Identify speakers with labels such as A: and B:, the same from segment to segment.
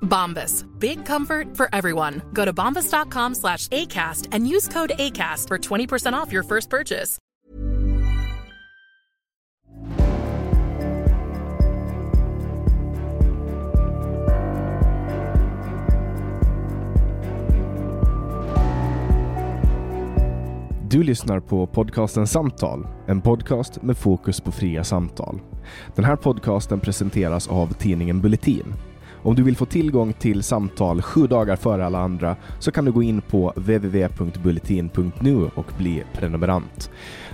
A: Bombas. Big comfort for everyone. Go to bombas.com slash ACAST and use code ACAST for 20% off your first purchase.
B: Du lyssnar på podcasten Samtal, en podcast med fokus på fria samtal. Den här podcasten presenteras av tidningen Bulletin. Om du vill få tillgång till samtal sju dagar före alla andra så kan du gå in på www.bulletin.nu och bli prenumerant.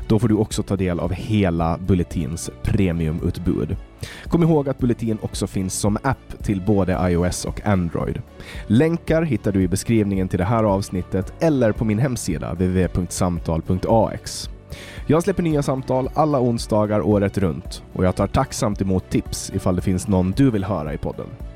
B: Då får du också ta del av hela Bulletins premiumutbud. Kom ihåg att Bulletin också finns som app till både iOS och Android. Länkar hittar du i beskrivningen till det här avsnittet eller på min hemsida www.samtal.ax. Jag släpper nya samtal alla onsdagar året runt och jag tar tacksamt emot tips ifall det finns någon du vill höra i podden.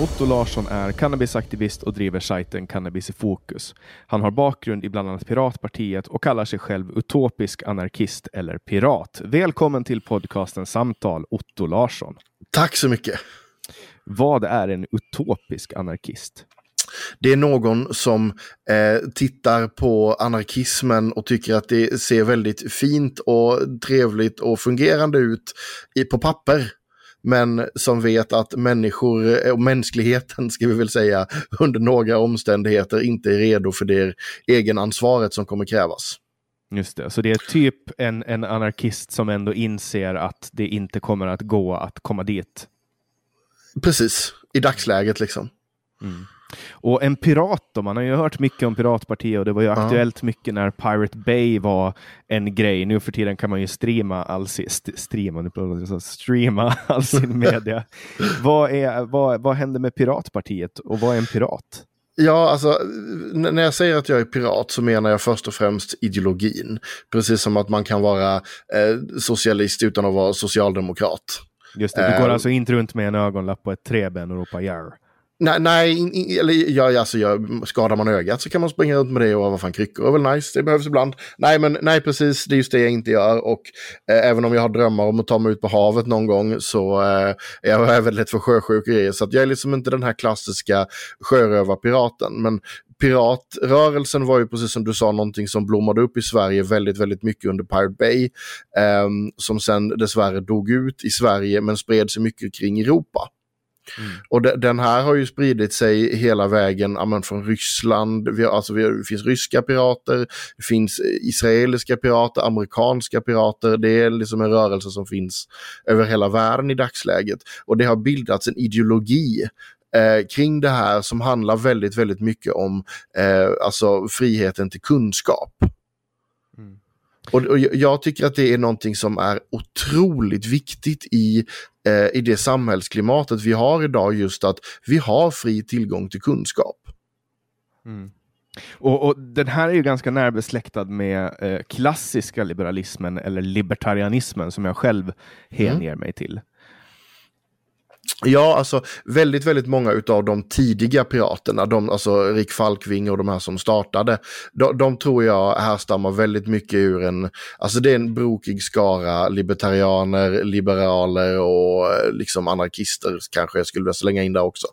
B: Otto Larsson är cannabisaktivist och driver sajten Cannabis i fokus. Han har bakgrund i bland annat Piratpartiet och kallar sig själv utopisk anarkist eller pirat. Välkommen till podcasten Samtal, Otto Larsson.
C: Tack så mycket.
B: Vad är en utopisk anarkist?
C: Det är någon som eh, tittar på anarkismen och tycker att det ser väldigt fint och trevligt och fungerande ut i, på papper men som vet att människor eh, och mänskligheten, ska vi väl säga, under några omständigheter inte är redo för det egenansvaret som kommer krävas.
B: Just det, så det är typ en, en anarkist som ändå inser att det inte kommer att gå att komma dit.
C: Precis, i dagsläget liksom.
B: Mm. Och en pirat då, man har ju hört mycket om Piratpartiet och det var ju aktuellt mycket när Pirate Bay var en grej. Nu för tiden kan man ju streama all sin, st streama, streama all sin media. vad, är, vad, vad händer med Piratpartiet och vad är en pirat?
C: Ja, alltså när jag säger att jag är pirat så menar jag först och främst ideologin. Precis som att man kan vara eh, socialist utan att vara socialdemokrat.
B: Just det, du går eh, alltså inte runt med en ögonlapp på ett träben och ropar jarr.
C: Nej, nej in, in, eller ja, alltså, ja, skadar man ögat så kan man springa runt med det och vad fan kryckor är väl nice, det behövs ibland. Nej, men nej precis, det är just det jag inte gör och eh, även om jag har drömmar om att ta mig ut på havet någon gång så eh, är jag väldigt lätt för grejer. Så att jag är liksom inte den här klassiska sjörövarpiraten. Men piratrörelsen var ju precis som du sa någonting som blommade upp i Sverige väldigt, väldigt mycket under Pirate Bay. Eh, som sen dessvärre dog ut i Sverige men spred sig mycket kring Europa. Mm. Och de, den här har ju spridit sig hela vägen amen, från Ryssland. Vi har, alltså, vi har, det finns ryska pirater, det finns eh, israeliska pirater, amerikanska pirater. Det är liksom en rörelse som finns över hela världen i dagsläget. Och det har bildats en ideologi eh, kring det här som handlar väldigt, väldigt mycket om eh, alltså friheten till kunskap. Och, och, jag tycker att det är någonting som är otroligt viktigt i, eh, i det samhällsklimatet vi har idag, just att vi har fri tillgång till kunskap.
B: Och, och, Den här är ju ganska närbesläktad med eh, klassiska liberalismen eller libertarianismen som jag själv hänger mig till.
C: Ja, alltså väldigt, väldigt många av de tidiga piraterna, de, alltså Rick Falkving och de här som startade, de, de, tror jag härstammar väldigt mycket ur en, alltså det är en brokig skara libertarianer, liberaler och eh, liksom anarkister kanske jag skulle vilja slänga in där också.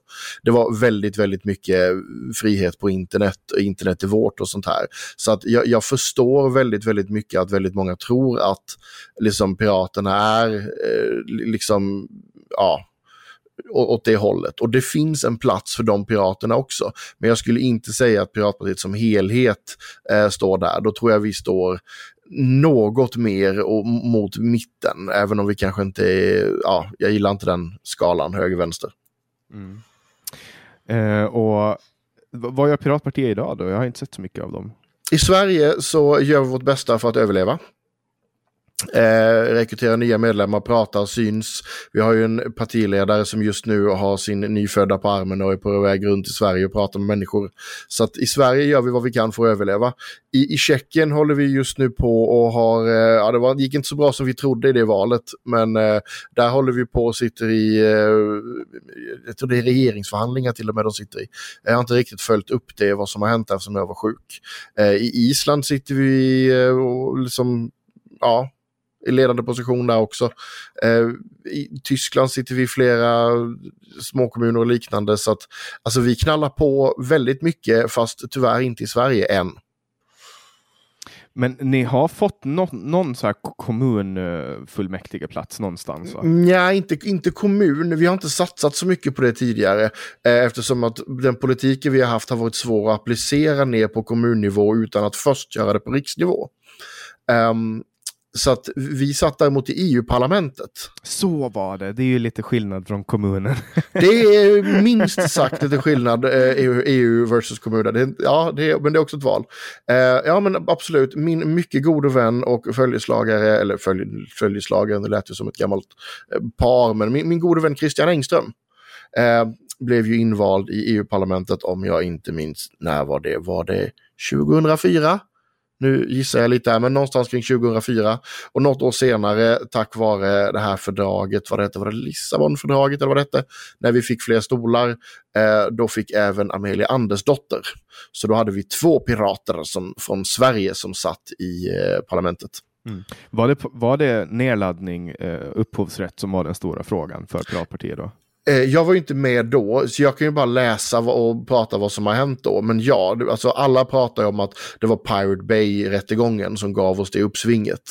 C: Det var väldigt, väldigt mycket frihet på internet, internet är vårt och sånt här. Så att jag, jag förstår väldigt, väldigt mycket att väldigt många tror att liksom piraterna är eh, liksom, ja, åt det hållet. Och det finns en plats för de piraterna också. Men jag skulle inte säga att Piratpartiet som helhet eh, står där. Då tror jag vi står något mer och, mot mitten, även om vi kanske inte är, ja, jag gillar inte den skalan höger-vänster.
B: Mm. Eh, och vad gör Piratpartiet idag då? Jag har inte sett så mycket av dem.
C: I Sverige så gör vi vårt bästa för att överleva. Eh, rekrytera nya medlemmar, prata, syns. Vi har ju en partiledare som just nu har sin nyfödda på armen och är på väg runt i Sverige och pratar med människor. Så att i Sverige gör vi vad vi kan för att överleva. I, i Tjeckien håller vi just nu på och har, eh, ja det var, gick inte så bra som vi trodde i det valet, men eh, där håller vi på och sitter i, eh, jag tror det är regeringsförhandlingar till och med de sitter i. Jag har inte riktigt följt upp det, vad som har hänt eftersom jag var sjuk. Eh, I Island sitter vi eh, och liksom, ja, i ledande position där också. Eh, I Tyskland sitter vi i flera småkommuner och liknande så att alltså vi knallar på väldigt mycket fast tyvärr inte i Sverige än.
B: Men ni har fått no någon så här kommunfullmäktige plats någonstans? Va?
C: Nej, inte, inte kommun. Vi har inte satsat så mycket på det tidigare eh, eftersom att den politiken vi har haft har varit svår att applicera ner på kommunnivå utan att först göra det på riksnivå. Um, så att vi satt däremot i EU-parlamentet.
B: Så var det. Det är ju lite skillnad från kommunen.
C: det är minst sagt lite skillnad EU, eh, EU versus kommunen. Ja, det, men det är också ett val. Uh, ja, men absolut. Min mycket gode vän och följeslagare, eller följ, följeslagare, det lät ju som ett gammalt eh, par, men min, min gode vän Christian Engström uh, blev ju invald i EU-parlamentet om jag inte minns när var det? Var det 2004? Nu gissar jag lite här, men någonstans kring 2004. Och något år senare, tack vare det här fördraget, vad det hette, var det Lissabonfördraget eller vad det hette? När vi fick fler stolar, eh, då fick även Amelia Andersdotter. Så då hade vi två pirater som, från Sverige som satt i eh, parlamentet.
B: Mm. Var, det, var det nedladdning, eh, upphovsrätt som var den stora frågan för Piratpartiet då?
C: Eh, jag var ju inte med då, så jag kan ju bara läsa och prata vad som har hänt då. Men ja, alltså alla pratar ju om att det var Pirate Bay-rättegången som gav oss det uppsvinget.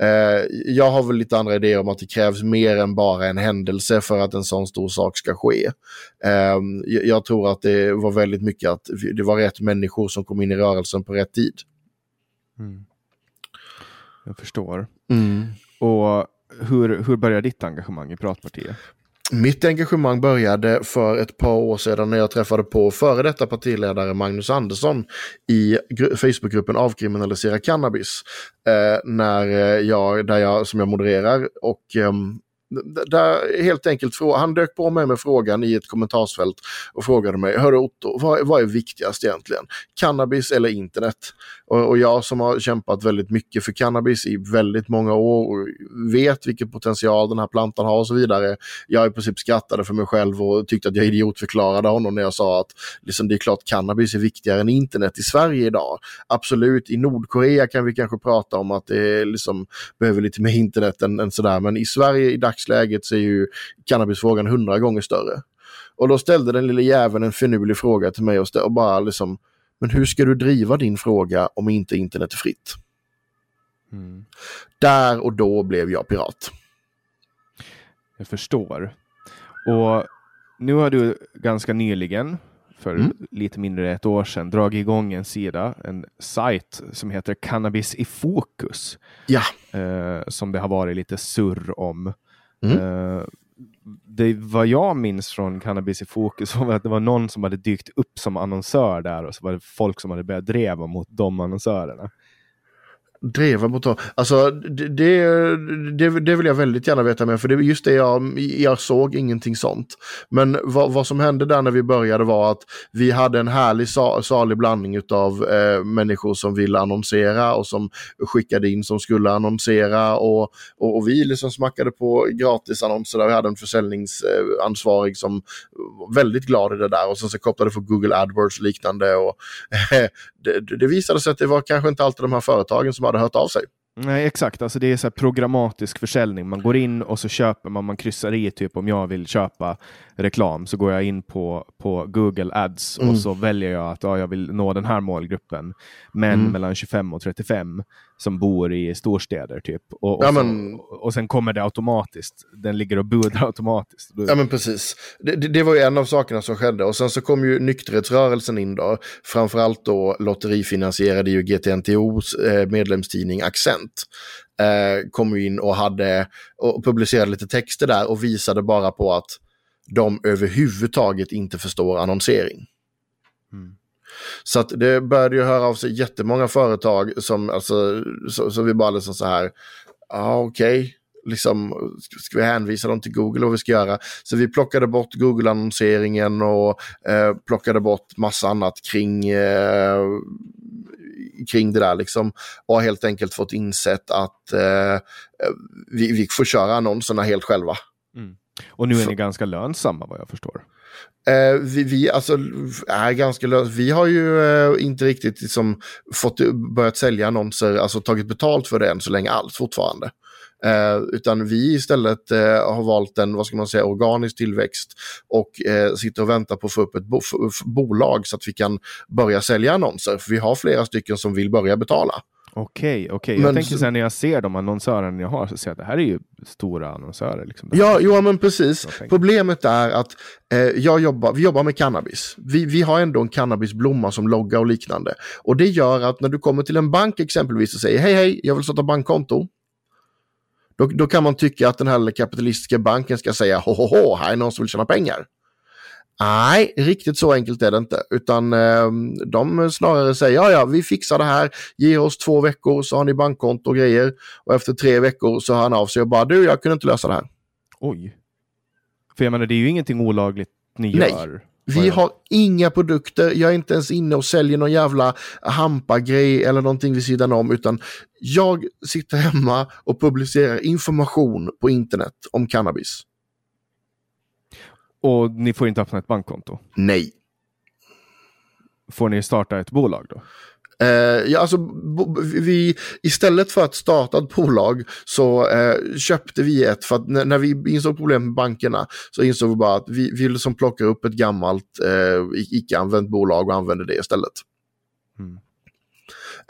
C: Eh, jag har väl lite andra idéer om att det krävs mer än bara en händelse för att en sån stor sak ska ske. Ehm, jag tror att det var väldigt mycket att det var rätt människor som kom in i rörelsen på rätt tid.
B: Mm. Jag förstår.
C: Mm.
B: Och hur, hur började ditt engagemang i Piratpartiet?
C: Mitt engagemang började för ett par år sedan när jag träffade på före detta partiledare Magnus Andersson i Facebookgruppen Avkriminalisera cannabis. Eh, när eh, jag, där jag, som jag modererar och eh, där helt enkelt, han dök på mig med frågan i ett kommentarsfält och frågade mig, hörru Otto, vad, vad är viktigast egentligen? Cannabis eller internet? Och, och, jag som har kämpat väldigt mycket för cannabis i väldigt många år och vet vilken potential den här plantan har och så vidare. Jag i princip skrattade för mig själv och tyckte att jag idiotförklarade honom när jag sa att liksom, det är klart cannabis är viktigare än internet i Sverige idag. Absolut, i Nordkorea kan vi kanske prata om att det liksom behöver lite mer internet än, än sådär, men i Sverige i dagsläget så är ju cannabisfrågan hundra gånger större. Och då ställde den lille jäveln en finurlig fråga till mig och, och bara liksom men hur ska du driva din fråga om inte internet är fritt? Mm. Där och då blev jag pirat.
B: Jag förstår. Och nu har du ganska nyligen, för mm. lite mindre än ett år sedan, dragit igång en sida, en sajt som heter Cannabis i fokus.
C: Ja.
B: Eh, som det har varit lite surr om. Mm. Eh, det, vad jag minns från Cannabis i fokus var att det var någon som hade dykt upp som annonsör där och så var det folk som hade börjat dreva mot de annonsörerna.
C: Dreva på Alltså det, det, det, vill jag väldigt gärna veta mer för det är just det jag, jag såg ingenting sånt. Men vad, vad som hände där när vi började var att vi hade en härlig salig blandning av eh, människor som ville annonsera och som skickade in som skulle annonsera och, och, och vi liksom smackade på gratisannonser där vi hade en försäljningsansvarig eh, som var väldigt glad i det där och sen så kopplade för Google AdWords och liknande och det, det visade sig att det var kanske inte alltid de här företagen som hade hört av sig.
B: Nej, exakt. Alltså det är så programmatisk försäljning. Man går in och så köper man, man kryssar i typ om jag vill köpa reklam så går jag in på, på Google Ads mm. och så väljer jag att ja, jag vill nå den här målgruppen. Män mm. mellan 25 och 35 som bor i storstäder typ. Och, och, ja, men... så, och sen kommer det automatiskt. Den ligger och budar automatiskt.
C: Ja men precis. Det, det, det, var ju en av sakerna som skedde och sen så kom ju nykterhetsrörelsen in då. Framförallt då lotterifinansierade ju GTNTOs eh, medlemstidning Accent. Eh, kom in och hade och publicerade lite texter där och visade bara på att de överhuvudtaget inte förstår annonsering. Mm. Så att det började ju höra av sig jättemånga företag som, alltså, så, så vi bara liksom så här, ja ah, okej, okay. liksom, ska vi hänvisa dem till Google och vi ska göra? Så vi plockade bort Google-annonseringen och eh, plockade bort massa annat kring eh, kring det där liksom. Och har helt enkelt fått insett att eh, vi, vi får köra annonserna helt själva.
B: Mm. Och nu är ni ganska lönsamma vad jag förstår.
C: Eh, vi, vi alltså, är ganska lös. Vi har ju eh, inte riktigt liksom, fått börjat sälja annonser, alltså tagit betalt för det än så länge alls fortfarande. Eh, utan vi istället eh, har valt en, vad ska man säga, organisk tillväxt och eh, sitter och väntar på att få upp ett bo bolag så att vi kan börja sälja annonser. För vi har flera stycken som vill börja betala.
B: Okej, okej. Jag tänker sen när jag ser de annonsörerna jag har så ser jag att det här är ju stora annonsörer. Liksom.
C: Ja, jo, men precis. Problemet är att eh, jag jobbar, vi jobbar med cannabis. Vi, vi har ändå en cannabisblomma som logga och liknande. Och det gör att när du kommer till en bank exempelvis och säger hej, hej, jag vill starta bankkonto. Då, då kan man tycka att den här kapitalistiska banken ska säga ho, ho, ho, här är någon som vill tjäna pengar. Nej, riktigt så enkelt är det inte. Utan eh, de snarare säger ja, ja, vi fixar det här. Ge oss två veckor så har ni bankkonto och grejer. Och efter tre veckor så hör han av sig och bara du, jag kunde inte lösa det här.
B: Oj. För jag menar, det är ju ingenting olagligt ni
C: Nej.
B: gör.
C: Vi har inga produkter, jag är inte ens inne och säljer någon jävla hampa-grej eller någonting vid sidan om, utan jag sitter hemma och publicerar information på internet om cannabis.
B: Och ni får inte öppna ett bankkonto?
C: Nej.
B: Får ni starta ett bolag då?
C: Uh, ja, alltså, vi, istället för att starta ett bolag så uh, köpte vi ett för att när, när, vi insåg problem med bankerna så insåg vi bara att vi vill liksom plocka upp ett gammalt uh, icke-använt bolag och använder det istället.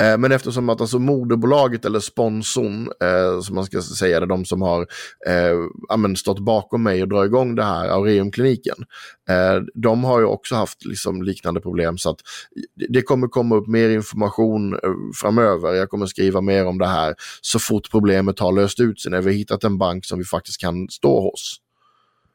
C: Eh, men eftersom att alltså moderbolaget eller sponsorn, eh, som man ska säga, det är de som har eh, stått bakom mig och drar igång det här, Aureumkliniken, eh, de har ju också haft liksom, liknande problem så att det kommer komma upp mer information eh, framöver. Jag kommer skriva mer om det här så fort problemet har löst ut sig, när vi har hittat en bank som vi faktiskt kan stå hos.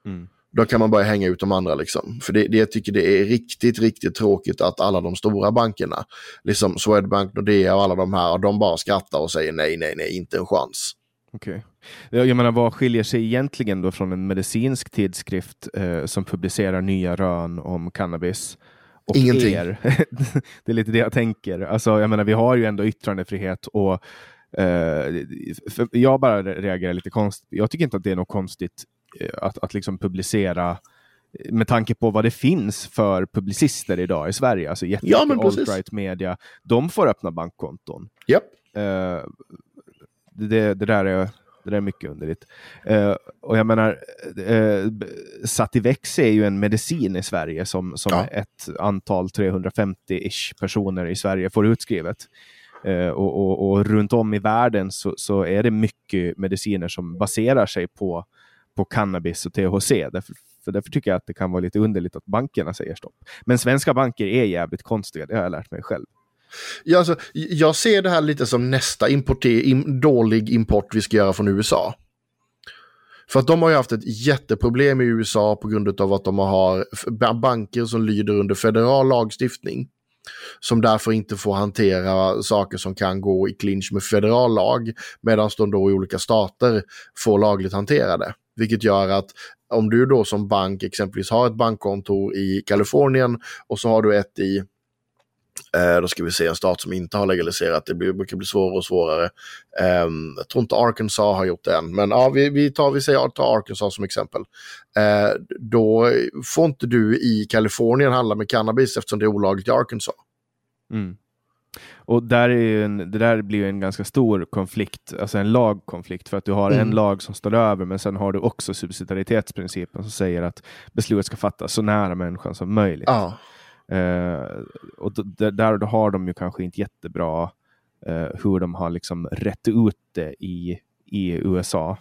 C: Mm. Då kan man börja hänga ut de andra liksom. För det, det jag tycker det är riktigt, riktigt tråkigt att alla de stora bankerna, liksom Swedbank, Nordea och alla de här, de bara skrattar och säger nej, nej, nej, inte en chans.
B: Okej. Okay. Jag menar, vad skiljer sig egentligen då från en medicinsk tidskrift eh, som publicerar nya rön om cannabis? Och
C: Ingenting.
B: Er? det är lite det jag tänker. Alltså, jag menar, vi har ju ändå yttrandefrihet och eh, jag bara reagerar lite konstigt. Jag tycker inte att det är något konstigt att, att liksom publicera eh, med tanke på vad det finns för publicister idag i Sverige, alltså jättemycket ja, alt-right media, de får öppna bankkonton.
C: Yep.
B: Uh, det, det, där är, det där är mycket underligt. Uh, och jag menar, uh, Sativex är ju en medicin i Sverige som, som ja. ett antal 350-ish personer i Sverige får utskrivet. Uh, och, och, och, runt om i världen så, så, är det mycket mediciner som baserar sig på på cannabis och THC. Därför, för därför tycker jag att det kan vara lite underligt att bankerna säger stopp. Men svenska banker är jävligt konstiga, det har jag lärt mig själv.
C: Ja, alltså, jag ser det här lite som nästa importer, im, dålig import vi ska göra från USA. För att de har ju haft ett jätteproblem i USA på grund av att de har banker som lyder under federal lagstiftning. som därför inte får hantera saker som kan gå i clinch med federal lag, medan de då i olika stater får lagligt hantera det. Vilket gör att om du då som bank exempelvis har ett bankkontor i Kalifornien och så har du ett i Eh, då ska vi se en stat som inte har legaliserat. Det blir, brukar bli svårare och svårare. Eh, jag tror inte Arkansas har gjort det än. Men ja, vi, vi, tar, vi säger, tar Arkansas som exempel. Eh, då får inte du i Kalifornien handla med cannabis eftersom det är olagligt i Arkansas.
B: Mm. Och där är en, det där blir en ganska stor konflikt, alltså en lagkonflikt, för att du har mm. en lag som står över, men sen har du också subsidiaritetsprincipen som säger att beslutet ska fattas så nära människan som möjligt.
C: Ja.
B: Eh, och där då har de ju kanske inte jättebra eh, hur de har liksom rätt ut det i, i USA.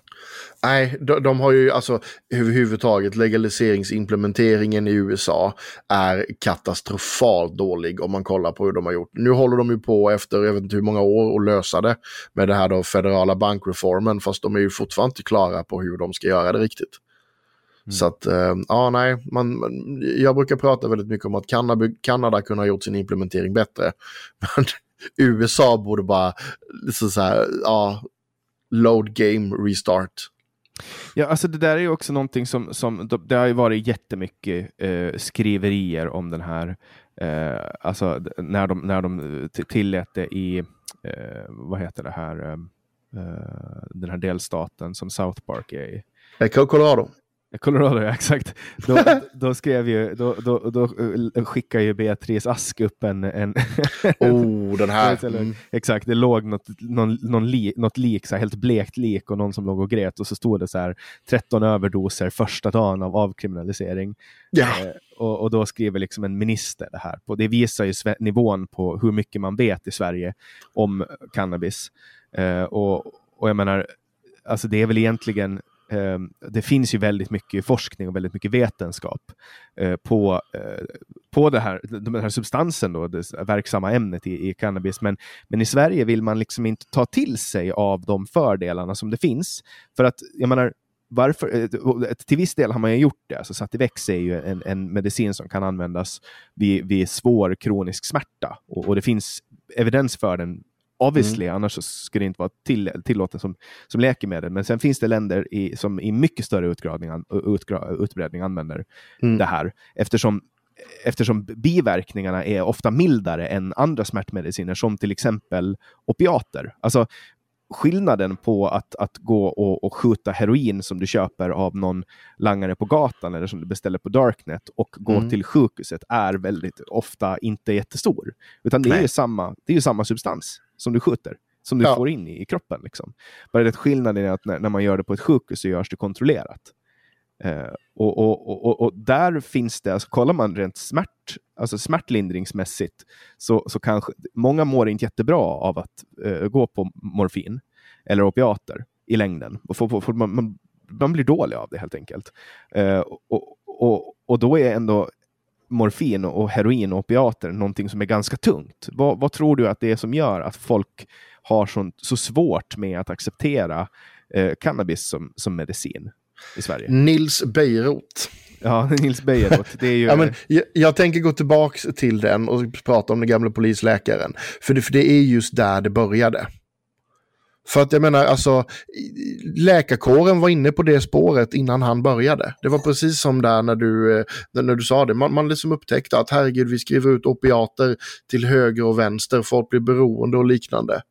C: Nej, de, de, har ju alltså överhuvudtaget legaliseringsimplementeringen i USA är katastrofalt dålig om man kollar på hur de har gjort. Nu håller de ju på efter, jag vet inte hur många år, att lösa det med det här då federala bankreformen, fast de är ju fortfarande inte klara på hur de ska göra det riktigt. Mm. Så att, äh, ja nej, man, man, jag brukar prata väldigt mycket om att Kanada, Kanada kunde ha gjort sin implementering bättre. Men USA borde bara, så, så här, ja, load game restart.
B: Ja, alltså det där är ju också någonting som, som det har ju varit jättemycket eh, skriverier om den här, eh, alltså när de, när de tillät det i, eh, vad heter det här, eh, eh, den här delstaten som South Park är i.
C: Colorado.
B: Colorado, ja exakt. Då, då, skrev ju, då, då, då eh, skickade ju Beatrice Ask upp en... en
C: oh, den här. Mm.
B: Exakt, det låg något, någon, någon li, något lik, så här, helt blekt lik och någon som låg och grät och så stod det så här 13 överdoser första dagen av avkriminalisering.
C: Ja.
B: Eh, och, och, då skriver liksom en minister det här. På, det visar ju nivån på hur mycket man vet i Sverige om cannabis. Eh, och, och jag menar, alltså det är väl egentligen Ehm, det finns ju väldigt mycket forskning och väldigt mycket vetenskap eh, på, eh, på det här, den här substansen, då, det verksamma ämnet i, i, cannabis. Men, men i Sverige vill man liksom inte ta till sig av de fördelarna som det finns. För att, jag menar, varför, eh, till viss del har man ju gjort det. Alltså Sativex är ju en, en medicin som kan användas vid, vid svår kronisk smärta och, och det finns evidens för den Obviously, mm. annars skulle det inte vara till, tillåtet som, som läkemedel. Men sen finns det länder i, som i mycket större utgradning, utbredning använder mm. det här. Eftersom, eftersom biverkningarna är ofta mildare än andra smärtmediciner, som till exempel opiater. Alltså, skillnaden på att, att gå och, och skjuta heroin som du köper av någon langare på gatan eller som du beställer på Darknet och gå mm. till sjukhuset är väldigt ofta inte jättestor. Utan det är ju samma, det är samma substans som du skjuter, som du ja. får in i, i kroppen. Liksom. Bara det skillnaden är att när, när, man gör det på ett sjukhus så görs det kontrollerat. Eh, och, och, och, och, där finns det, alltså, kollar man rent smärt, alltså smärtlindringsmässigt, så, så kanske många mår inte jättebra av att eh, gå på morfin eller opiater i längden. Och för, för, man, man, man, blir dålig av det helt enkelt. Eh, och, och, och då är ändå morfin och heroin och opiater någonting som är ganska tungt. Vad, vad, tror du att det är som gör att folk har så, så svårt med att acceptera eh, cannabis som, som medicin i Sverige?
C: Nils Bejerot.
B: Ja, Nils Bejerot. Det är ju...
C: ja, men jag, jag, tänker gå tillbaka till den och prata om den gamla polisläkaren. För det, för det är just där det började. För att jag menar, alltså, läkarkåren var inne på det spåret innan han började. Det var precis som där när du, eh, när du sa det. Man, man liksom upptäckte att herregud, vi skriver ut opiater till höger och vänster, folk blir beroende och liknande.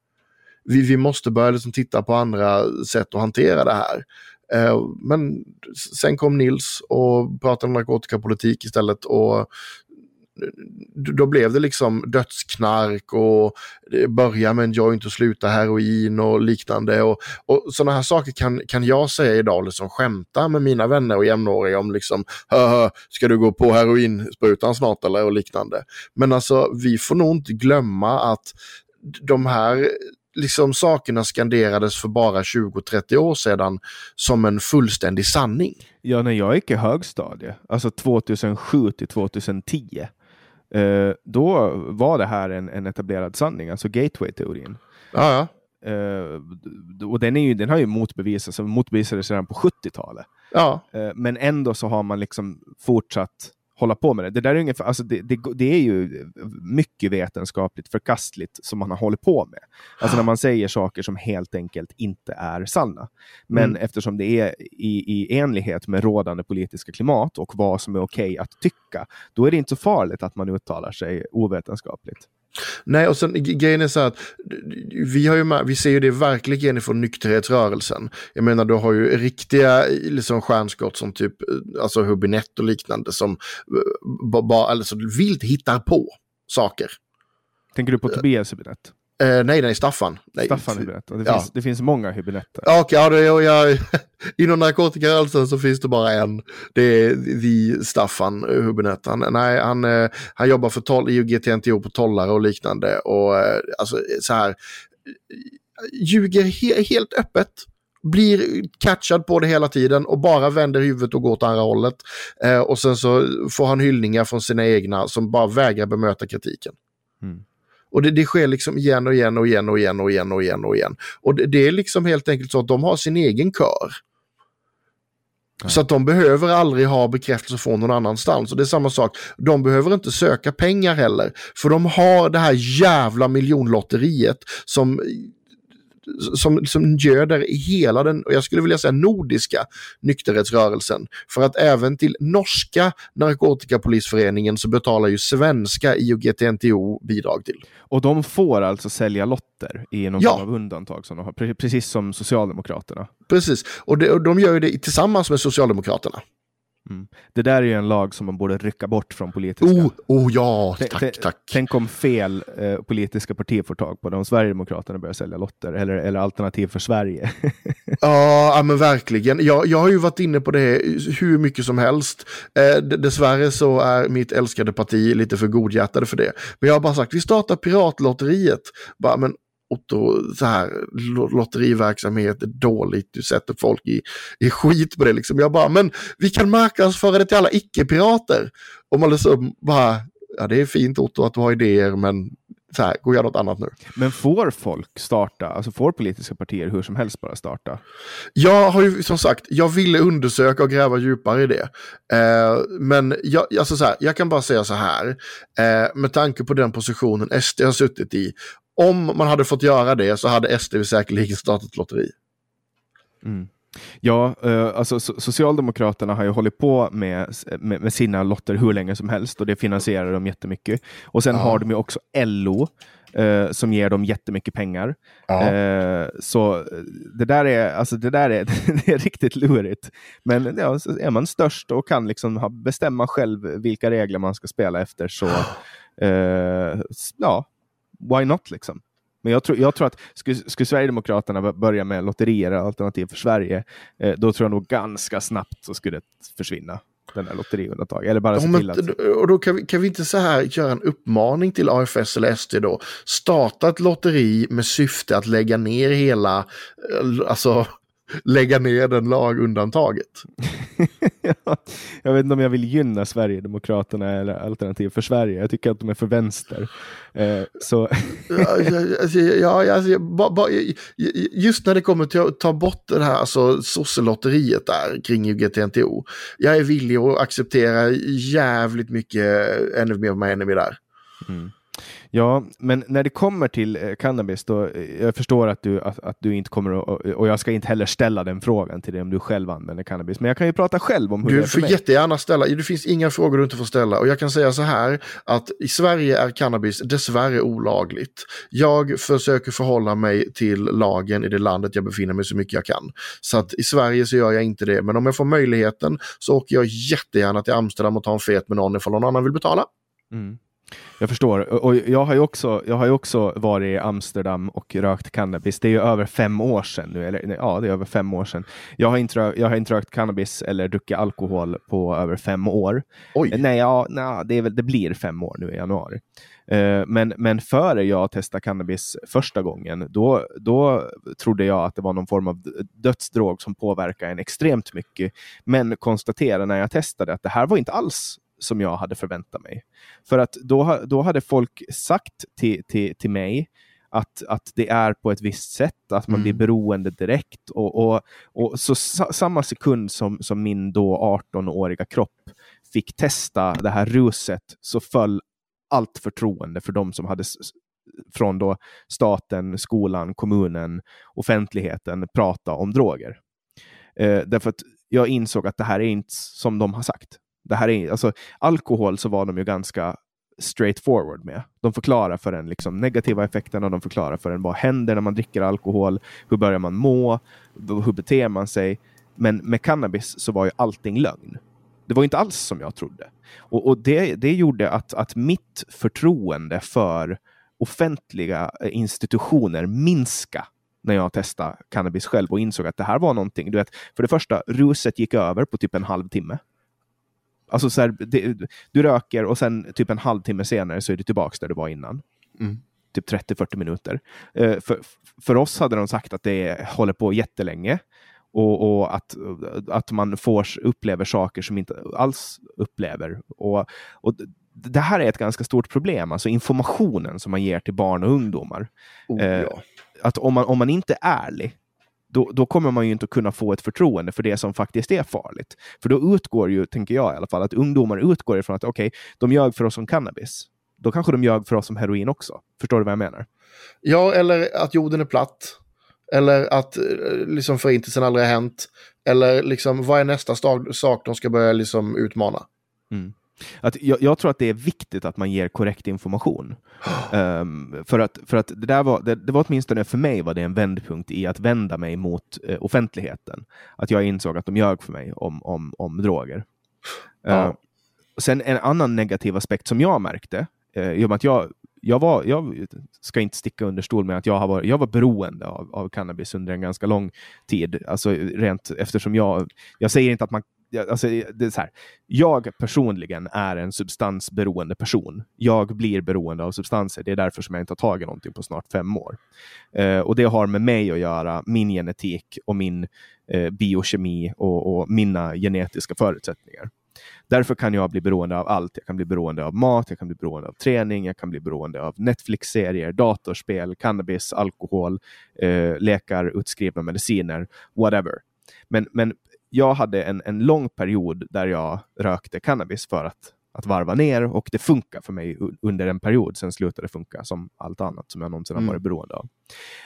C: Vi, vi måste börja liksom titta på andra sätt att hantera det här. Eh, men sen kom Nils och pratade om narkotikapolitik istället och då blev det liksom dödsknark och börja med en joint och sluta heroin och liknande. Och, och sådana här saker kan, kan jag säga idag, liksom skämta med mina vänner och jämnåriga om liksom, ska du gå på heroinsprutan snart eller och liknande. Men alltså, vi får nog inte glömma att de här liksom sakerna skanderades för bara 20-30 år sedan som en fullständig sanning.
B: Ja, när jag gick i högstadie, alltså 2007 till 2010, eh, då var det här en, en etablerad sanning, alltså gateway-teorin.
C: Ja, ja.
B: Eh, och den, är ju, den har ju motbevisats, motbevisades redan på 70-talet.
C: Ja.
B: Eh, men ändå så har man liksom fortsatt hålla på med det. Det, där är, ungefär, alltså det, det, det, är ju mycket vetenskapligt förkastligt som man har hållit på med. Alltså när man säger saker som helt enkelt inte är sanna. Men mm. eftersom det är i, i enlighet med rådande politiska klimat och vad som är okej okay att tycka, då är det inte så farligt att man uttalar sig ovetenskapligt.
C: Nej, och sen grejen är så att vi, har ju, vi ser ju det verkligen från nykterhetsrörelsen. Jag menar, du har ju riktiga liksom, stjärnskott som typ alltså Hubinett och liknande som bara alltså, vilt hittar på saker.
B: Tänker du på Tobias Hubinett?
C: Uh, nej, nej, Staffan. Nej.
B: Staffan Hübinette. Det, ja. finns, det finns många Hübinetter.
C: Ja, okay, ja, det, jag, inom narkotikarörelsen så finns det bara en. Det är the Staffan Hübinette. Han, nej, han, uh, han jobbar för toll, IOGT-NTO på tollare och liknande. Och uh, alltså så här, ljuger he helt öppet blir catchad på det hela tiden och bara vänder huvudet och går åt andra hållet. Eh, och sen så får han hyllningar från sina egna som bara vägrar bemöta kritiken. Mm. Och det, det, sker liksom igen och igen och igen och igen och igen och igen och igen. Och det, det är liksom helt enkelt så att de har sin egen kör. Ja. Så att de behöver aldrig ha bekräftelse från någon annanstans. Och det är samma sak, de behöver inte söka pengar heller. För de har det här jävla miljonlotteriet som som, som göder hela den, och jag skulle vilja säga nordiska nykterhetsrörelsen. För att även till norska narkotikapolisföreningen så betalar ju svenska IOGT-NTO bidrag till.
B: Och de får alltså sälja lotter i någon ja. form av undantag, som de har, precis som Socialdemokraterna.
C: Precis, och, det, och de gör ju det tillsammans med Socialdemokraterna.
B: Mm. Det där är ju en lag som man borde rycka bort från politiska.
C: Oh, oh ja, tack, tack.
B: Tänk om fel eh, politiska partier får tag på det, om Sverigedemokraterna börjar sälja lotter, eller, eller Alternativ för Sverige.
C: ja, men verkligen. Jag, jag har ju varit inne på det hur mycket som helst. Eh, dessvärre så är mitt älskade parti lite för godhjärtade för det. Men jag har bara sagt, vi startar Piratlotteriet. Bara, men Otto, så här, lotteriverksamhet är dåligt, du sätter folk i, i skit på det liksom. Jag bara, men vi kan marknadsföra det till alla icke-pirater. Och man liksom bara, ja det är fint Otto att du har idéer, men så här, gå och göra något annat nu.
B: Men får folk starta, alltså får politiska partier hur som helst bara starta?
C: Jag har ju som sagt, jag ville undersöka och gräva djupare i det. Eh, men jag, alltså så här, jag kan bara säga så här, eh, med tanke på den positionen SD har suttit i om man hade fått göra det så hade SD säkerligen startat lotteri.
B: Mm. Ja, uh, alltså Socialdemokraterna har ju hållit på med, med, med, sina lotter hur länge som helst och det finansierar de jättemycket. Och sen ja. har de ju också LO uh, som ger dem jättemycket pengar. Ja. Uh, så det där är, alltså det där är, det är riktigt lurigt. Men ja, är man störst och kan liksom bestämma själv vilka regler man ska spela efter så ja, why not liksom? Men jag tror, jag tror att skulle, skulle Sverigedemokraterna börja med lotterier alternativ för Sverige, eh, då tror jag nog ganska snabbt så skulle det försvinna. Den här lotteriundantaget. Eller bara ja, till att...
C: Och då kan vi, kan vi inte så här göra en uppmaning till AFS eller SD då? Starta ett lotteri med syfte att lägga ner hela, eh, alltså lägga ner den lagundantaget.
B: jag vet inte om jag vill gynna Sverigedemokraterna eller Alternativ för Sverige. Jag tycker att de är för vänster. Eh, så
C: ja, ja, ba, ba, just när det kommer till att ta bort det här alltså, sosselotteriet där kring UGTNTO. Jag är villig att acceptera jävligt mycket ännu mer med enemy där. Mm.
B: Ja, men när det kommer till eh, cannabis, då, eh, jag förstår att du, att, att, du inte kommer att, och jag ska inte heller ställa den frågan till dig om du själv använder cannabis, men jag kan ju prata själv om hur
C: du
B: det är
C: för Du får jättegärna ställa, det finns inga frågor du inte får ställa och jag kan säga så här att i Sverige är cannabis dessvärre olagligt. Jag försöker förhålla mig till lagen i det landet jag befinner mig så mycket jag kan. Så att i Sverige så gör jag inte det, men om jag får möjligheten så åker jag jättegärna till Amsterdam och tar en fet med någon ifall någon annan vill betala. Mm.
B: Jag förstår. Och jag har ju också, jag har ju också varit i Amsterdam och rökt cannabis. Det är ju över fem år sedan nu. Eller, ja, det är över fem år sedan. Jag har inte, jag har inte rökt cannabis eller druckit alkohol på över fem år.
C: Oj.
B: Nej, ja, nej det, väl, det blir fem år nu i januari. Uh, men, men före jag testade cannabis första gången, då, då trodde jag att det var någon form av dödsdrog som påverkar en extremt mycket. Men konstaterade när jag testade att det här var inte alls som jag hade förväntat mig. För att då, då hade folk sagt till, till, till mig att, att det är på ett visst sätt, att man mm. blir beroende direkt. Och, och, och så sa, samma sekund som, som min då 18-åriga kropp fick testa det här ruset så föll allt förtroende för de som hade från då staten, skolan, kommunen, offentligheten prata om droger. Eh, därför att jag insåg att det här är inte som de har sagt. Det här är, alltså, alkohol så var de ju ganska straightforward med. De förklarar för en liksom negativa effekterna, de förklarar för en vad händer när man dricker alkohol, hur börjar man må, hur beter man sig. Men med cannabis så var ju allting lögn. Det var inte alls som jag trodde. Och, och det, det gjorde att, att mitt förtroende för offentliga eh, institutioner minska när jag testade cannabis själv och insåg att det här var någonting. Du vet, för det första, ruset gick över på typ en halvtimme. Alltså så här, det, du röker och sen typ en halvtimme senare så är du tillbaka där du var innan. Mm. Typ 30-40 minuter. Uh, för, för oss hade de sagt att det håller på jättelänge och, och att, att man får, upplever saker som inte alls upplever. Och, och det här är ett ganska stort problem, alltså informationen som man ger till barn och ungdomar. Oh, ja. eh, att om man, om man inte är ärlig, då, då, kommer man ju inte kunna få ett förtroende för det som faktiskt är farligt. För då utgår ju, tänker jag i alla fall, att ungdomar utgår ifrån att okej, okay, de ljög för oss som cannabis. Då kanske de ljög för oss som heroin också. Förstår du vad jag menar?
C: Ja, eller att jorden är platt. Eller att eh, liksom förintelsen aldrig har hänt. Eller liksom, vad är nästa sak de ska börja liksom utmana?
B: Mm. Att jag, jag, tror att det är viktigt att man ger korrekt information. um, för att, för att det, där var, det, det, var åtminstone för mig var det en vändpunkt i att vända mig mot uh, offentligheten. Att jag insåg att de ljög för mig om, om, om droger. Ja. Uh, sen en annan negativ aspekt som jag märkte, uh, i och med att jag jag, var, jag ska inte sticka under stol med att jag, har varit, jag var beroende av, av cannabis under en ganska lång tid. Alltså rent eftersom jag, jag säger inte att man Alltså, eh, det är så här, jag personligen är en substansberoende person. Jag blir beroende av substanser. Det är därför som jag inte har tagit någonting på snart fem år. Eh, och det har med mig att göra, min genetik och min eh, biokemi och, och, mina genetiska förutsättningar. Därför kan jag bli beroende av allt. Jag kan bli beroende av mat, jag kan bli beroende av träning, jag kan bli beroende av Netflix-serier, datorspel, cannabis, alkohol, eh, läkar, utskrivna mediciner, whatever. Men, men jag hade en, en lång period där jag rökte cannabis för att, att varva ner och det funkar för mig under en period. Sen slutade det funka som allt annat som jag någonsin har mm. varit beroende av.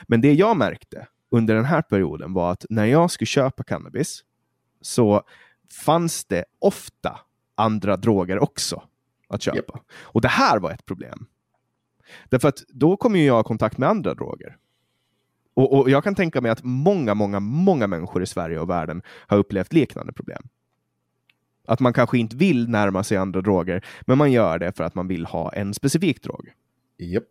B: Men det jag märkte under den här perioden var att när jag skulle köpa cannabis så fanns det ofta andra droger också att köpa. Yep. Och det här var ett problem. Därför att då kommer jag i kontakt med andra droger. Och, och, jag kan tänka mig att många, många, många människor i Sverige och världen har upplevt liknande problem. Att man kanske inte vill närma sig andra droger, men man gör det för att man vill ha en specifik drog.
C: Yep.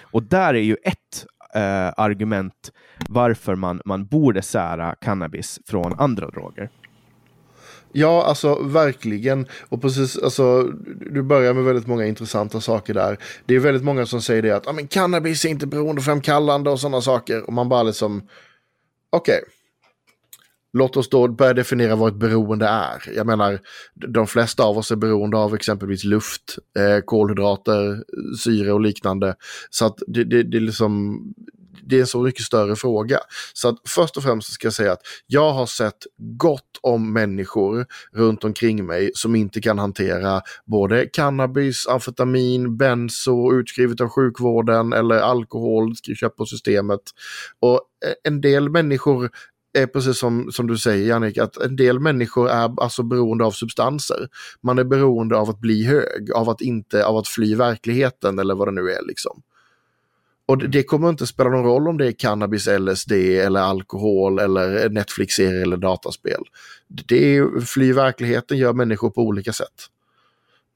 B: Och där är ju ett eh, argument varför man, man borde sära cannabis från andra droger.
C: Ja, alltså verkligen. Och precis, alltså, du börjar med väldigt många intressanta saker där. Det är väldigt många som säger det att ah, men cannabis är inte beroendeframkallande och sådana saker. Och man bara liksom, okej. Okay. Låt oss då börja definiera vad ett beroende är. Jag menar, de flesta av oss är beroende av exempelvis luft, eh, kolhydrater, syre och liknande. Så att det, det, det, är liksom, det är en så mycket större fråga. Så att först och främst ska jag säga att jag har sett gott om människor runt omkring mig som inte kan hantera både cannabis, amfetamin, benzo utskrivet av sjukvården eller alkohol köpt på systemet. Och eh, en del människor är precis som, som du säger Jannik, att en del människor är alltså beroende av substanser. Man är beroende av att bli hög, av att inte, av att fly verkligheten eller vad det nu är liksom. Och det kommer inte spela någon roll om det är cannabis, LSD eller alkohol eller Netflix-serie eller dataspel. Det är, fly verkligheten gör människor på olika sätt.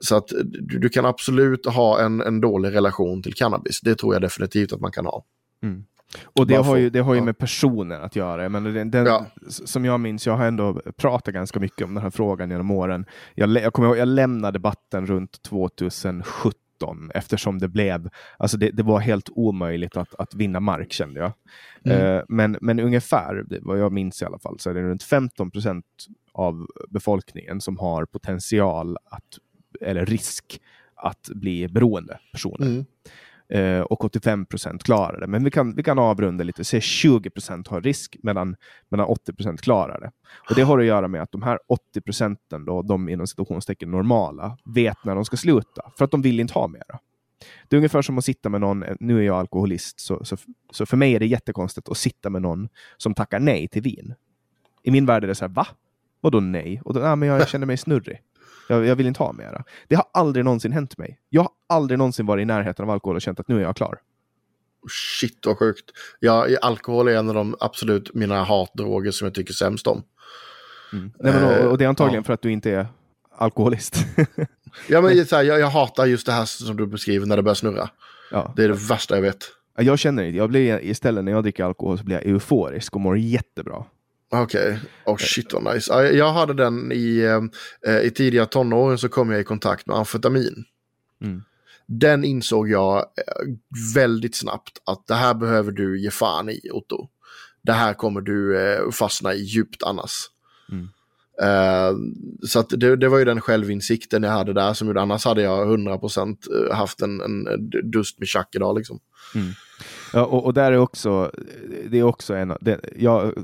C: Så att du, du kan absolut ha en, en dålig relation till cannabis. Det tror jag definitivt att man kan ha.
B: Mm. Och det har, ju, det har ju med personer att göra. Men den, den ja. Som jag minns, jag har ändå pratat ganska mycket om den här frågan genom åren. Jag, jag kommer ihåg, jag lämnade debatten runt 2017 2017 eftersom det blev, alltså det, det var helt omöjligt att, att vinna mark kände jag. Mm. Uh, men, men ungefär, vad jag minns i alla fall, så är det runt 15 procent av befolkningen som har potential att, eller risk att bli beroende personer. Mm eh, och 85 procent klarar det. Men vi kan, vi kan avrunda lite, och säga 20 procent har risk medan, medan 80 procent klarar det. Och det har att göra med att de här 80 procenten, då, de inom situationstecken normala, vet när de ska sluta för att de vill inte ha mera. Det är ungefär som att sitta med någon, eh, nu är jag alkoholist, så, så, så för mig är det jättekonstigt att sitta med någon som tackar nej till vin. I min värld är det så här, va? Vadå nej? Och då, ah, men jag känner mig snurrig. Jag, jag, vill inte ha mera. Det har aldrig någonsin hänt mig. Jag har aldrig någonsin varit i närheten av alkohol och känt att nu är jag klar.
C: Shit vad sjukt. Ja, alkohol är en av de absolut mina hatdroger som jag tycker sämst om.
B: Mm. Nej, men, och, och, det är antagligen ja. för att du inte är alkoholist.
C: ja, men så här, jag, jag, hatar just det här som du beskriver när det börjar snurra. Ja. Det är det värsta jag vet.
B: Jag känner inte, jag blir istället när jag dricker alkohol så blir jag euforisk och mår jättebra.
C: Okej, okay. oh shit vad nice. Jag hade den i, eh, i tidiga tonåren så kom jag i kontakt med amfetamin. Mm. Den insåg jag eh, väldigt snabbt att det här behöver du ge fan i Otto. Det här kommer du eh, fastna i djupt annars. Mm. Uh, så det, det, var ju den självinsikten jag hade där som gjorde, annars hade jag 100% haft en, en dust med tjack idag liksom. Mm.
B: Ja, och, och, där är också, det är också en, det, jag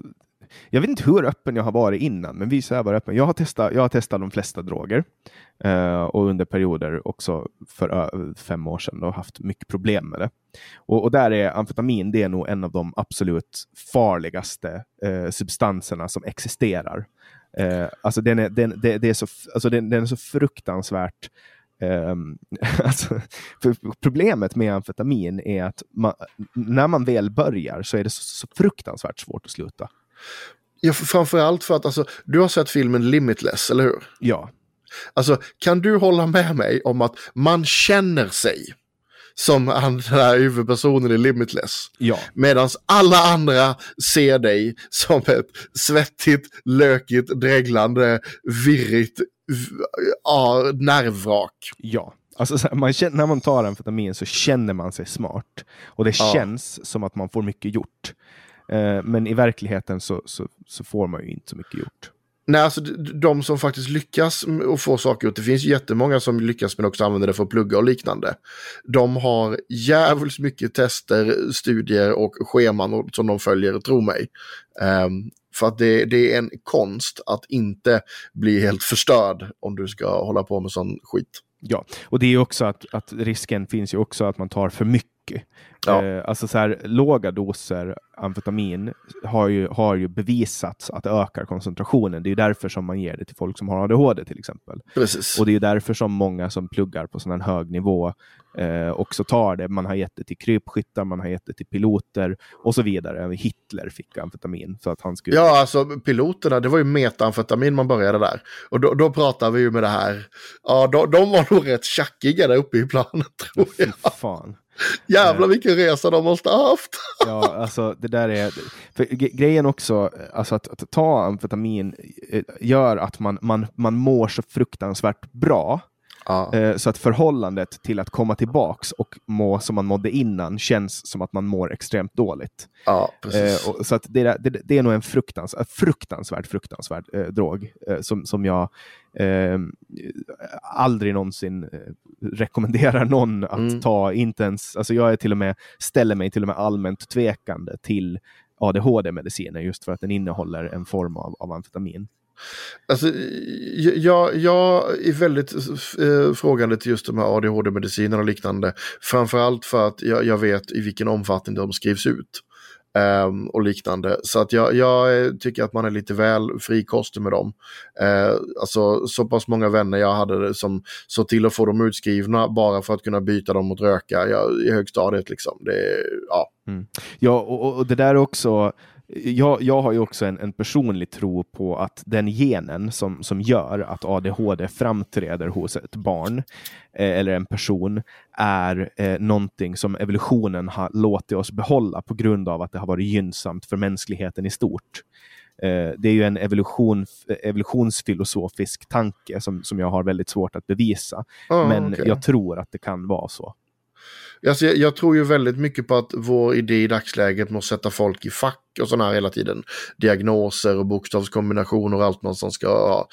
B: jag vet inte hur öppen jag har varit innan, men visst jag var öppen. Jag har testat, jag har testat de flesta droger eh, och under perioder också för fem år sedan och haft mycket problem med det. Och, och, där är amfetamin, det är nog en av de absolut farligaste eh, substanserna som existerar. Eh, alltså den är, den, det, det är så, alltså den, den är så fruktansvärt Um, alltså, problemet med amfetamin är att man, när man väl börjar så är det så, så fruktansvärt svårt att sluta.
C: Ja, framförallt för att alltså, du har sett filmen Limitless, eller hur?
B: Ja.
C: Alltså, kan du hålla med mig om att man känner sig som den här huvudpersonen i Limitless.
B: Ja.
C: Medan alla andra ser dig som ett svettigt, lökigt, dreglande, virrigt ja, nervvrak.
B: Ja. Alltså, man känner, när man tar amfetamin så känner man sig smart. Och det ja. känns som att man får mycket gjort. Eh, men i verkligheten så, så, så, får man ju inte så mycket gjort.
C: Nej, alltså de som faktiskt lyckas och få saker gjort, det finns jättemånga som lyckas men också använder det för att plugga och liknande. De har jävligt mycket tester, studier och scheman som de följer, tro mig. Um, för att det, det, är en konst att inte bli helt förstörd om du ska hålla på med sån skit.
B: Ja, och det är också att, att risken finns ju också att man tar för mycket. Ja. Eh, alltså så här, låga doser amfetamin har ju, har ju bevisats att ökar koncentrationen. Det är därför som man ger det till folk som har ADHD till exempel.
C: Precis.
B: Och det är därför som många som pluggar på sån här hög nivå eh, också tar det. Man har gett det till krypskyttar, man har gett det till piloter och så vidare. Hitler fick amfetamin. Så att han skulle...
C: Ja, alltså piloterna, det var ju metamfetamin man började där. Och då, då pratar vi ju med det här. Ja, de, de var nog rätt tjackiga där uppe i planet tror jag.
B: Fan.
C: Jävlar eh. vilken resa de måste ha haft.
B: ja, alltså det där är... grejen också, alltså att, att, ta amfetamin eh, gör att man, man, man mår så fruktansvärt bra. Ja. Eh, så att förhållandet till att komma tillbaks och må som man mådde innan känns som att man mår extremt dåligt.
C: Ja.
B: Och, så att det, det, det, är nog en fruktans, fruktansvärd, fruktansvärd eh, drog eh, som, som jag eh, aldrig någonsin eh, rekommenderar någon att mm. ta. Inte ens, alltså jag är till och med, ställer mig till och med allmänt tvekande till ADHD-mediciner just för att den innehåller en form av, av amfetamin.
C: Alltså, jag, jag är väldigt eh, frågande till just de här ADHD-medicinerna och liknande. Framförallt för att jag, jag, vet i vilken omfattning de skrivs ut. Um, och liknande. Så att jag, jag, tycker att man är lite väl frikostig med dem. Uh, alltså så pass många vänner jag hade som såg till att få dem utskrivna bara för att kunna byta dem mot röka jag, i högstadiet. Liksom. Det, ja.
B: Mm. ja, och, och det där också jag, jag har ju också en, en, personlig tro på att den genen som, som gör att ADHD framträder hos ett barn eh, eller en person är eh, någonting som evolutionen har låtit oss behålla på grund av att det har varit gynnsamt för mänskligheten i stort. Eh, det är ju en evolution, evolutionsfilosofisk tanke som, som jag har väldigt svårt att bevisa. Oh, Men okay. jag tror att det kan vara så.
C: Alltså, jag, jag, tror ju väldigt mycket på att vår idé i dagsläget måste sätta folk i fack och sådana här hela tiden. Diagnoser och bokstavskombinationer och allt man som ska ha.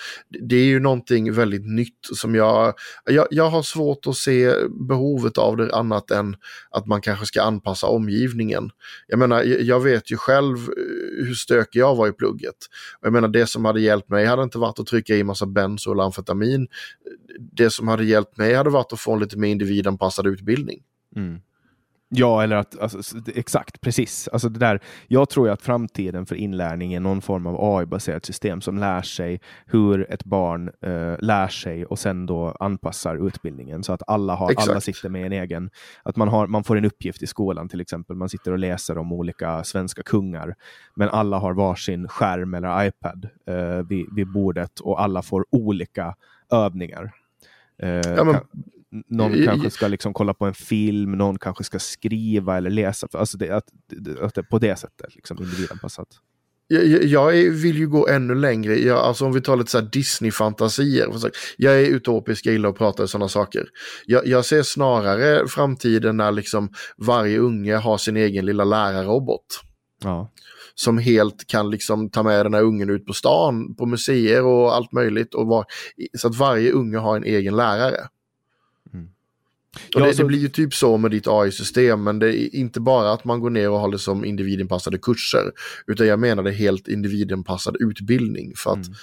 C: Det är ju någonting väldigt nytt som jag, jag, jag har svårt att se behovet av det annat än att man kanske ska anpassa omgivningen. Jag menar, jag vet ju själv eh, hur stökig jag var i plugget. Jag menar, det som hade hjälpt mig hade inte varit att trycka i massa benzo eller amfetamin. Det som hade hjälpt mig hade varit att få en lite mer individanpassad utbildning. Mm.
B: Ja, eller att, alltså, exakt, precis. Alltså det där, jag tror ju att framtiden för inlärning är någon form av AI-baserat system som lär sig hur ett barn uh, lär sig och sen då anpassar utbildningen så att alla, har, alla sitter med en egen, att man, har, man får en uppgift i skolan till exempel, man sitter och läser om olika svenska kungar, men alla har varsin skärm eller iPad uh, vid, vid bordet och alla får olika övningar. Uh, ja, men, någon I, kanske ska liksom kolla på en film, någon kanske ska skriva eller läsa. Alltså det, att, att det på det sättet, liksom individanpassat.
C: Jag, jag vill ju gå ännu längre. Jag, alltså om vi tar lite så Disney-fantasier. Jag är utopisk, jag gillar att prata om sådana saker. Jag, jag, ser snarare framtiden när liksom varje unge har sin egen lilla lärarrobot. Ja. Som helt kan liksom ta med den här ungen ut på stan, på museer och allt möjligt. Och var, så att varje unge har en egen lärare. Och det, det, blir ju typ så med ditt AI-system, men det är inte bara att man går ner och håller som individanpassade kurser, utan jag menar det helt individanpassad utbildning. För att mm.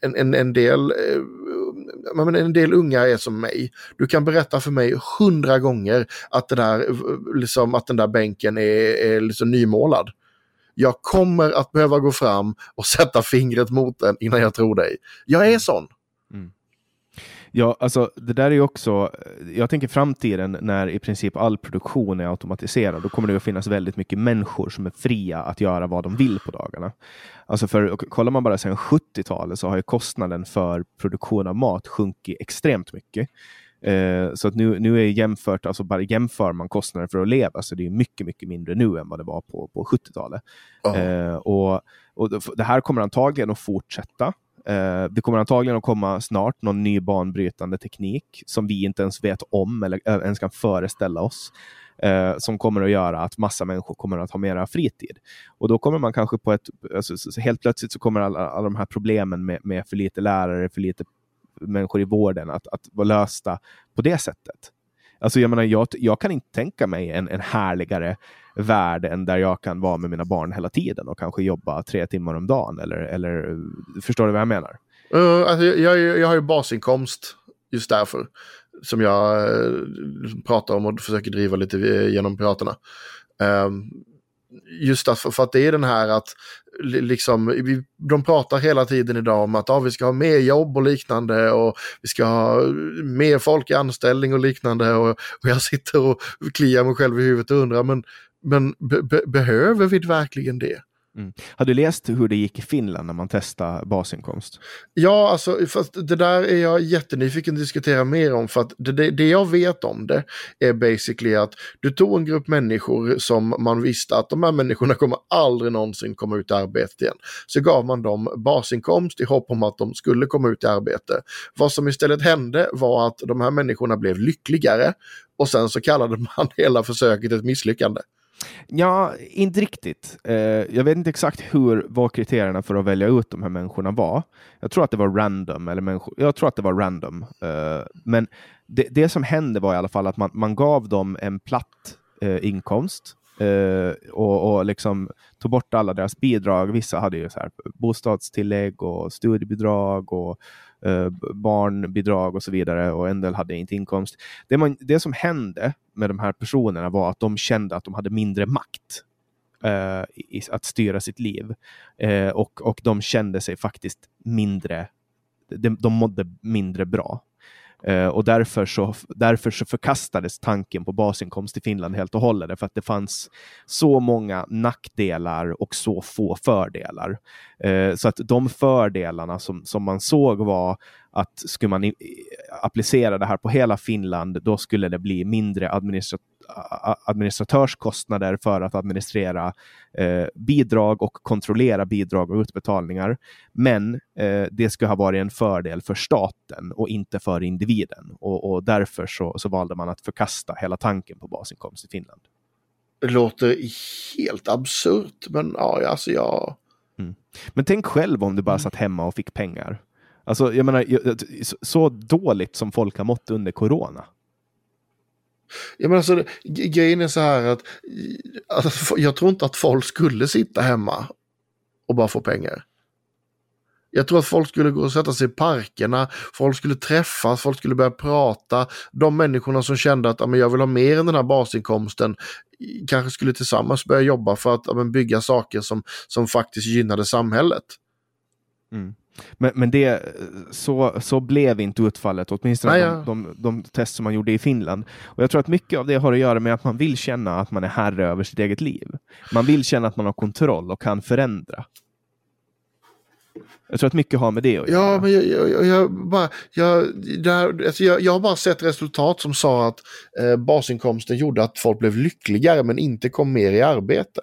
C: en, en, en, del, eh, en del unga är som mig. Du kan berätta för mig hundra gånger att, det där, liksom, att den där bänken är, är liksom nymålad. Jag kommer att behöva gå fram och sätta fingret mot den innan jag tror dig. Jag är sån.
B: Ja, alltså det där är ju också, jag tänker framtiden när i princip all produktion är automatiserad, då kommer det att finnas väldigt mycket människor som är fria att göra vad de vill på dagarna. Alltså för kollar man bara sedan 70-talet så har ju kostnaden för produktion av mat sjunkit extremt mycket. Eh, så att nu, nu är jämfört, alltså bara jämför man kostnader för att leva så det är mycket, mycket mindre nu än vad det var på, på 70-talet. Oh. Eh, och, och det här kommer antagligen att fortsätta. Eh, det kommer antagligen att komma snart någon ny banbrytande teknik som vi inte ens vet om eller eh, ens kan föreställa oss. Eh, som kommer att göra att massa människor kommer att ha mera fritid. Och då kommer man kanske på ett... Alltså, helt plötsligt så kommer alla, alla de här problemen med, med för lite lärare, för lite människor i vården att, att vara lösta på det sättet. Alltså jag, menar, jag, jag kan inte tänka mig en, en härligare värld än där jag kan vara med mina barn hela tiden och kanske jobba tre timmar om dagen. Eller, eller förstår du vad jag menar?
C: Uh, alltså jag, jag har ju basinkomst just därför. Som jag eh, pratar om och försöker driva lite eh, genom piraterna. Um, just att, för, för, att det är den här att liksom, vi, de pratar hela tiden idag om att ah, vi ska ha mer jobb och liknande och vi ska ha mer folk i anställning och liknande och, och jag sitter och kliar mig själv i huvudet och undrar men, men be, behöver vi verkligen det?
B: Mm. Har du läst hur det gick i Finland när man testade basinkomst?
C: Ja, alltså, fast det där är jag jättenyfiken att diskutera mer om. För att det, det, det, jag vet om det är basically att du tog en grupp människor som man visste att de här människorna kommer aldrig någonsin komma ut i arbete igen. Så gav man dem basinkomst i hopp om att de skulle komma ut i arbete. Vad som istället hände var att de här människorna blev lyckligare och sen så kallade man hela försöket ett misslyckande.
B: Ja, inte riktigt. Eh, jag vet inte exakt hur vad kriterierna för att välja ut de här människorna var. Jag tror att det var random. Eller människor, jag tror att det var random. Eh, men det, det, som hände var i alla fall att man, man gav dem en platt eh, inkomst eh, och, och liksom tog bort alla deras bidrag. Vissa hade ju så här bostadstillägg och studiebidrag och Eh, barnbidrag och så vidare och en del hade inte inkomst. Det, man, det som hände med de här personerna var att de kände att de hade mindre makt uh, i, att styra sitt liv eh, och, och de kände sig faktiskt mindre de, de mådde mindre bra. Eh, och därför så, därför så förkastades tanken på basinkomst i Finland helt och hållet, för att det fanns så många nackdelar och så få fördelar. Eh, så att de fördelarna som, som man såg var att skulle man i, applicera det här på hela Finland, då skulle det bli mindre administrat administratörskostnader för att administrera eh, bidrag och kontrollera bidrag och utbetalningar. Men eh, det ska ha varit en fördel för staten och inte för individen. Och, och därför så, så valde man att förkasta hela tanken på basinkomst i Finland.
C: Det låter helt absurt, men ja, alltså jag...
B: Mm. Men tänk själv om du bara satt hemma och fick pengar. Alltså, jag menar, så dåligt som folk har mått under corona.
C: Ja, men alltså, grejen är så här att alltså, jag tror inte att folk skulle sitta hemma och bara få pengar. Jag tror att folk skulle gå och sätta sig i parkerna, folk skulle träffas, folk skulle börja prata. De människorna som kände att jag vill ha mer än den här basinkomsten kanske skulle tillsammans börja jobba för att bygga saker som, som faktiskt gynnade samhället.
B: Mm. Men, men det, så, så blev inte utfallet, åtminstone Nej, ja. de, de, de, test som man gjorde i Finland. Och Jag tror att mycket av det har att göra med att man vill känna att man är herre över sitt eget liv. Man vill känna att man har kontroll och kan förändra. Jag tror att mycket har med det att
C: göra. Ja, men jag, jag, jag bara, jag, där, alltså jag, jag har bara sett resultat som sa att eh, basinkomsten gjorde att folk blev lyckligare men inte kom mer i arbete.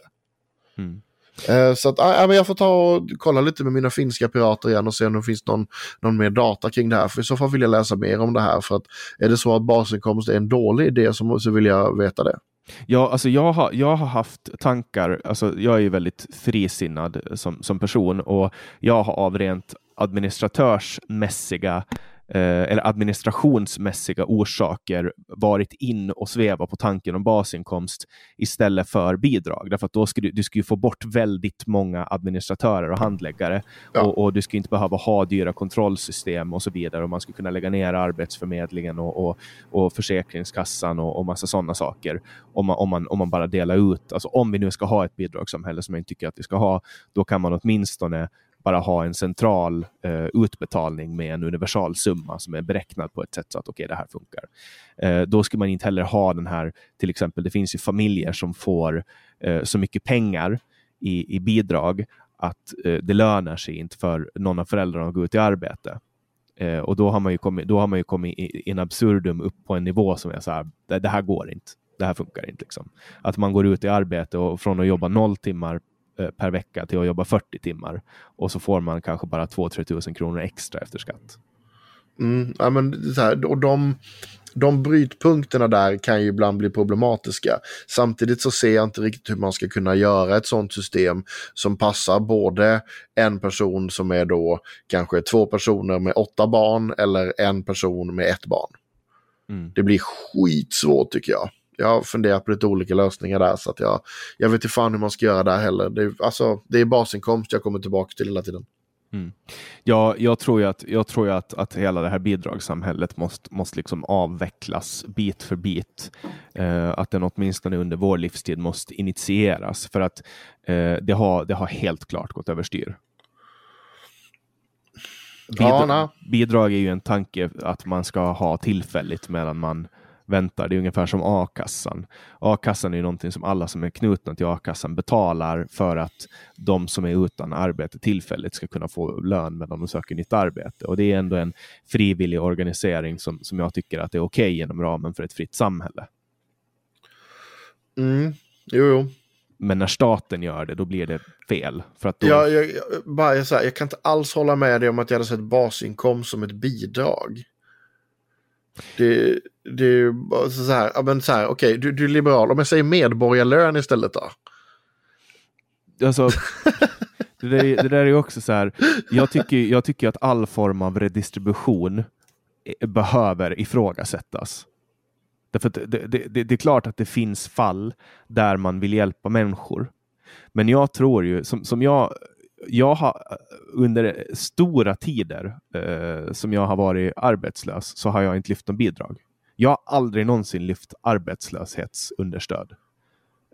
C: Mm. Eh, så att, äh, jag får ta och kolla lite med mina finska pirater igen och se om det finns någon, någon mer data kring det här. För i så fall vill jag läsa mer om det här. För att är det så att basinkomst är en dålig idé så, så vill jag veta det.
B: Ja, alltså jag har, jag har haft tankar, alltså jag är ju väldigt frisinnad som, som person och jag har av rent administratörsmässiga eller administrationsmässiga orsaker varit in och sveva på tanken om basinkomst istället för bidrag. Därför att då skulle du skulle få bort väldigt många administratörer och handläggare ja. och, och, du skulle inte behöva ha dyra kontrollsystem och så vidare. Och man skulle kunna lägga ner Arbetsförmedlingen och, och, och Försäkringskassan och, och massa sådana saker om man, om, man, om man bara delar ut. Alltså om vi nu ska ha ett bidragssamhälle som jag inte tycker att vi ska ha, då kan man åtminstone bara ha en central eh, utbetalning med en universal summa som är beräknad på ett sätt så att okej, okay, det här funkar. Eh, då ska man inte heller ha den här, till exempel, det finns ju familjer som får eh, så mycket pengar i, i bidrag att eh, det lönar sig inte för någon av föräldrarna att gå ut i arbete. Eh, och då har man ju kommit, då har man ju kommit in absurdum upp på en nivå som är så här, det, det här går inte det här funkar inte. Liksom. Att man går ut i arbete och från att jobba noll timmar per vecka till att jobba 40 timmar och så får man kanske bara 2-3 tusen kronor extra efter skatt.
C: Mm, ja, men så här, och de, de brytpunkterna där kan ju ibland bli problematiska. Samtidigt så ser jag inte riktigt hur man ska kunna göra ett sånt system som passar både en person som är då kanske två personer med åtta barn eller en person med ett barn. Mm. Det blir skitsvårt tycker jag jag har funderat på lite olika lösningar där så att jag, jag vet inte fan hur man ska göra där heller. Det, alltså, det är basinkomst jag kommer tillbaka till hela tiden.
B: Mm. Ja, jag tror ju att, jag tror att, att hela det här bidragssamhället måste, måste liksom avvecklas bit för bit. Eh, att den åtminstone under vår livstid måste initieras för att eh, det, har, det har helt klart gått överstyr. Bidrag, ja, bidrag är ju en tanke att man ska ha tillfälligt medan man väntar. Det är ungefär som a-kassan. A-kassan är ju någonting som alla som är knutna till a-kassan betalar för att de som är utan arbete tillfälligt ska kunna få lön medan de söker nytt arbete. Och det är ändå en frivillig organisering som, som jag tycker att det är okej okay inom ramen för ett fritt samhälle.
C: Mm. Jo, jo.
B: Men när staten gör det, då blir det fel. För att då...
C: ja, jag, bara, så här, jag kan inte alls hålla med dig om att jag hade sett basinkomst som ett bidrag. Det, det är ju så här, ja men så här, okej, okay, du, du är liberal. Om jag säger medborgarlön istället då?
B: Alltså, det, där, det där är också så här, jag tycker, jag tycker att all form av redistribution behöver ifrågasättas. Därför det, det, det, det, är klart att det finns fall där man vill hjälpa människor. Men jag tror ju, som, som jag jag har under stora tider eh, som jag har varit arbetslös så har jag inte lyft någon bidrag. Jag har aldrig någonsin lyft arbetslöshetsunderstöd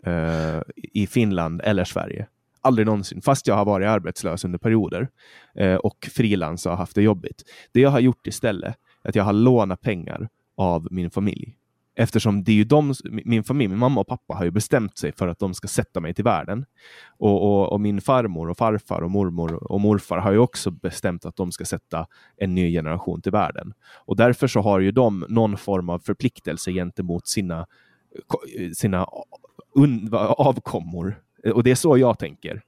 B: eh, i Finland eller Sverige. Aldrig någonsin, fast jag har varit arbetslös under perioder eh, och frilans och haft det jobbigt. Det jag har gjort istället är att jag har lånat pengar av min familj. Eftersom det är ju de, min familj, min mamma och pappa har ju bestämt sig för att de ska sätta mig till världen. Och, och, och, min farmor och farfar och mormor och morfar har ju också bestämt att de ska sätta en ny generation till världen. Och därför så har ju de någon form av förpliktelse gentemot sina sina avkommor. Och det är så jag tänker.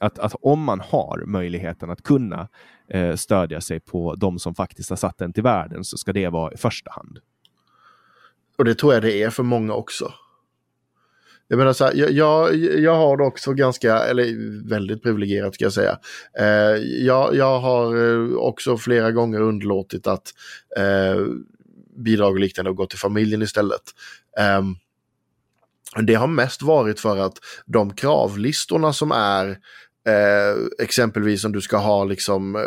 B: Att, att om man har möjligheten att kunna eh, stödja sig på de som faktiskt har satt den till världen så ska det vara i första hand.
C: Och det tror jag det är för många också. Jag menar så här, jag, jag, har det också ganska, eller väldigt privilegierat ska jag säga. Eh, jag, jag har eh, också flera gånger underlåtit att eh, bidrag och liknande och gått till familjen istället. Eh, det har mest varit för att de kravlistorna som är eh, exempelvis om du ska ha liksom eh,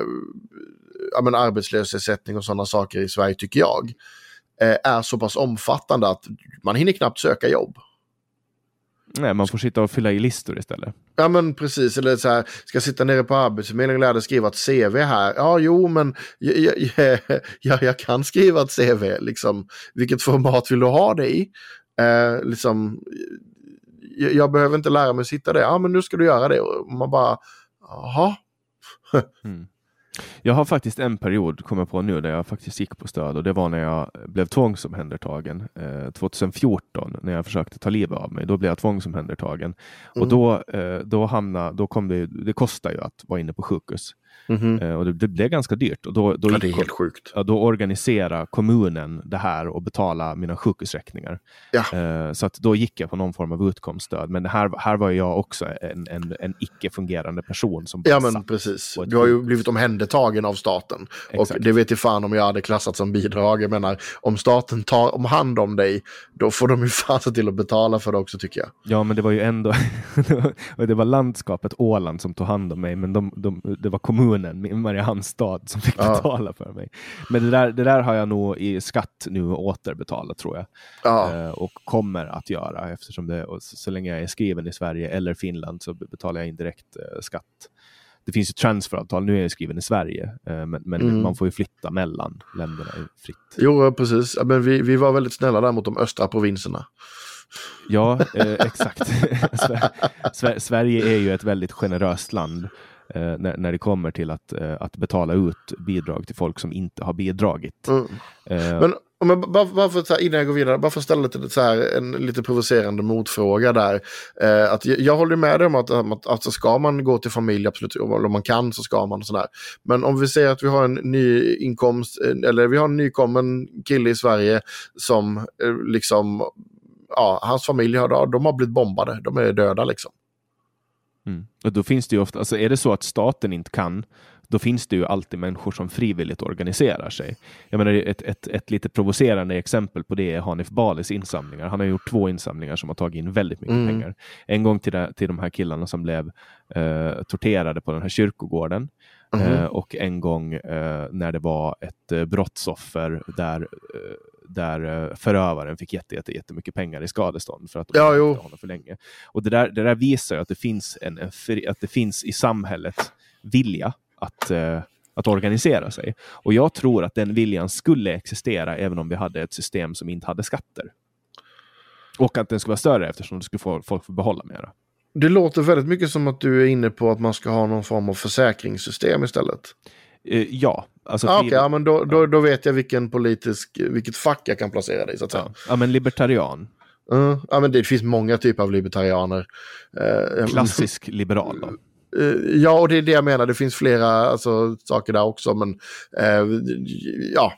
C: ja, men arbetslöshetsersättning och sådana saker i Sverige tycker jag är så pass omfattande att man hinner knappt söka jobb.
B: Nej, man får sitta och fylla i listor istället.
C: Ja men precis, eller så här, ska sitta nere på Arbetsförmedlingen och lära dig skriva ett CV här. Ja, jo, men jag, jag, jag, jag kan skriva ett CV, liksom. Vilket format vill du ha det i? Eh, liksom, jag, jag, behöver inte lära mig sitta där. Ja, men nu ska du göra det. Och man bara, jaha.
B: mm. Jag har faktiskt en period, kommer på nu, där jag faktiskt gick på stöd och det var när jag blev tvångsomhändertagen eh, 2014 när jag försökte ta livet av mig. Då blev jag tvångsomhändertagen mm. och då, eh, då hamnade, då kom det, det kostar ju att vara inne på sjukhus. Mm -hmm. och det, det, blev ganska dyrt. Och då, då
C: ja, det är helt sjukt.
B: Ja, då organiserade kommunen det här och betalade mina sjukhusräkningar. Ja. Uh, så att då gick jag på någon form av utkomststöd. Men här, här var jag också en, en, en icke-fungerande person. Som
C: ja, men precis. Du har ju blivit omhändertagen av staten. Exakt. Och det vet jag fan om jag hade klassat som bidrag. Jag menar, om staten tar om hand om dig, då får de ju fan se till att betala för det också tycker jag.
B: Ja, men det var ju ändå, det var landskapet Åland som tog hand om mig, men de, de, det var kommunen kommunen, Mariehamns stad, som fick betala för mig. Men det där, det där har jag nog i skatt nu återbetalat tror jag. Ja. Eh, och kommer att göra eftersom det, så, så, länge jag är skriven i Sverige eller Finland så betalar jag indirekt eh, skatt. Det finns ju transferavtal, nu är jag skriven i Sverige, eh, men, men mm. man får ju flytta mellan länderna fritt.
C: Jo, precis. Men vi, vi var väldigt snälla där mot de östra provinserna.
B: Ja, eh, exakt. Sverige är ju ett väldigt generöst land eh, när, när det kommer till att, eh, att betala ut bidrag till folk som inte har bidragit. Mm.
C: Eh, Men om bara, bara för att, innan jag går vidare, bara för att ställa lite, så här, en lite provocerande motfråga där. Eh, att jag, jag håller med dig om att, att alltså ska man gå till familj, absolut, om man kan så ska man. sådär. Men om vi säger att vi har en ny inkomst, eh, eller vi har en nykommen kille i Sverige som eh, liksom, ja, hans familj har, de har blivit bombade, de är döda liksom.
B: Mm. Och då finns det ju ofta, alltså är det så att staten inte kan, då finns det ju alltid människor som frivilligt organiserar sig. Jag menar, ett, ett, ett lite provocerande exempel på det är Hanif Balis insamlingar. Han har gjort två insamlingar som har tagit in väldigt mycket mm. pengar. En gång till, det, till de här killarna som blev eh, torterade på den här kyrkogården. Mm. Eh, och en gång eh, när det var ett eh, brottsoffer där eh, där eh, förövaren fick jätte, jätte, jättemycket pengar i skadestånd för att de
C: ja,
B: honom för länge. Och det där, det där visar ju att det finns, en, en att det finns i samhället vilja att, uh, att organisera sig. Och jag tror att den viljan skulle existera även om vi hade ett system som inte hade skatter. Och att den skulle vara större eftersom det skulle få folk få behålla mera.
C: Det låter väldigt mycket som att du är inne på att man ska ha någon form av försäkringssystem istället.
B: Uh, ja,
C: Alltså ah, okay, ja, men då, då, då vet jag vilken politisk, vilket fack jag kan placera dig i. Så att
B: säga. Ja. ja, men libertarian.
C: Uh, ja, men det finns många typer av libertarianer.
B: Uh, Klassisk liberal då?
C: Uh, ja, och det är det jag menar. Det finns flera alltså, saker där också. Men ja,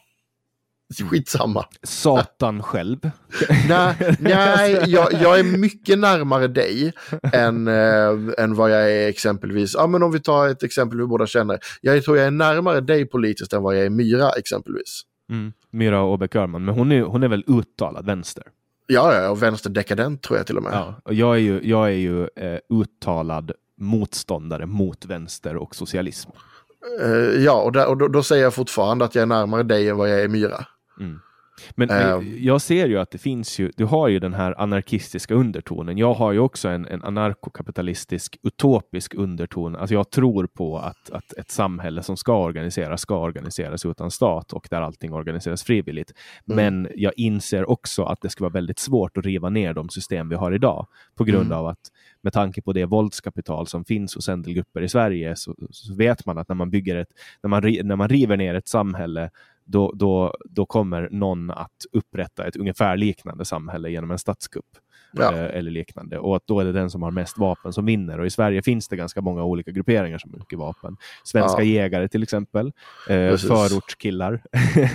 C: Skitsamma.
B: Satan själv.
C: nej, nej jag, jag, är mycket närmare dig än, äh, än vad jag är exempelvis. Ja, men om vi tar ett exempel vi båda känner. Jag tror jag är närmare dig politiskt än vad jag är Myra exempelvis.
B: Mm. Myra Åbäck Öhrman, men hon är, hon är väl uttalad vänster?
C: Ja, ja, och vänsterdekadent tror jag till och med.
B: Ja, och jag är ju, jag är ju eh, uttalad motståndare mot vänster och socialism.
C: Uh, ja, och, där, och då, då, säger jag fortfarande att jag är närmare dig än vad jag är Myra.
B: Mm. Men, um, jag ser ju att det finns ju, du har ju den här anarkistiska undertonen. Jag har ju också en, en anarkokapitalistisk utopisk underton. Alltså jag tror på att, att ett samhälle som ska organiseras ska organiseras utan stat och där allting organiseras frivilligt. Mm. Men jag inser också att det ska vara väldigt svårt att riva ner de system vi har idag på grund mm. av att med tanke på det våldskapital som finns hos en del grupper i Sverige så, så vet man att när man bygger ett, när man, när man river ner ett samhälle då, då, då kommer någon att upprätta ett ungefär liknande samhälle genom en statskupp.
C: Ja.
B: eh, eller liknande. Och att då är det den som har mest vapen som vinner. Och i Sverige finns det ganska många olika grupperingar som har mycket vapen. Svenska
C: Ja.
B: jägare till exempel, eh, förortskillar,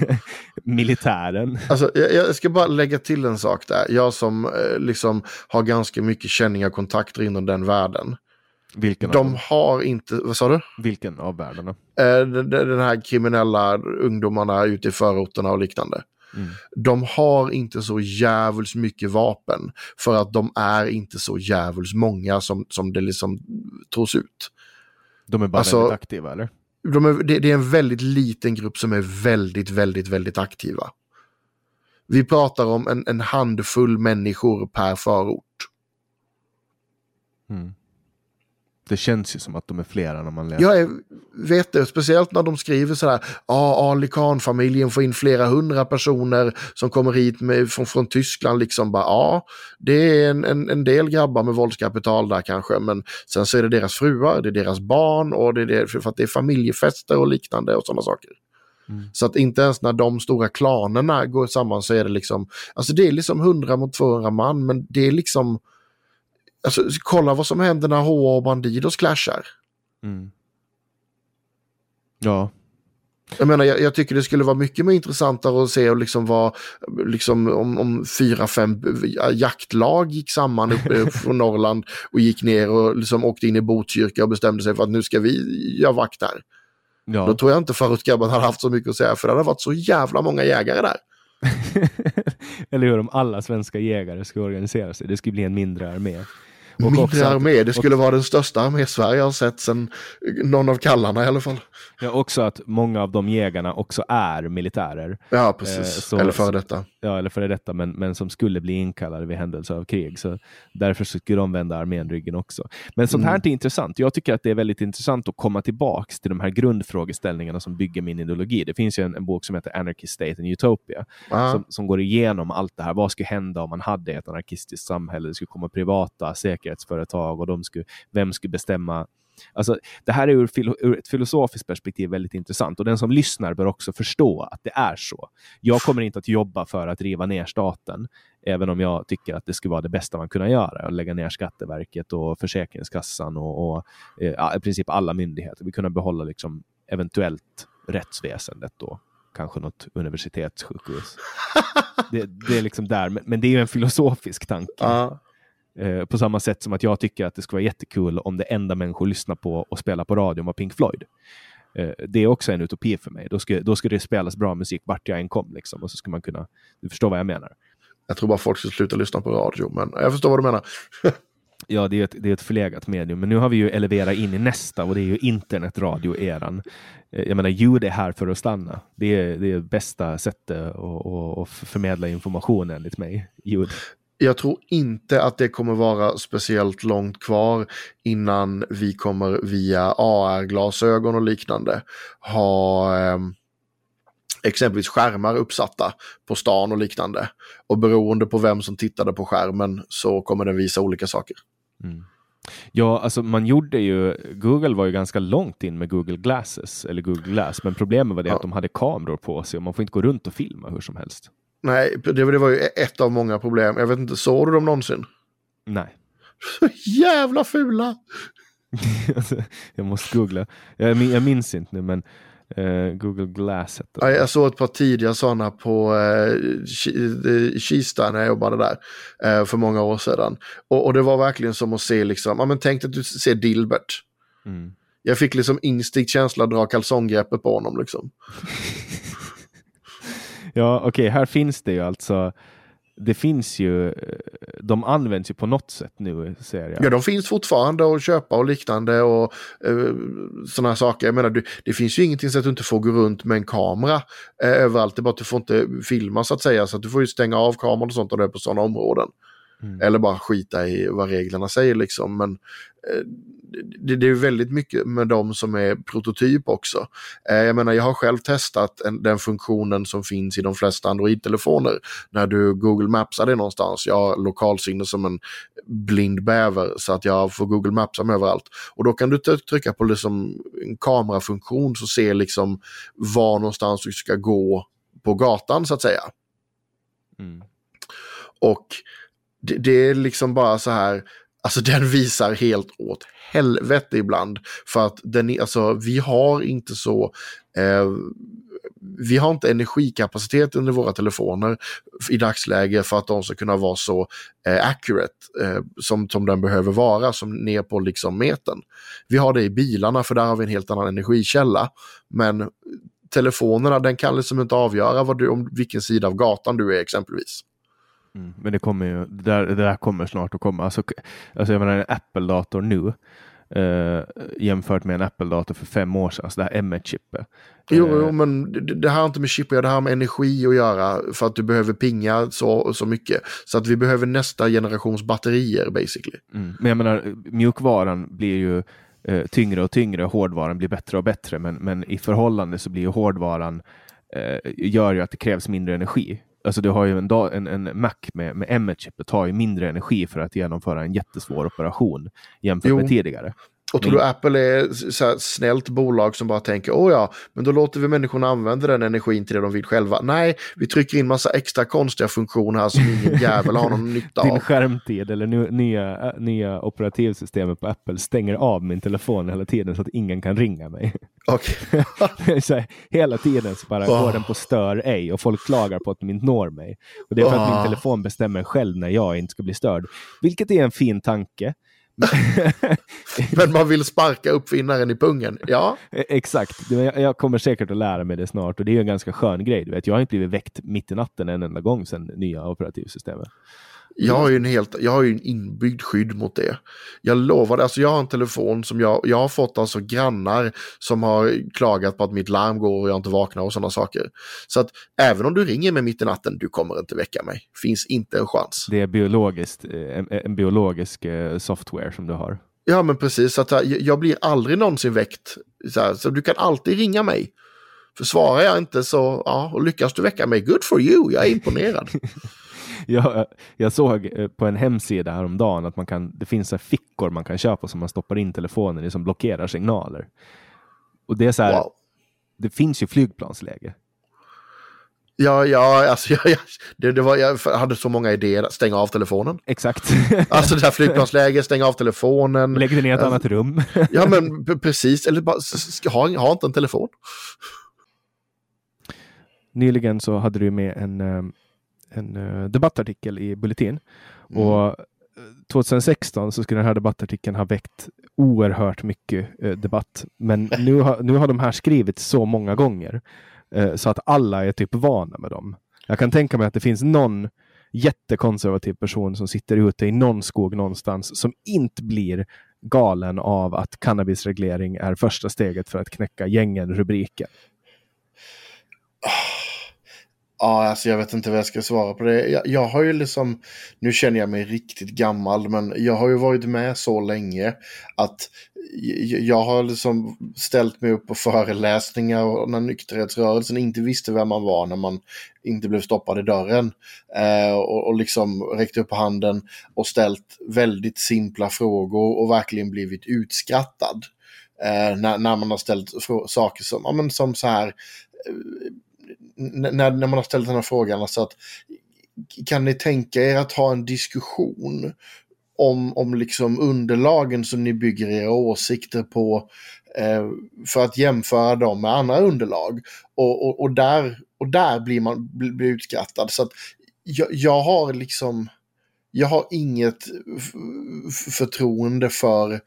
B: militären.
C: Alltså, jag, jag ska bara lägga till en sak där. Jag som eh, liksom har ganska mycket känningar och kontakter inom den världen.
B: Vilken,
C: De har inte, vad sa du?
B: Vilken av världarna?
C: Eh, den, den här kriminella ungdomarna ute i förorterna och liknande.
B: Mm.
C: De har inte så jävligt mycket vapen. För att de är inte så jävligt många som, som det liksom tros ut.
B: De är bara
C: Alltså-
B: väldigt aktiva eller?
C: De är, det, det är en väldigt liten grupp som är väldigt, väldigt, väldigt aktiva. Vi pratar om en, en handfull människor per förort.
B: Mm. Det känns ju som att de är flera när man läser.
C: Jag vet det, speciellt när de skriver så här, ja, Ali Khan-familjen får in flera hundra personer som kommer hit med, från, från Tyskland, liksom bara, ja, det är en, en, en del grabbar med våldskapital där kanske, men sen så är det deras fruar, det är deras barn och det är det, för att det är familjefester och liknande och sådana saker.
B: Mm.
C: Så att inte ens när de stora klanerna går samman så är det liksom, alltså det är liksom 100 mot 200 man, men det är liksom, alltså kolla vad som händer när HA och Bandidos clashar.
B: Mm. Ja,
C: Jag menar, jag, jag tycker det skulle vara mycket mer intressantare att se och liksom vad, liksom om, om fyra, fem jaktlag gick samman uppe från Norrland och gick ner och liksom åkte in i Botkyrka och bestämde sig för att nu ska vi göra vakt här.
B: ja.
C: Då tror jag inte förutgrabben hade haft så mycket att säga för det hade varit så jävla många jägare där.
B: Eller hur, om alla svenska jägare skulle organisera sig. Det skulle bli en mindre armé. Och
C: Mindre armé, det skulle vara den största armé Sverige har sett sedan någon av kallarna i alla fall.
B: Ja, också att många av de jägarna också är militärer.
C: Ja,
B: Eh,
C: precis.
B: så-
C: Eller före detta.
B: Ja, eller före detta, men, men som skulle bli inkallade vid händelse av krig. Så därför skulle de vända armén ryggen också. Men sånt här är intressant. Jag tycker att det är väldigt intressant att komma tillbaks till de här grundfrågeställningarna som bygger min ideologi. Det finns ju en, en bok som heter Anarchy State and Utopia som, som går igenom allt det här. Vad skulle hända om man hade ett anarkistiskt samhälle? Det skulle komma privata säkerhetsföretag och de skulle, vem skulle bestämma Alltså, det här är ur, filo, ur ett filosofiskt perspektiv väldigt intressant och den som lyssnar bör också förstå att det är så. Jag kommer inte att jobba för att riva ner staten, även om jag tycker att det skulle vara det bästa man kunde göra, att lägga ner Skatteverket och Försäkringskassan och, och eh, i princip alla myndigheter. Vi kunde behålla liksom eventuellt rättsväsendet då, kanske något universitetssjukhus. det, det är liksom där, men, men det är en filosofisk tanke.
C: Ja.
B: Eh, på samma sätt som att jag tycker att det skulle vara jättekul om det enda människor lyssnar på och spelar på radion var Pink Floyd. Eh, det är också en utopi för mig. Då skulle, då skulle det spelas bra musik vart jag än kom. Liksom, och så skulle man kunna... Du förstår vad jag menar?
C: Jag tror bara folk ska sluta lyssna på radio, men jag förstår vad du menar.
B: Ja, det är, ett, det är ett förlegat medium, men nu har vi ju eleverat in i nästa och det är ju internetradioeran. Eh, Jag menar, ljud är här för att stanna. Det är det är bästa sättet att, att, att förmedla information enligt mig. Ljud.
C: Jag tror inte att det kommer vara speciellt långt kvar innan vi kommer via AR-glasögon och liknande ha eh, exempelvis skärmar uppsatta på stan och liknande. Och beroende på vem som tittade på skärmen så kommer den visa olika saker.
B: Ja, alltså man gjorde ju, Google var ju ganska långt in med Google Glasses, eller Google Glass, men problemet var det
C: Ja.
B: att de hade kameror på sig och man får inte gå runt och filma hur som helst.
C: Nej, det, det var ju ett av många problem. Jag vet inte, såg du dem någonsin?
B: Nej.
C: Så jävla fula!
B: Jag måste googla. Jag, jag minns inte nu, men eh, Google Glass hette
C: Ja,
B: det.
C: jag såg ett par tidiga sådana på eh, Kista när jag jobbade där eh, för många år sedan. Och, och det var verkligen som att se, liksom, ja men tänk att du ser Dilbert.
B: Mm.
C: Jag fick liksom instinkt känsla att dra kalsonggreppet på honom liksom.
B: Ja, okej, här finns det ju alltså. Det finns ju, eh, de används ju på något sätt nu, ser jag.
C: Ja, de finns fortfarande att köpa och liknande och eh, sådana här saker. Jag menar, du, det finns ju ingenting så att du inte får gå runt med en kamera eh, överallt. Det är bara att du får inte filma så att säga. Så att du får ju stänga av kameran och sånt och det är på sådana områden. Mm. Eller bara skita i vad reglerna säger liksom. Men det, det, är väldigt mycket med de som är prototyp också. Eh, jag menar, jag har själv testat en, den funktionen som finns i de flesta Android-telefoner. När du Google Mapsar det någonstans. Jag har lokalsinne som en blind bäver så att jag får Google Mapsa mig överallt. Och då kan du trycka på liksom en kamerafunktion så ser liksom var någonstans du ska gå på gatan så att säga. Mm. Och det, det, är liksom bara så här, alltså den visar helt åt helvete ibland. För att den, alltså, vi har inte så, eh, vi har inte energikapacitet under våra telefoner i dagsläget för att de ska kunna vara så eh, accurate eh, som, som den behöver vara, som ner på liksom metern. Vi har det i bilarna för där har vi en helt annan energikälla. Men telefonerna, den kan liksom inte avgöra vad du, om vilken sida av gatan du är exempelvis.
B: Mm, men det kommer ju, det där, det där kommer snart att komma. Alltså, alltså jag menar en Apple-dator nu eh, jämfört med en Apple-dator för fem år sedan, alltså det här M1-chippet.
C: Jo, jo, eh, men det, det här har inte med chip att göra, det har med energi att göra för att du behöver pinga så, så mycket. Så att vi behöver nästa generations batterier basically.
B: Mm. Men jag menar, mjukvaran blir ju eh, tyngre och tyngre, hårdvaran blir bättre och bättre, men, men i förhållande så blir ju hårdvaran eh, gör ju att det krävs mindre energi. Alltså du har ju en, en, en Mac med, med M1-chippet tar ju mindre energi för att genomföra en jättesvår operation jämfört jo. med tidigare.
C: Och tror du Apple är så här snällt bolag som bara tänker, åh ja, men då låter vi människorna använda den energin till det de vill själva. Nej, vi trycker in massa extra konstiga funktioner här som ingen jävel har någon nytta
B: av. Din skärmtid eller nya, nya operativsystemet på Apple stänger av min telefon hela tiden så att ingen kan ringa mig.
C: Okay.
B: hela tiden så bara oh. går den på stör ej och folk klagar på att de inte når mig. Och Det är för att oh. min telefon bestämmer själv när jag inte ska bli störd. Vilket är en fin tanke.
C: Men man vill sparka uppfinnaren i pungen, ja.
B: E-, exakt, jag kommer säkert att lära mig det snart och det är en ganska skön grej. Du vet. Jag har inte blivit väckt mitt i natten en enda gång sedan nya operativsystemet.
C: Jag har ju en, helt, jag har ju en inbyggd skydd mot det. Jag lovar, alltså jag har en telefon som jag, jag har fått alltså grannar som har klagat på att mitt larm går och jag inte vaknar och sådana saker. Så att även om du ringer mig mitt i natten, du kommer inte väcka mig. Finns inte en chans.
B: Det är biologiskt, eh, en, en biologisk eh, software som du har.
C: Ja men precis, så att jag blir aldrig någonsin väckt. Så, här, så du kan alltid ringa mig. För svarar jag inte så, ja, och lyckas du väcka mig, good for you, jag är imponerad.
B: jag, jag såg eh, på en hemsida häromdagen att man kan, det finns så fickor man kan köpa som man stoppar in telefonen i som blockerar signaler. Och det är så här, wow. det finns ju flygplansläge.
C: Ja, ja, alltså jag, jag, det, det var, jag hade så många idéer. Stänga av telefonen.
B: Exakt.
C: alltså det här flygplansläget, stänga av telefonen.
B: Lägg den i ett uh, annat rum.
C: ja, men precis. Eller bara, ha, ha inte en telefon.
B: Nyligen så hade du med en, eh, en uh, debattartikel i Bulletin. Mm. Och 2016 så skulle den här debattartikeln ha väckt oerhört mycket uh, debatt. Men nu har, nu har de här skrivits så många gånger uh, så att alla är typ vana med dem. Jag kan tänka mig att det finns någon jättekonservativ person som sitter ute i någon skog någonstans som inte blir galen av att cannabisreglering är första steget för att knäcka gängen-rubriken.
C: Ja, alltså jag vet inte vad jag ska svara på det. Jag, jag, har ju liksom, nu känner jag mig riktigt gammal, men jag har ju varit med så länge att jag har liksom ställt mig upp på föreläsningar och när nykterhetsrörelsen inte visste vem man var när man inte blev stoppad i dörren. Eh, och, och liksom räckt upp handen och ställt väldigt simpla frågor och verkligen blivit utskrattad. Eh, när, när man har ställt saker som, ja, men som så här eh, när, när man har ställt den här frågan, alltså att kan ni tänka er att ha en diskussion om, om liksom underlagen som ni bygger era åsikter på eh, för att jämföra dem med andra underlag. Och, och, och där, och där blir man blir utskrattad. Så att jag, jag har liksom, jag har inget förtroende för, eh,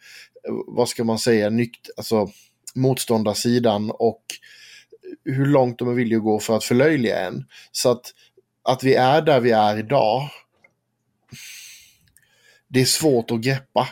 C: vad ska man säga, nykt, alltså motståndarsidan och hur långt de är villiga att gå för att förlöjliga en. Så att, att vi är där vi är idag, det är svårt att greppa.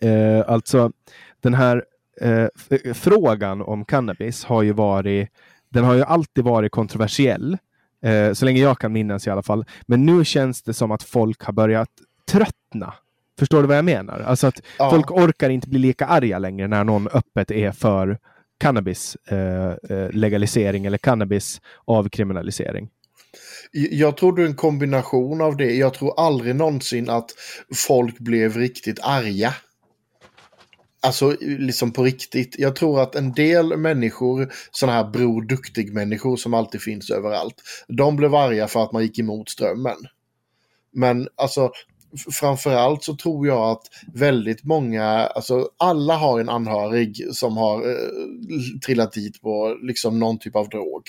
B: Eh, alltså, den här eh, frågan om cannabis har ju varit, den har ju alltid varit kontroversiell. Eh, så länge jag kan minnas i alla fall. Men nu känns det som att folk har börjat tröttna. Förstår du vad jag menar? Alltså att
C: Ja.
B: folk orkar inte bli lika arga längre när någon öppet är för cannabis eh, eh, legalisering eller cannabis avkriminalisering.
C: Jag tror det är en kombination av det. Jag tror aldrig någonsin att folk blev riktigt arga. Alltså liksom på riktigt. Jag tror att en del människor, sådana här Bror Duktig-människor som alltid finns överallt, de blev arga för att man gick emot strömmen. Men alltså framförallt så tror jag att väldigt många, alltså alla har en anhörig som har eh, trillat dit på liksom någon typ av drog.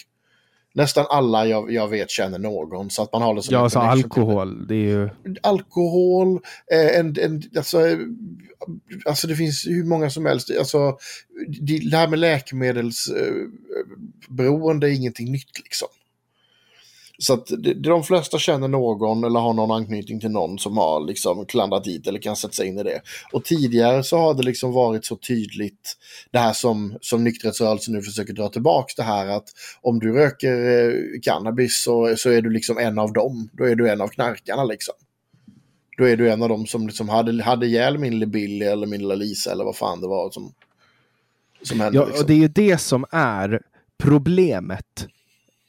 C: Nästan alla jag, jag vet känner någon så att man har det som
B: Ja, alltså alkohol. Det är ju...
C: alkohol, eh, en, en, alltså, eh, alltså det finns hur många som helst. Alltså, det, här med läkemedelsberoende är ingenting nytt liksom. Så att de flesta känner någon eller har någon anknytning till någon som har liksom klandrat dit eller kan sätta sig in i det. Och tidigare så har det liksom varit så tydligt det här som, som nykterhetsrörelsen nu försöker dra tillbaka det här att om du röker eh, cannabis så, så är du liksom en av dem. Då är du en av knarkarna liksom. Då är du en av dem som liksom hade, hade ihjäl min lille Billy eller min lilla Lisa eller vad fan det var som, som hände.
B: Ja,
C: liksom.
B: och det är ju det som är problemet.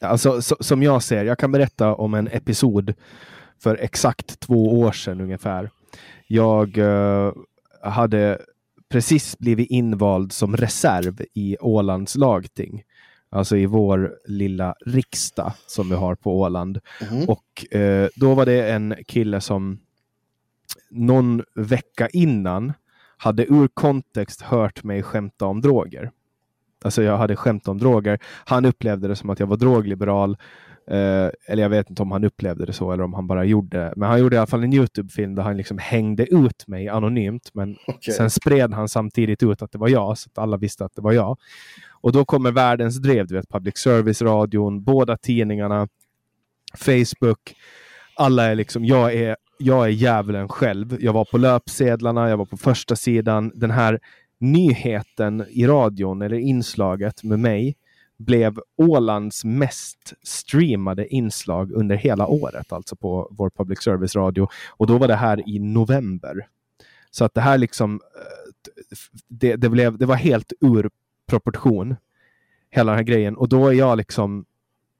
B: Alltså så, som jag ser, jag kan berätta om en episod för exakt två år sedan ungefär. Jag eh, hade precis blivit invald som reserv i Ålands lagting. Alltså i vår lilla riksdag som vi har på Åland.
C: Mhm.
B: Och eh, då var det en kille som någon vecka innan hade ur kontext hört mig skämta om droger. Alltså jag hade skämt om droger. Han upplevde det som att jag var drogliberal. Eh, eller jag vet inte om han upplevde det så eller om han bara gjorde det. Men han gjorde i alla fall en Youtube-film där han liksom hängde ut mig anonymt. Men
C: Okej.
B: sen spred han samtidigt ut att det var jag, så att alla visste att det var jag. Och då kommer världens drev, du vet, public service-radion, båda tidningarna, Facebook. Alla är liksom, jag är, jag är djävulen själv. Jag var på löpsedlarna, jag var på första sidan. Den här nyheten i radion, eller inslaget med mig, blev Ålands mest streamade inslag under hela året, alltså på vår public service-radio. Och då var det här i november. Så att det här liksom, eh, det, det, blev, det var helt ur proportion, hela den här grejen. Och då är jag liksom,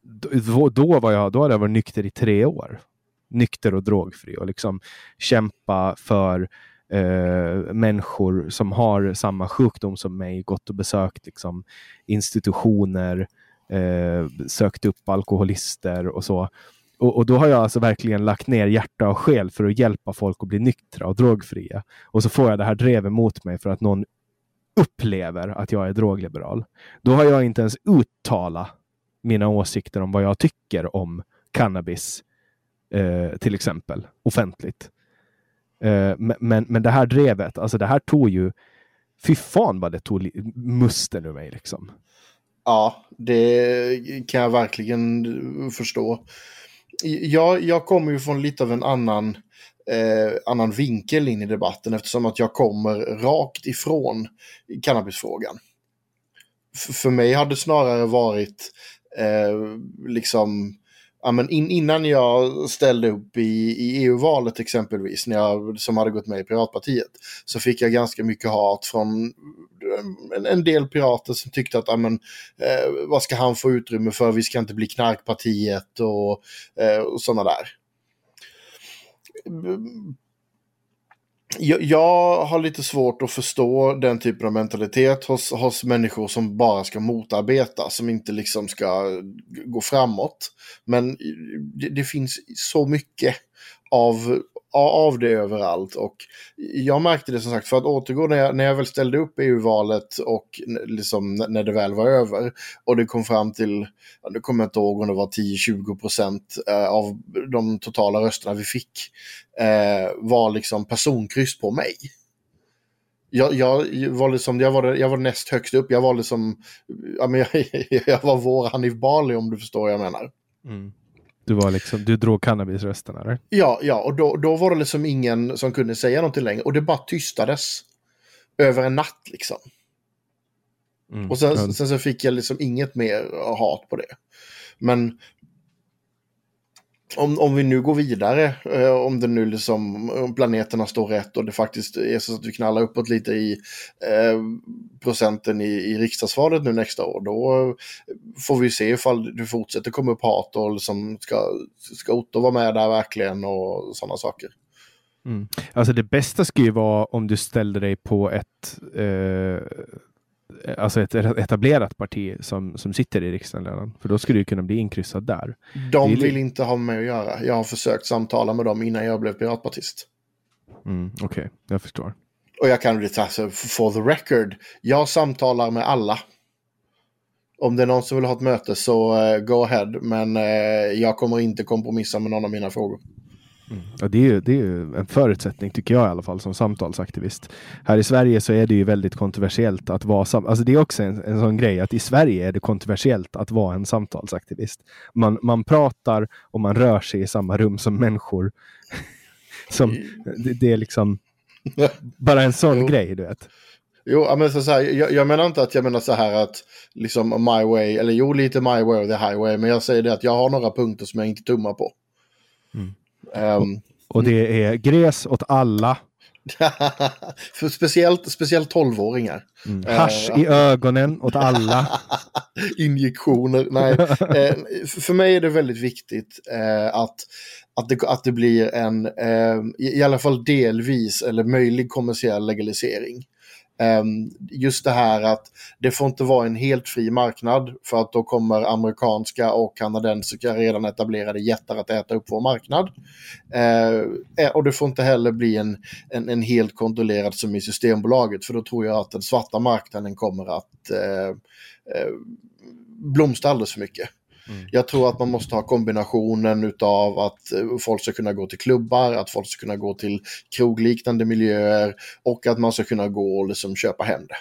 B: då, då var jag, då hade jag varit nykter i tre år. Nykter och drogfri och liksom kämpa för eh, människor som har samma sjukdom som mig, gått och besökt liksom, institutioner, eh, sökt upp alkoholister och så. Och, och då har jag alltså verkligen lagt ner hjärta och själ för att hjälpa folk att bli nyktra och drogfria. Och så får jag det här drevet mot mig för att någon upplever att jag är drogliberal. Då har jag inte ens uttalat mina åsikter om vad jag tycker om cannabis, eh, till exempel, offentligt. Eh, men, men, det här drevet, alltså det här tog ju, fy fan vad det tog musten ur mig liksom.
C: Ja, det kan jag verkligen förstå. Jag, jag kommer ju från lite av en annan, eh, annan vinkel in i debatten eftersom att jag kommer rakt ifrån cannabisfrågan. F- för mig hade det snarare varit eh, liksom Ja, men in, innan jag ställde upp i, i EU-valet exempelvis, när jag, som hade gått med i Piratpartiet, så fick jag ganska mycket hat från en, en del pirater som tyckte att ja, men, eh, vad ska han få utrymme för, vi ska inte bli knarkpartiet och, eh, och sådana där. Jag, jag har lite svårt att förstå den typen av mentalitet hos, hos människor som bara ska motarbeta, som inte liksom ska gå framåt. Men det, det finns så mycket av, av det överallt. Och jag märkte det som sagt, för att återgå när jag, när jag väl ställde upp i EU-valet och liksom när det väl var över och det kom fram till, nu kommer jag inte ihåg om det var 10-20 procent eh, av de totala rösterna vi fick, eh, var liksom personkryss på mig. Jag, jag, var liksom, jag, var, jag var näst högst upp, jag var liksom, jag, jag var vår Hanif Bali om du förstår vad jag menar. Mm.
B: Du var liksom, du drog cannabisrösten eller?
C: Ja, ja, och då, då var det liksom ingen som kunde säga någonting längre. Och det bara tystades. Över en natt liksom. Och sen, sen så fick jag liksom inget mer hat på det. Men om, om vi nu går vidare, eh, om det nu liksom, om planeterna står rätt och det faktiskt är så att vi knallar uppåt lite i eh, procenten i, i riksdagsvalet nu nästa år, då eh, får vi se ifall det fortsätter komma upp hat och liksom ska, ska Otto vara med där verkligen och sådana saker.
B: Mm. Alltså det bästa skulle ju vara om du ställde dig på ett eh, alltså ett etablerat parti som, som sitter i riksdagen redan. För då skulle du kunna bli inkryssad där.
C: De vill inte ha med att göra. Jag har försökt samtala med dem innan jag blev piratpartist.
B: Mm, Okej, okay. jag förstår.
C: Och jag kan det alltså, for the record, jag samtalar med alla. Om det är någon som vill ha ett möte så uh, go ahead, men uh, jag kommer inte kompromissa med någon av mina frågor.
B: Mm. Ja, det, är ju, det är ju en förutsättning tycker jag i alla fall som samtalsaktivist. Här i Sverige så är det ju väldigt kontroversiellt att vara sam alltså Det är också en, en sån grej att i Sverige är det kontroversiellt att vara en samtalsaktivist. Man, man pratar och man rör sig i samma rum som människor. som, det, det, är liksom bara en sån grej, du vet.
C: Jo, men så, så här, jag, jag, menar inte att jag menar så här att liksom my way, eller jo lite my way or the highway, men jag säger det att jag har några punkter som jag inte tummar på.
B: Mm. Um, och, det är gräs åt alla.
C: för speciellt, speciellt 12-åringar.
B: Mm. Hasch uh, i ögonen åt alla.
C: Injektioner. Nej. uh, för mig är det väldigt viktigt uh, att, att, det, att det blir en, i alla fall delvis, eller möjlig kommersiell legalisering. Ehm, just det här att det får inte vara en helt fri marknad för att då kommer amerikanska och kanadensiska redan etablerade jättar att äta upp vår marknad. Ehm, eh, och det får inte heller bli en, en, en, helt kontrollerad som i Systembolaget för då tror jag att den svarta marknaden kommer att eh, eh blomstra alldeles för mycket. Mm. Jag tror att man måste ha kombinationen av att eh, folk ska kunna gå till klubbar, att folk ska kunna gå till krogliknande miljöer och att man ska kunna gå och liksom köpa hem det.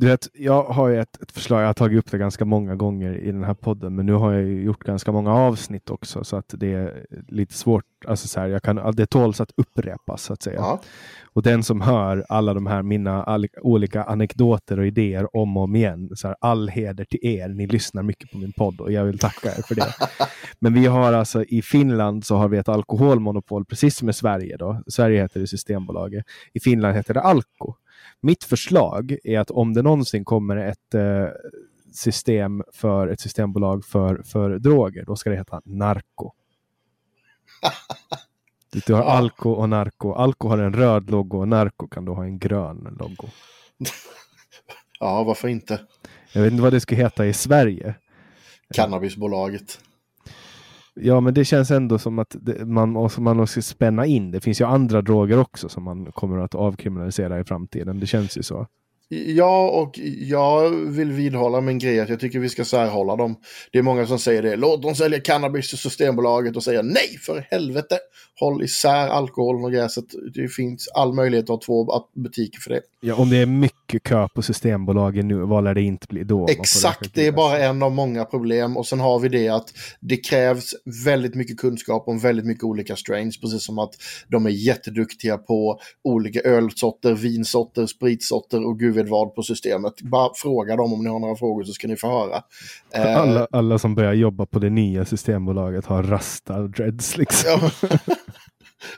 B: Du vet, jag har ju ett, ett, förslag, jag har tagit upp det ganska många gånger i den här podden, men nu har jag gjort ganska många avsnitt också så att det är lite svårt, alltså så här, jag kan, det tåls att upprepas så att säga. Ja. Och den som hör alla de här mina all, olika anekdoter och idéer om och om igen, så här, all heder till er, ni lyssnar mycket på min podd och jag vill tacka er för det. men vi har alltså i Finland så har vi ett alkoholmonopol, precis som i Sverige då. Sverige heter det Systembolaget. I Finland heter det Alko. Mitt förslag är att om det någonsin kommer ett eh, system för ett systembolag för, för droger, då ska det heta Narco. Du har. Alko och Narco. Alko har en röd logo och Narco kan då ha en grön logo.
C: ja, varför inte?
B: Jag vet inte vad det ska heta i Sverige.
C: Cannabisbolaget.
B: Ja, men det känns ändå som att det, man, måste, man måste spänna in. Det finns ju andra droger också som man kommer att avkriminalisera i framtiden. Det känns ju så.
C: Ja, och jag vill vidhålla min grej att jag tycker vi ska särhålla dem. Det är många som säger det. Låt dem sälja cannabis till Systembolaget och säga nej för helvete. Håll isär alkoholen och gräset. Det finns all möjlighet att ha två butiker för det.
B: Ja, om det är mycket kö på Systembolagen nu, vad lär det inte bli då?
C: Exakt, det är bara en av många problem. Och sen har vi det att det krävs väldigt mycket kunskap om väldigt mycket olika strains. Precis som att de är jätteduktiga på olika ölsorter, vinsorter, spritsorter och gud vet vad på systemet. Bara fråga dem om ni har några frågor så ska ni få höra.
B: Alla, alla som börjar jobba på det nya Systembolaget har rasta dreads liksom.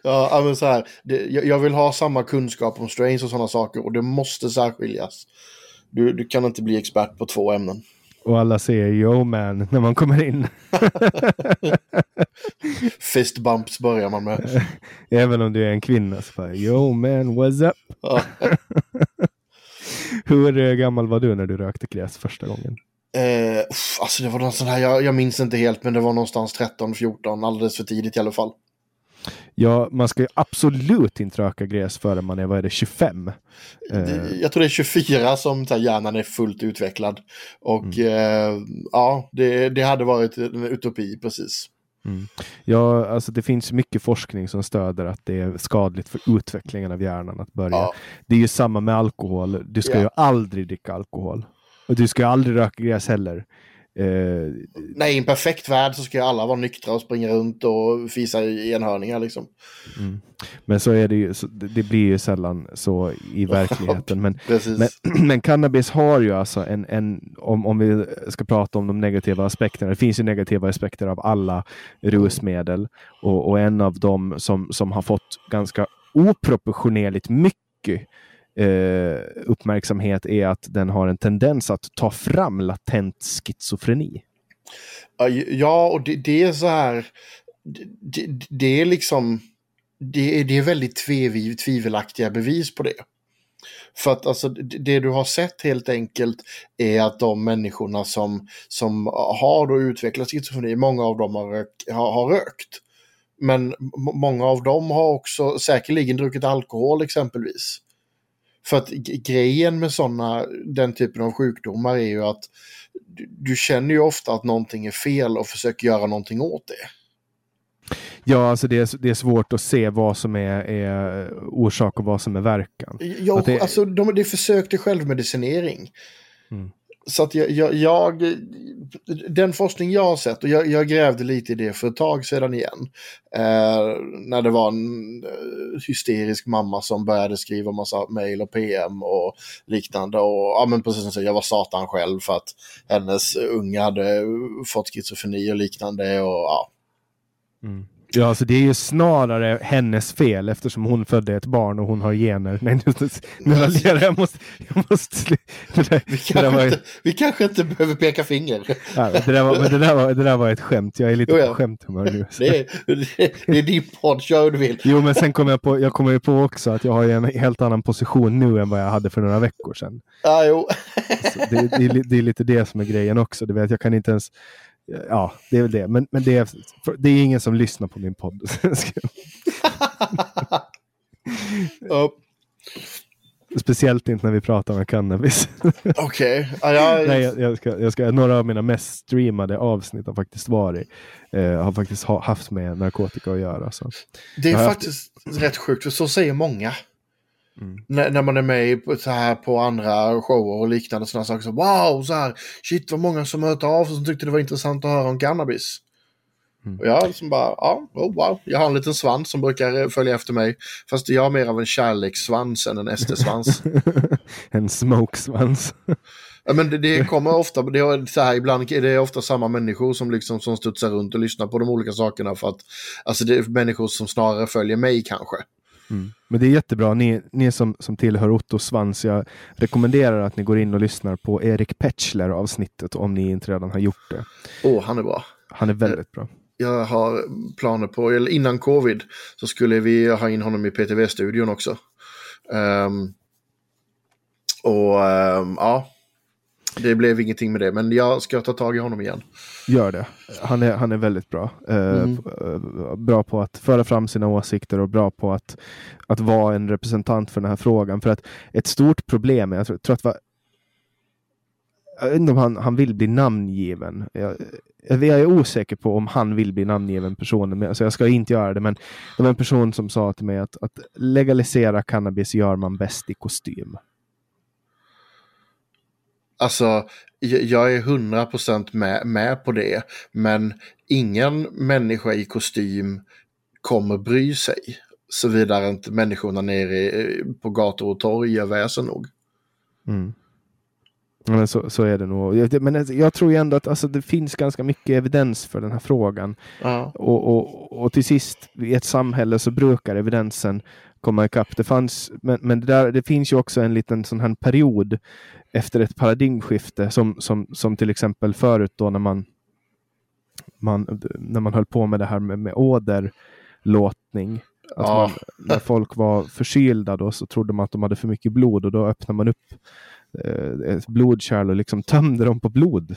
C: Ja. men så här, det, jag, jag, vill ha samma kunskap om strains och sådana saker och det måste särskiljas. Du, du kan inte bli expert på två ämnen.
B: Och alla säger yo man när man kommer in.
C: Fist bumps börjar man med.
B: Även om du är en kvinna så bara yo man what's up? Hur gammal var du när du rökte gräs första gången?
C: Eh, alltså det var någon sån här, jag, jag minns inte helt, men det var någonstans 13-14, alldeles för tidigt i alla fall.
B: Ja, man ska ju absolut inte röka gräs förrän man är, vad är det, 25?
C: Det, jag tror det är 24 som här, hjärnan är fullt utvecklad. Och mm. eh, ja, det, det hade varit en utopi precis.
B: Mm. Ja, alltså det finns mycket forskning som stöder att det är skadligt för utvecklingen av hjärnan att börja. Ja. Det är ju samma med alkohol. Du ska ja. ju aldrig dricka alkohol. Och du ska aldrig röka gräs heller. Eh,
C: Nej, i en perfekt värld så ska ju alla vara nyktra och springa runt och fisa i enhörningar liksom.
B: mm. Men så är det ju, det blir ju sällan så i verkligheten. Men, men, men cannabis har ju alltså en, en om, om vi ska prata om de negativa aspekterna. Det finns ju negativa aspekter av alla rusmedel och, och en av dem som, som har fått ganska oproportionerligt mycket eh, uppmärksamhet är att den har en tendens att ta fram latent schizofreni.
C: Ja, och det, det är så här. Det, det, är liksom. Det är, det är väldigt tvev, tvivelaktiga bevis på det. För att alltså, det du har sett helt enkelt är att de människorna som, som har då utvecklat schizofreni, många av dem har, rök, har, har rökt. Men många av dem har också säkerligen druckit alkohol exempelvis. För att grejen med sådana, den typen av sjukdomar är ju att du, du känner ju ofta att någonting är fel och försöker göra någonting åt det.
B: Ja, alltså det är, det är svårt att se vad som är, är orsak och vad som är verkan.
C: Ja,
B: Att det-
C: alltså de, är försök till självmedicinering.
B: Mm.
C: Så att jag, jag, jag, den forskning jag har sett, och jag, jag grävde lite i det för ett tag sedan igen. Eh, när det var en eh, hysterisk mamma som började skriva massa mejl och PM och liknande. Och ja, men precis som så, jag var satan själv för att hennes unga hade fått schizofreni och liknande. Och, ja. Mm.
B: Ja, alltså det är ju snarare hennes fel eftersom hon födde ett barn och hon har gener. Nej, nu, nu raljerar jag. måste... Jag måste det, där,
C: vi, kanske
B: var,
C: inte, vi kanske inte behöver peka finger.
B: ja, det, där var, det, där var, det där var ett skämt. Jag är lite
C: Jo, ja.
B: på skämthumör nu.
C: Det är, det, det är din podd, kör hur du vill.
B: Jo, men sen kom jag på, jag kommer ju på också att jag har en helt annan position nu än vad jag hade för några veckor sedan.
C: Ja, jo.
B: Så det, det, det är lite det som är grejen också. Du vet, jag kan inte ens... Ja, det är väl det. Men, men det, är, det är ingen som lyssnar på min podd.
C: Ja,
B: Speciellt inte när vi pratar om cannabis.
C: Okej. Jag,
B: Nej, jag, jag ska, jag ska, några av mina mest streamade avsnitt har faktiskt varit, eh, har faktiskt ha, haft med narkotika att göra. Så.
C: det är
B: har haft-
C: faktiskt rätt sjukt, för så säger många.
B: Mm.
C: När, när man är med så här på andra shower och liknande sådana saker. Så, wow, så här, shit vad många som hört av sig som tyckte det var intressant att höra om cannabis.
B: Mm.
C: Och jag liksom bara, ja, oh, wow. Jag har en liten svans som brukar eh, följa efter mig. Fast jag har mer av en kärlekssvans än en SD-svans.
B: en smokesvans.
C: Ja, men det, det kommer ofta, det är så här, ibland är det ofta samma människor som liksom som studsar runt och lyssnar på de olika sakerna för att alltså det är människor som snarare följer mig kanske.
B: Men det är jättebra. Ni, ni som, som tillhör Otto Svans, jag rekommenderar att ni går in och lyssnar på Erik Petschler avsnittet om ni inte redan har gjort det.
C: Åh, han är bra.
B: Han är väldigt bra.
C: Jag har planer på, eller innan covid så skulle vi ha in honom i PTV-studion också. Ehm, och ehm, ja, det blev ingenting med det, men jag ska ta tag i honom igen.
B: Gör det. Han är, han är väldigt bra. Eh,
C: Mm.
B: eh, bra på att föra fram sina åsikter och bra på att, att vara en representant för den här frågan. För att ett stort problem är, jag tror, tror att va, jag vet inte om han, han vill bli namngiven. Jag, jag är osäker på om han vill bli namngiven personen, men, alltså jag ska inte göra det. Men det var en person som sa till mig att, att legalisera cannabis gör man bäst i kostym.
C: Alltså, jag- är 100% med, med på det, men ingen människa i kostym kommer bry sig. Såvida inte människorna nere på gator och torg gör väsen nog.
B: Mm. Men så, så är det nog. Men alltså, jag tror ju ändå att alltså, det finns ganska mycket evidens för den här frågan.
C: Ja.
B: Och, och, och till sist, i ett samhälle så brukar evidensen komma ikapp. Det, fanns, men, men det, där, det finns ju också en liten sån här period efter ett paradigmskifte som, som, som till exempel förut då när man, man, när man höll på med det här med, med åderlåtning. Att
C: Ja.
B: man, när folk var förkylda då så trodde man att de hade för mycket blod och då öppnade man upp eh, blodkärl och liksom tömde dem på blod.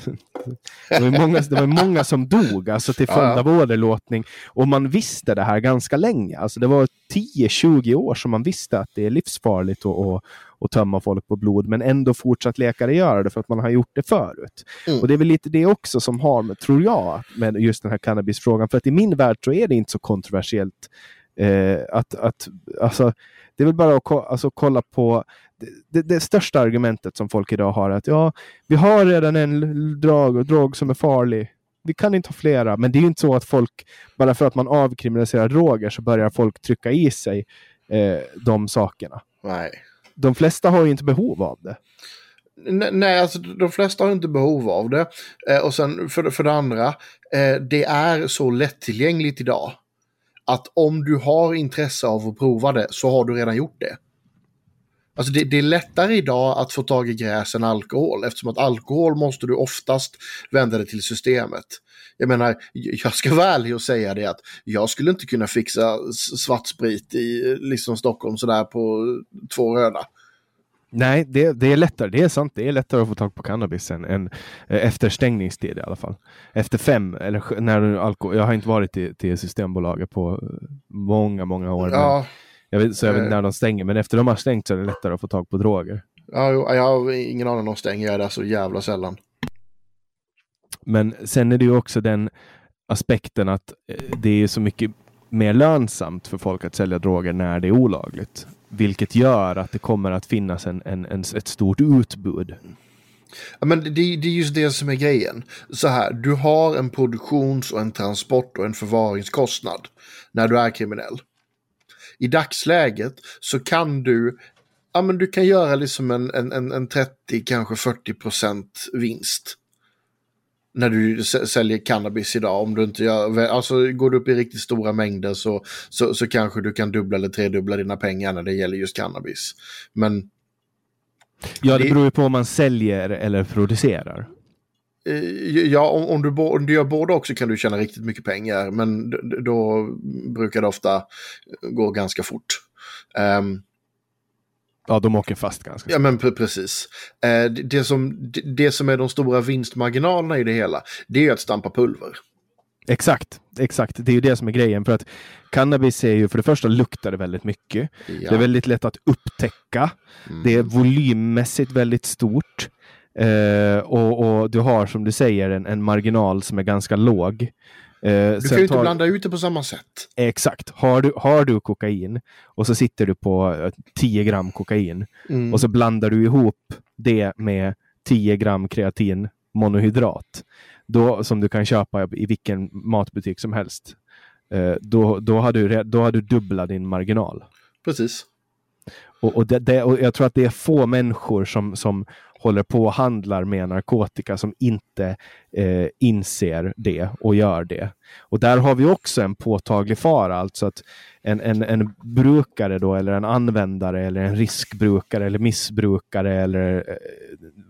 B: Det var, många, det var många som dog alltså till följd av åderlåtning. Och man visste det här ganska länge. Alltså det var 10-20 år som man visste att det är livsfarligt att, att, att tömma folk på blod. Men ändå fortsatt läkare göra det för att man har gjort det förut.
C: Mm.
B: Och det är väl lite det också som har, tror jag, med just den här cannabisfrågan. För att i min värld så är det inte så kontroversiellt Eh, att, att, alltså, det är väl bara att ko alltså, kolla på det, det, det, största argumentet som folk idag har. att ja, Vi har redan en drog, drog som är farlig. Vi kan inte ha flera. Men det är ju inte så att folk, bara för att man avkriminaliserar droger så börjar folk trycka i sig eh, de sakerna.
C: Nej.
B: De flesta har ju inte behov av det.
C: Nej, alltså de flesta har inte behov av det. Eh, och sen för, för det andra, eh, det är så lättillgängligt idag. Att om du har intresse av att prova det så har du redan gjort det. Alltså det, det, är lättare idag att få tag i gräs än alkohol eftersom att alkohol måste du oftast vända dig till systemet. Jag menar, jag ska vara ärlig och säga det att jag skulle inte kunna fixa svartsprit i liksom Stockholm sådär på två röda.
B: Nej, det, det, är lättare. Det är sant. Det är lättare att få tag på cannabis än, än eh, efter stängningstid i alla fall. Efter fem, eller när alkohol. Jag har inte varit till, till Systembolaget på eh, många, många år. Ja. Jag vet, så jag vet inte när de stänger, men efter de har stängt så är det lättare att få tag på droger.
C: Ja, jag har ingen aning om de stänger. Jag är där så jävla sällan.
B: Men sen är det ju också den aspekten att eh, det är så mycket mer lönsamt för folk att sälja droger när det är olagligt. Vilket gör att det kommer att finnas en, en, en ett stort utbud.
C: Ja, men det, det är just det som är grejen. Så här, du har en produktions och en transport och en förvaringskostnad när du är kriminell. I dagsläget så kan du, ja men du kan göra liksom en, en, en 30, kanske 40 procent vinst när du säljer cannabis idag. Om du inte gör, alltså går du upp i riktigt stora mängder så, så, så kanske du kan dubbla eller tredubbla dina pengar när det gäller just cannabis. Men...
B: Ja, det beror ju på om man säljer eller producerar.
C: Eh, ja, om, om, du, om du gör båda också kan du tjäna riktigt mycket pengar, men då brukar det ofta gå ganska fort. Um,
B: Ja, de åker fast ganska.
C: Ja, men precis. Eh, det, som, det som är de stora vinstmarginalerna i det hela, det är att stampa pulver.
B: Exakt, exakt. Det är ju det som är grejen. För att cannabis är ju, för det första luktar det väldigt mycket. Ja. Det är väldigt lätt att upptäcka. Mm. Det är volymmässigt väldigt stort. Eh, och, och, du har som du säger en, en marginal som är ganska låg.
C: Eh, du kan ju inte tar... blanda ut det på samma sätt.
B: Exakt. Har du, har du kokain och så sitter du på 10 eh, gram kokain mm. och så blandar du ihop det med 10 gram kreatin monohydrat då, som du kan köpa i vilken matbutik som helst. Eh, då, då, har du, då har du dubbla din marginal.
C: Precis.
B: Och, och, det, det, och jag tror att det är få människor som, som håller på och handlar med narkotika som inte eh, inser det och gör det. Och där har vi också en påtaglig fara, alltså att en, en, en brukare då, eller en användare eller en riskbrukare eller missbrukare eller eh,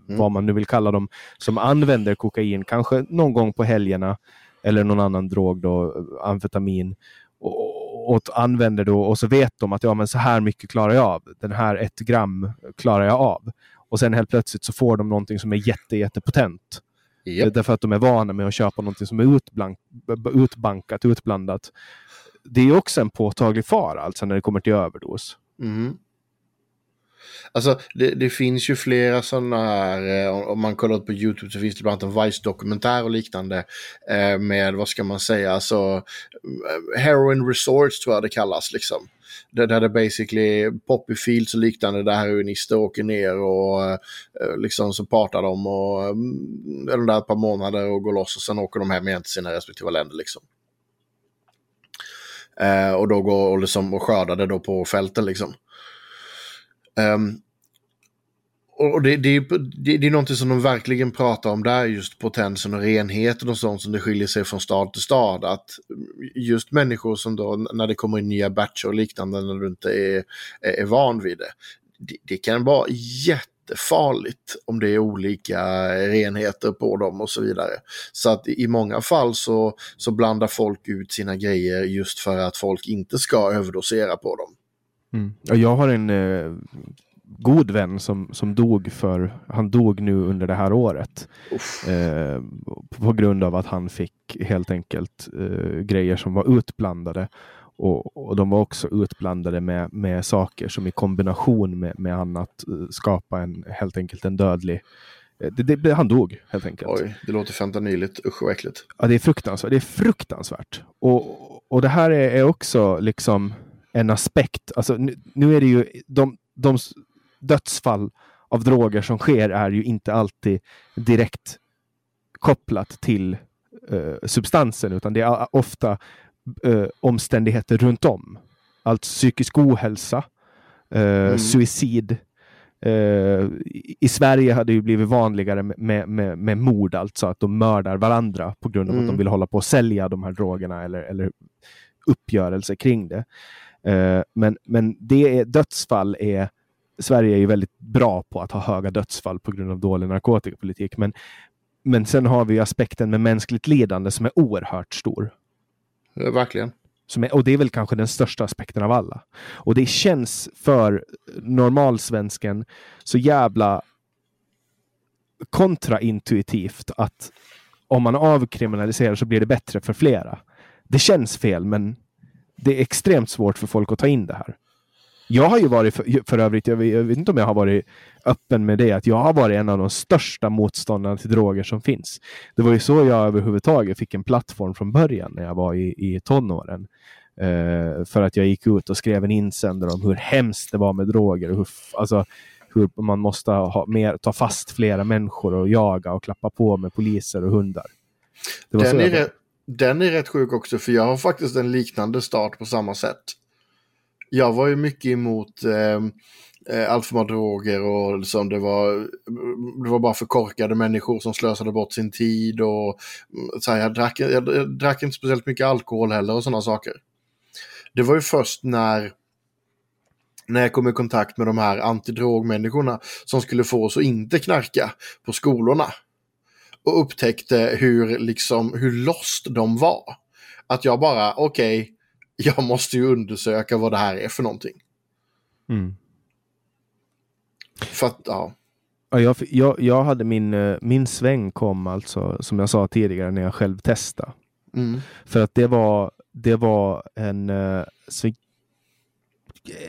B: mm. vad man nu vill kalla dem, som använder kokain, kanske någon gång på helgerna eller någon annan drog, då, amfetamin, och, och använder då och så vet de att ja, men så här mycket klarar jag av. Den här ett gram klarar jag av. Och sen helt plötsligt så får de någonting som är jätte, jättepotent. Yep. Därför att de är vana med att köpa någonting som är utblank, utbankat, utblandat. Det är också en påtaglig fara alltså när det kommer till överdos.
C: Mm. Alltså det, det, finns ju flera sådana här, eh, om man kollar på YouTube så finns det bland annat en Vice-dokumentär och liknande eh, med, vad ska man säga, alltså eh, Heroin Resorts tror jag det kallas liksom. Där, det det basically poppy fields och liknande där heroinister åker ner och liksom så partar de och mm, är de där ett par månader och går loss och sen åker de hem igen till sina respektive länder liksom. Eh, och då går och, liksom, och skördar det då på fälten liksom. Um, och det, det, det, det är någonting som de verkligen pratar om där, just potensen och renheten och sånt som det skiljer sig från stad till stad. Att just människor som då, när det kommer in nya batcher och liknande, när du inte är, är, är van vid det, det, det kan vara jättefarligt om det är olika renheter på dem och så vidare. Så att i många fall så, så blandar folk ut sina grejer just för att folk inte ska överdosera på dem.
B: Mm. Jag har en eh, god vän som, som dog för, han dog nu under det här året. Eh, på grund av att han fick helt enkelt eh, grejer som var utblandade. Och, och de var också utblandade med, med saker som i kombination med, med annat eh, skapa en, helt enkelt en dödlig eh, det, det, han dog helt enkelt.
C: Oj, det låter fentanyligt. Usch vad äckligt.
B: Ja, det är fruktansvärt. Det är fruktansvärt. Och, och, och det här är, är, också liksom en aspekt. Alltså, nu, nu är det ju de, de dödsfall av droger som sker är ju inte alltid direkt kopplat till uh, substansen, utan det är ofta uh, omständigheter runt om. Alltså psykisk ohälsa, uh, mm. suicid. I Sverige hade det blivit vanligare med, med, med mord, alltså att de mördar varandra på grund av mm. att de mm. vill hålla på att sälja de här drogerna eller, eller uppgörelse kring det. Men, men det är, dödsfall är Sverige är ju väldigt bra på att ha höga dödsfall på grund av dålig narkotikapolitik. Men, men sen har vi aspekten med mänskligt lidande som är oerhört stor.
C: Ja, verkligen.
B: Som är, och det är väl kanske den största aspekten av alla. Och det känns för normalsvensken så jävla kontraintuitivt att om man avkriminaliserar så blir det bättre för flera. Det känns fel, men det är extremt svårt för folk att ta in det här. Jag har ju varit, för, för övrigt, jag vet, jag vet, inte om jag har varit öppen med det, att jag har varit en av de största motståndarna till droger som finns. Det var ju så jag överhuvudtaget fick en plattform från början när jag var i, i tonåren. Uh, för att jag gick ut och skrev en insändare om hur hemskt det var med droger och hur, alltså, hur man måste ha mer, ta fast flera människor och jaga och klappa på med poliser och hundar.
C: den, är rätt, den är rätt sjuk också, för jag har faktiskt en liknande start på samma sätt jag var ju mycket emot ehm, eh, allt för många droger och liksom det var, det var bara för korkade människor som slösade bort sin tid och mm, så här, jag, drack, jag, jag drack inte speciellt mycket alkohol heller och sådana saker. Det var ju först när när jag kom i kontakt med de här antidrogmänniskorna som skulle få oss att inte knarka på skolorna. Och upptäckte hur, liksom, hur lost de var. Att jag bara, okej, okay, jag måste ju undersöka vad det här är för någonting.
B: Mm.
C: För att, ja.
B: Ja, jag, jag, jag hade min, eh, min sväng kom alltså, som jag sa tidigare, när jag själv testade.
C: Mm.
B: För att det var, det var en eh, så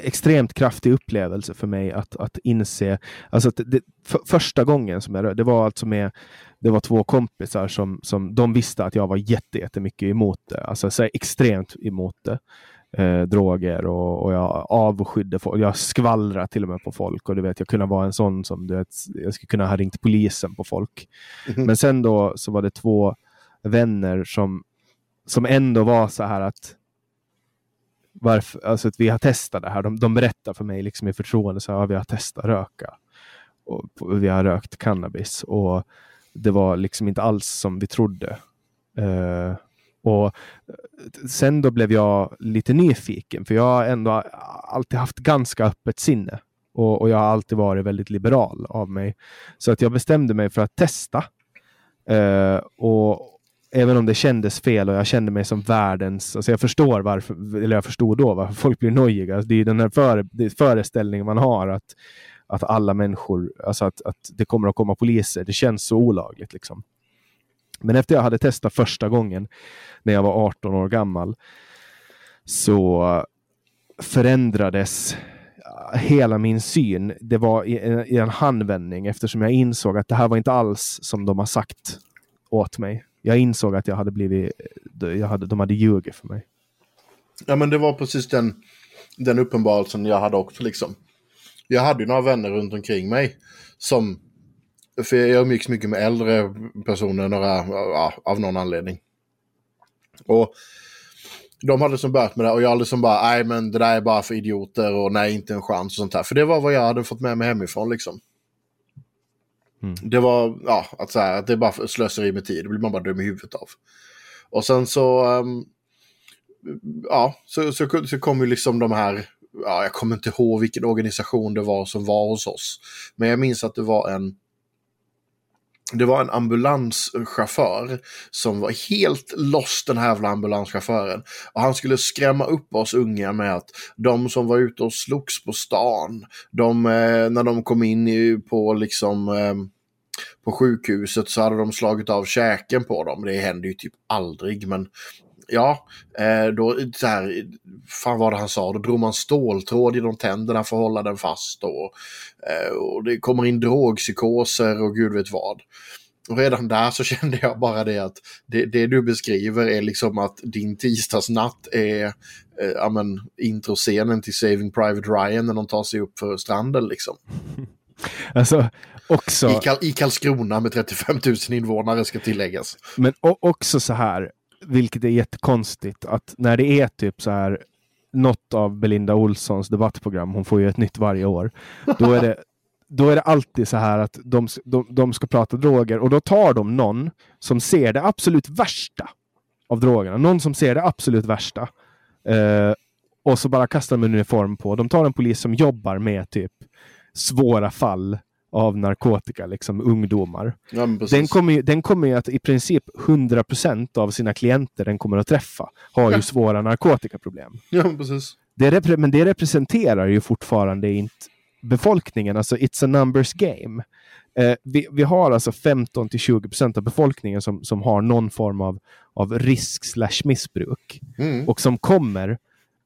B: extremt kraftig upplevelse för mig att, att inse, alltså att det, för, första gången som jag det var alltså med, det var två kompisar som, som de visste att jag var jätte, jättemycket emot det, alltså så extremt emot det. Eh, droger och, och jag avskydde folk. Jag skvallrade till och med på folk och du vet, jag kunde vara en sån som du vet, jag skulle kunna ha ringt polisen på folk. Mm. Men sen då så var det två vänner som, som ändå var så här att varför, alltså att vi har testat det här. De, de berättar för mig liksom i förtroende så att vi har testat röka. Och, och, vi har rökt cannabis och det var liksom inte alls som vi trodde. Uh, och eh, Sen då blev jag lite nyfiken, för jag har ändå alltid haft ganska öppet sinne. Och, och jag har alltid varit väldigt liberal av mig. Så att jag bestämde mig för att testa. Uh, och, även om det kändes fel och jag kände mig som världens... Alltså jag förstår varför, eller jag förstod då varför folk blir nojiga. Alltså det är den här före, föreställningen man har att, att alla människor, alltså att, att det kommer att komma poliser. Det känns så olagligt liksom. Men efter jag hade testat första gången när jag var 18 år gammal så förändrades hela min syn. Det var i en handvändning eftersom jag insåg att det här var inte alls som de har sagt åt mig jag insåg att jag hade blivit, jag hade, de hade ljugit för mig.
C: Ja men det var precis den, den uppenbarelsen jag hade också liksom. Jag hade ju några vänner runt omkring mig som, för jag umgicks mycket med äldre personer några, ja, av någon anledning. Och de hade som börjat med det och jag hade som bara, nej men det där är bara för idioter och nej inte en chans och sånt här. För det var vad jag hade fått med mig hemifrån liksom. Mm. Det var, ja, att, så här, att det är bara slöseri med tid. Det blir man bara dum i huvudet av. Och sen så, um, ja, så, så, så kom ju liksom de här, ja, jag kommer inte ihåg vilken organisation det var som var hos oss. Men jag minns att det var en, det var en ambulanschaufför som var helt lost den här jävla ambulanschauffören. Och han skulle skrämma upp oss unga med att de som var ute och slogs på stan, de, eh, när de kom in i, på liksom eh, på sjukhuset så hade de slagit av käken på dem. Det händer ju typ aldrig men ja, eh, då så här, fan vad det han sa, då drog man ståltråd genom tänderna för att hålla den fast och, eh, och det kommer in drogpsykoser och gud vet vad. Och redan där så kände jag bara det att det, det du beskriver är liksom att din tisdagsnatt är eh, ja, men, introscenen till Saving Private Ryan när de tar sig upp för stranden liksom.
B: Alltså, också...
C: I, Kal I Karlskrona med 35 000 invånare ska tilläggas.
B: Men också så här, vilket är jättekonstigt, att när det är typ så här något av Belinda Olssons debattprogram, hon får ju ett nytt varje år, då är det då är det alltid så här att de, de, de ska prata droger och då tar de någon som ser det absolut värsta av drogerna. Någon som ser det absolut värsta. Eh, och så bara kastar de en uniform på. De tar en polis som jobbar med typ svåra fall av narkotika, liksom ungdomar. Ja, den, kommer ju, den kommer ju att i princip 100% av sina klienter den kommer att träffa har ju svåra narkotikaproblem.
C: Ja, precis.
B: Det men det representerar ju fortfarande inte befolkningen, alltså it's a numbers game. Eh, vi, vi, har alltså 15 till 20 procent av befolkningen som, som har någon form av, av risk slash missbruk mm. och som kommer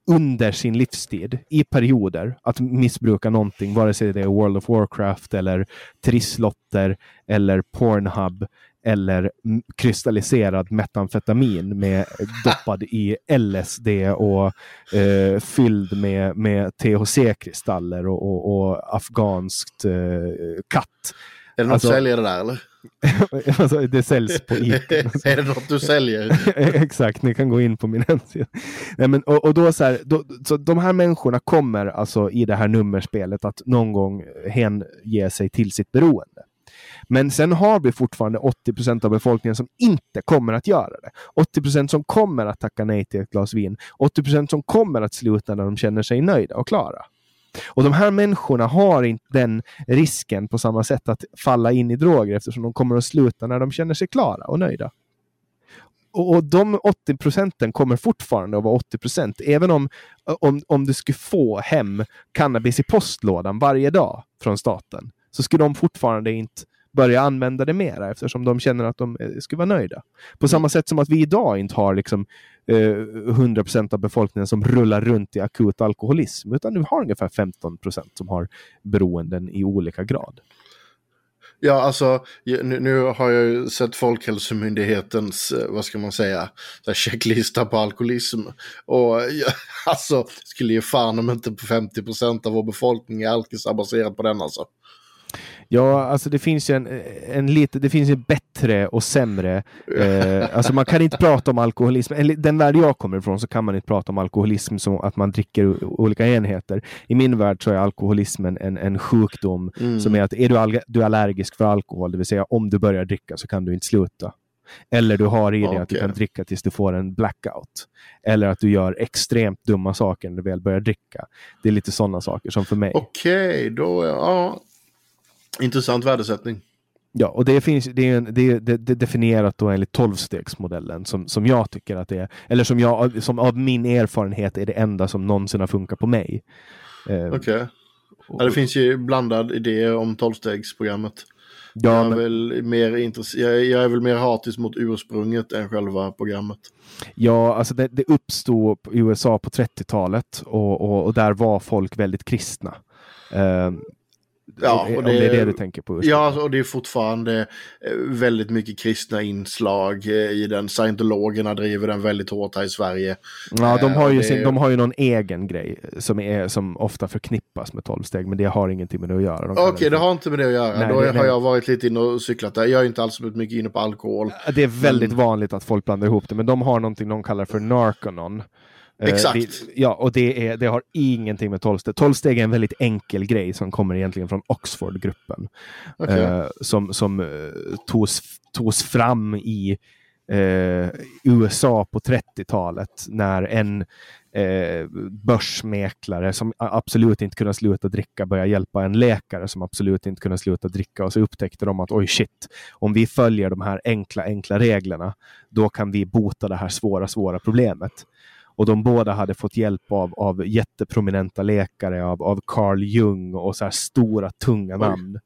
B: under sin livstid i perioder att missbruka någonting, vare sig det är World of Warcraft eller trisslotter eller Pornhub eller kristalliserad metamfetamin med doppad i LSD och eh, fylld med, med THC-kristaller och, och, och afghanskt eh, katt.
C: Är det något alltså, du säljer det där eller?
B: alltså, det säljs på Ica.
C: är det något du säljer?
B: Exakt, ni kan gå in på min hemsida. Nej, men, och, och då så, här, då, så de här människorna kommer alltså i det här nummerspelet att någon gång hänge sig till sitt beroende. Men sen har vi fortfarande 80 procent av befolkningen som inte kommer att göra det. 80 procent som kommer att tacka nej till ett glas vin. 80 procent som kommer att sluta när de känner sig nöjda och klara. Och de här människorna har inte den risken på samma sätt att falla in i droger eftersom de kommer att sluta när de känner sig klara och nöjda. Och, de 80 procenten kommer fortfarande att vara 80 procent. Även om, om, om du skulle få hem cannabis i postlådan varje dag från staten så skulle de fortfarande inte börja använda det mera eftersom de känner att de eh, skulle vara nöjda. På samma mm. sätt som att vi idag inte har liksom, eh, 100% av befolkningen som rullar runt i akut alkoholism, utan vi har ungefär 15% som har beroenden i olika grad.
C: Ja, alltså nu, nu, har jag ju sett Folkhälsomyndighetens, eh, vad ska man säga, checklista på alkoholism. Och ja, alltså, skulle ge fan om inte 50% av vår befolkning är alkisar på den alltså.
B: Ja, alltså det finns ju en, en lite, det finns ju bättre och sämre. Eh, alltså man kan inte prata om alkoholism. Den värld jag kommer ifrån så kan man inte prata om alkoholism som att man dricker olika enheter. I min värld så är alkoholismen en, en sjukdom mm. som är att är du, du är allergisk för alkohol, det vill säga om du börjar dricka så kan du inte sluta. Eller du har i dig okay. att du kan dricka tills du får en blackout. Eller att du gör extremt dumma saker när du väl börjar dricka. Det är lite sådana saker som för mig.
C: Okej, okay, då ja, Intressant värdesättning.
B: Ja, och det finns det är, det är, det är definierat då enligt tolvstegsmodellen som, som jag tycker att det är, eller som jag, som av min erfarenhet är det enda som någonsin har funkat på mig.
C: Eh, Okej. Okay. Ja, det finns ju blandad idé om tolvstegsprogrammet. Ja, jag, är men... väl mer jag, jag, är väl mer hatisk mot ursprunget än själva programmet.
B: Ja, alltså det, det uppstod i USA på 30-talet och, och, och, där var folk väldigt kristna. Uh, Ja, och det, om det är det du tänker på.
C: Ja, och det är fortfarande eh, väldigt mycket kristna inslag eh, i den. Scientologerna driver den väldigt hårt här i Sverige.
B: Ja, de har ju, det... sin, de har ju någon egen grej som, är, som ofta förknippas med tolvsteg, men det har ingenting med det att göra.
C: Okej, okay, det har inte med det att göra. Nej, Då det, har jag varit lite inne och cyklat där. Jag är inte alls mycket inne på alkohol.
B: Det är väldigt men... vanligt att folk blandar ihop det, men de har någonting de kallar för narconon.
C: Eh, Exakt.
B: Uh, det, ja, och det, är, det har ingenting med tolvsteg. Tolvsteg är en väldigt enkel grej som kommer egentligen från Oxfordgruppen. Okay. Uh, som som uh, togs, togs fram i USA på 30-talet när en börsmäklare som absolut inte kunde sluta dricka började hjälpa en läkare som absolut inte kunde sluta dricka och så upptäckte de att oj shit, om vi följer de här enkla, enkla reglerna, då kan vi bota det här svåra, svåra problemet. Och de båda hade fått hjälp av, av jätteprominenta läkare, av, av Carl Jung och så här stora tunga namn.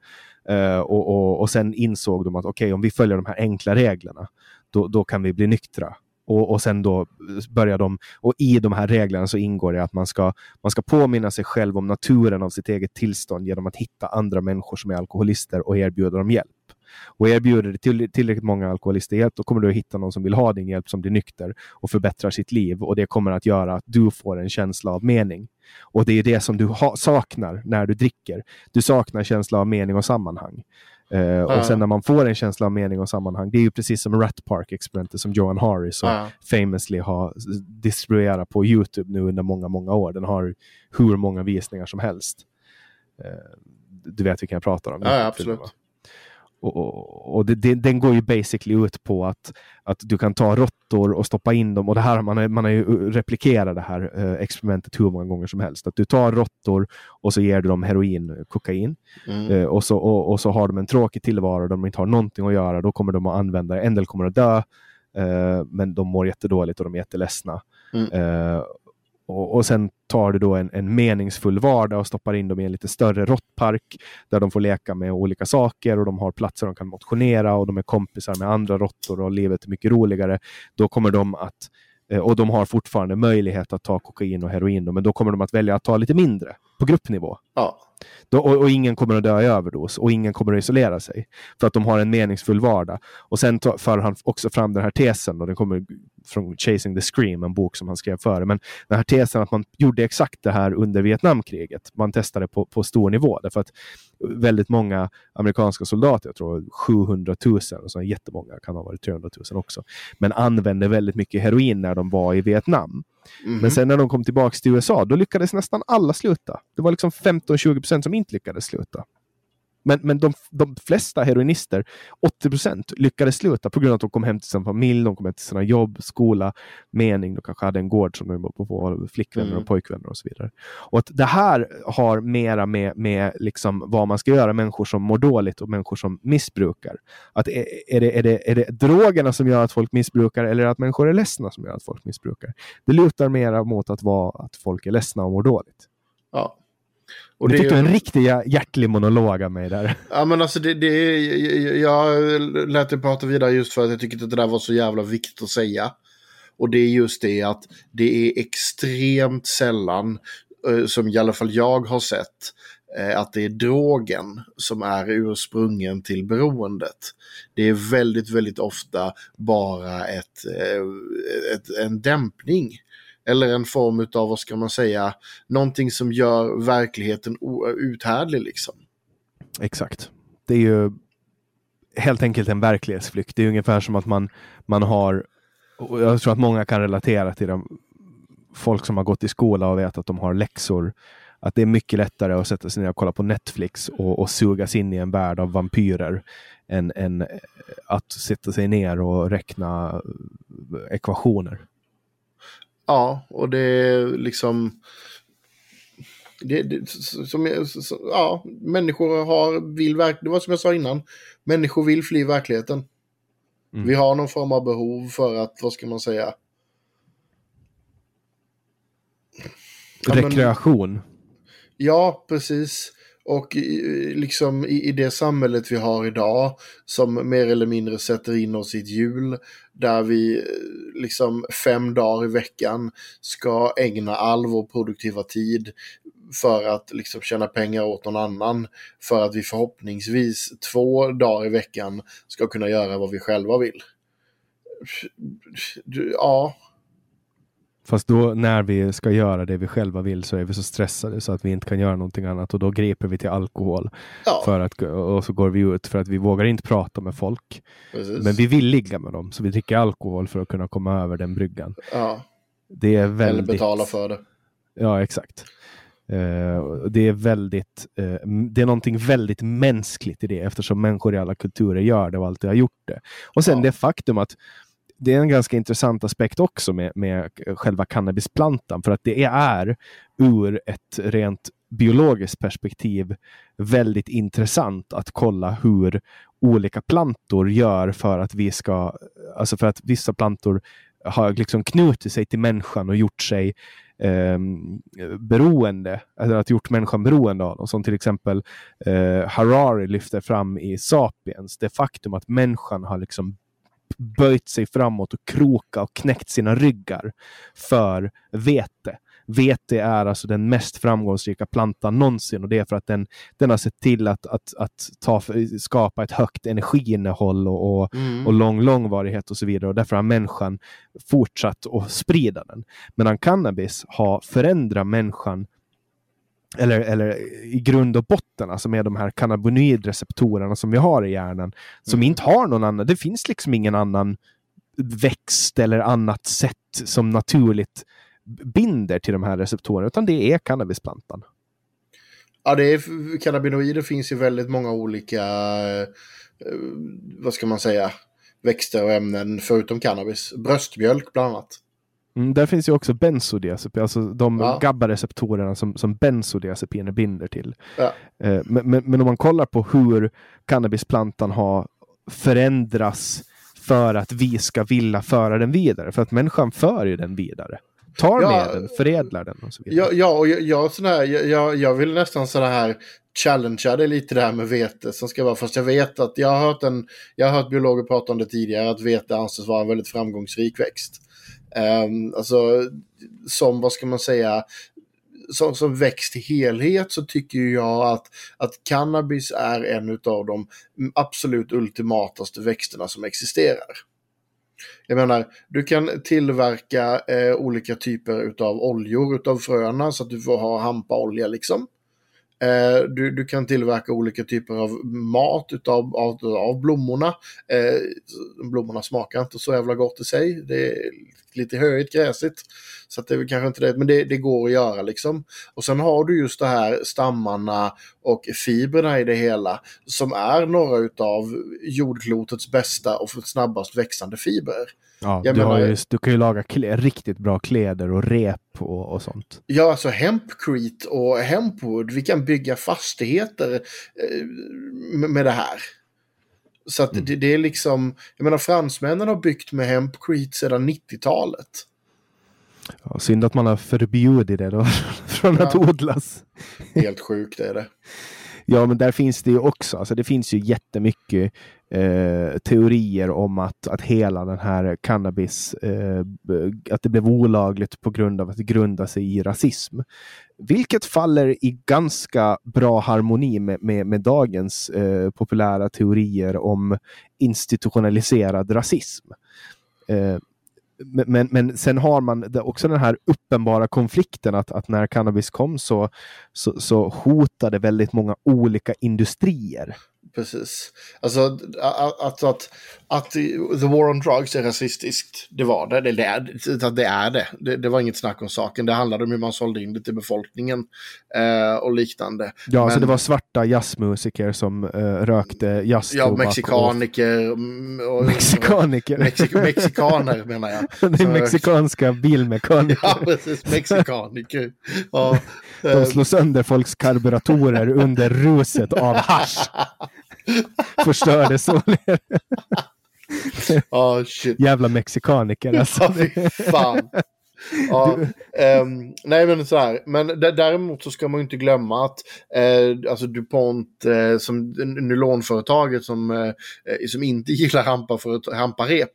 B: Uh, och, och, och sen insåg de att okej, okay, om vi följer de här enkla reglerna, då, då kan vi bli nyktra. Och, och sen då börjar de, och i de här reglerna så ingår det att man ska, man ska påminna sig själv om naturen av sitt eget tillstånd genom att hitta andra människor som är alkoholister och erbjuda dem hjälp. Och erbjuder du till, tillräckligt många alkoholister hjälp, då kommer du att hitta någon som vill ha din hjälp som blir nykter och förbättrar sitt liv. Och det kommer att göra att du får en känsla av mening. Och det är det som du saknar när du dricker. Du saknar känsla av mening och sammanhang. Uh, ja. Och sen när man får en känsla av mening och sammanhang, det är ju precis som Rat Park-experimentet som Johan Harris så ja. famously har distribuerat på Youtube nu under många, många år. Den har hur många visningar som helst. Uh, du vet vilken jag pratar om?
C: Ja, absolut.
B: Och, och, och det, det, den går ju basically ut på att, att du kan ta råttor och stoppa in dem. Och det här, man, har, man har ju replikerat det här eh, experimentet hur många gånger som helst. Att du tar råttor och så ger du dem heroin, kokain. Mm. Eh, och, så, och, och, så har de en tråkig tillvaro, de inte har någonting att göra. Då kommer de att använda det. En del kommer att dö, eh, men de mår jättedåligt och de är jätteledsna. Mm. Och, och sen tar du då en, en meningsfull vardag och stoppar in dem i en lite större råttpark där de får leka med olika saker och de har platser de kan motionera och de är kompisar med andra råttor och livet är mycket roligare. Då kommer de att eh, och de har fortfarande möjlighet att ta kokain och heroin, men då kommer de att välja att ta lite mindre på gruppnivå.
C: Ja.
B: Då, och, och, ingen kommer att dö i överdos och ingen kommer att isolera sig. För att de har en meningsfull vardag. Och sen för han också fram den här tesen, och den kommer från Chasing the Scream, en bok som han skrev före. Men den här tesen att man gjorde exakt det här under Vietnamkriget. Man testade på, på stor nivå. Därför att väldigt många amerikanska soldater, jag tror 700 000, och så jättemånga, kan ha varit 300 000 också, men använde väldigt mycket heroin när de var i Vietnam. Mm. Men sen när de kom tillbaka till USA, då lyckades nästan alla sluta. Det var liksom 15-20 procent som inte lyckades sluta. Men, men de, de flesta heroinister, 80 procent, lyckades sluta på grund av att de kom hem till sin familj, de kom hem till sina jobb, skola, mening. De kanske hade en gård som de var på, flickvänner mm. och pojkvänner och så vidare. Och att det här har mera med, med liksom vad man ska göra, människor som mår dåligt och människor som missbrukar. Att är, är, det, är, det, är det drogerna som gör att folk missbrukar eller att människor är ledsna som gör att folk missbrukar? Det lutar mera mot att vara att folk är ledsna och mår dåligt.
C: Ja,
B: och du fick ju... en riktig hjärtlig monolog av mig där.
C: Ja, men alltså det, det, jag lät dig prata vidare just för att jag tycker att det där var så jävla viktigt att säga. Och det är just det att det är extremt sällan, eh, som i alla fall jag har sett, eh, att det är drogen som är ursprungen till beroendet. Det är väldigt, väldigt ofta bara ett, eh, ett en dämpning eller en form av, vad ska man säga, någonting som gör verkligheten uthärdlig liksom.
B: Exakt. Det är ju helt enkelt en verklighetsflykt. Det är ungefär som att man, man har, jag tror att många kan relatera till dem, folk som har gått i skola och vet att de har läxor. Att det är mycket lättare att sätta sig ner och kolla på Netflix och, och sugas in i en värld av vampyrer än, än att sätta sig ner och räkna ekvationer.
C: Ja, och det är liksom... Det, det, som, ja, människor har, vill verkligen, det var som jag sa innan, människor vill fly verkligheten. Mm. Vi har någon form av behov för att, vad ska man säga?
B: Ja, Rekreation.
C: Men, ja, precis. Och liksom i, i, det samhället vi har idag som mer eller mindre sätter in oss i ett hjul där vi eh, liksom fem dagar i veckan ska ägna all vår produktiva tid för att liksom tjäna pengar åt någon annan. För att vi förhoppningsvis två dagar i veckan ska kunna göra vad vi själva vill. Ja,
B: Fast då när vi ska göra det vi själva vill så är vi så stressade så att vi inte kan göra någonting annat och då griper vi till alkohol. Ja. För att, och så går vi ut för att vi vågar inte prata med folk. Precis. Men vi vill ligga med dem så vi dricker alkohol för att kunna komma över den bryggan.
C: Ja.
B: Det är väldigt...
C: Eller betala för det.
B: Ja, exakt. Uh, det är väldigt, uh, det är någonting väldigt mänskligt i det eftersom människor i alla kulturer gör det och alltid har gjort det. Och sen ja. det faktum att det är en ganska intressant aspekt också med, med själva cannabisplantan för att det är ur ett rent biologiskt perspektiv väldigt intressant att kolla hur olika plantor gör för att vi ska, alltså för att vissa plantor har liksom knutit sig till människan och gjort sig eh, beroende, eller att gjort människan beroende av dem. Som till exempel eh, Harari lyfter fram i Sapiens, det faktum att människan har liksom böjt sig framåt och kroka och knäckt sina ryggar för vete. vete är alltså den mest framgångsrika plantan någonsin och det är för att den, den har sett till att, att, att ta, skapa ett högt energiinnehåll och, och, mm. och lång långvarighet och så vidare och därför har människan fortsatt att sprida den. Medan cannabis har förändrat människan eller, eller i grund och botten, alltså med de här cannabinoidreceptorerna som vi har i hjärnan, som mm. inte har någon annan, det finns liksom ingen annan växt eller annat sätt som naturligt binder till de här receptorerna, utan det är cannabisplantan.
C: Ja, det är, cannabinoider finns ju väldigt många olika, eh, vad ska man säga, växter och ämnen förutom cannabis. Bröstmjölk bland annat.
B: Mm, där finns ju också bensodiazepin, alltså de ja. GABA-receptorerna som, som bensodiazepiner binder till. Ja. Eh, men, men, men, om man kollar på hur cannabisplantan har förändrats för att vi ska vilja föra den vidare, för att människan för ju den vidare. Tar ja, med den, förädlar den och så vidare.
C: Ja, ja och jag, jag, här, jag, jag vill nästan sådana här challengea det lite där med vete som ska vara, fast jag vet att jag har hört, en, jag har hört biologer prata om det tidigare, att vete anses vara en väldigt framgångsrik växt. Um, alltså, som vad ska man säga, som, som växt i helhet så tycker jag att, att cannabis är en av de absolut ultimataste växterna som existerar. Jag menar, du kan tillverka eh, olika typer av oljor utav fröna så att du får ha hampaolja liksom. Eh, du, du kan tillverka olika typer av mat utav, av, av blommorna. Eh, blommorna smakar inte så jävla gott i sig. Det är lite höjt, gräsigt. Så att det är kanske inte det, men det, det går att göra liksom. Och sen har du just det här stammarna och fibrerna i det hela som är några utav jordklotets bästa och snabbast växande fibrer.
B: Ja, du, menar, ju, du, kan ju laga riktigt bra kläder och rep och, och sånt.
C: Ja, alltså hempcrete och hempwood. Vi kan bygga fastigheter eh, med det här. Så att mm. det, det, är liksom, jag menar fransmännen har byggt med hempcrete sedan 90-talet.
B: Ja, synd att man har förbjudit det då från ja. att odlas.
C: Helt sjukt är det.
B: Ja, men där finns det ju också, alltså det finns ju jättemycket eh, teorier om att, att hela den här cannabis, eh, att det blev olagligt på grund av att det grundar sig i rasism. Vilket faller i ganska bra harmoni med, med, med dagens eh, populära teorier om institutionaliserad rasism. Eh, men, men, men, sen har man också den här uppenbara konflikten att, att när cannabis kom så, så, så hotade väldigt många olika industrier
C: precis. Alltså att, att, att, the war on drugs är rasistiskt, det var det. Det, det, det är det. det. det. var inget snack om saken. Det handlade om hur man sålde in det till befolkningen eh, och liknande.
B: Ja, Men, så det var svarta jazzmusiker som eh, rökte jazztobak.
C: Ja, mexikaniker.
B: Och, och, mexikaniker.
C: Mexik mexikaner menar jag.
B: det är mexikanska bilmekaniker.
C: ja, precis. Mexikaniker. Ja,
B: De eh, slår sönder folks karburatorer under ruset av hash. Förstörde således.
C: oh, shit.
B: Jävla mexikaniker alltså.
C: Ja, fan. Ja, um, nej men så här, men däremot så ska man ju inte glömma att eh, alltså DuPont eh, som nylonföretaget som, eh, som inte gillar hampa för ett hamparep.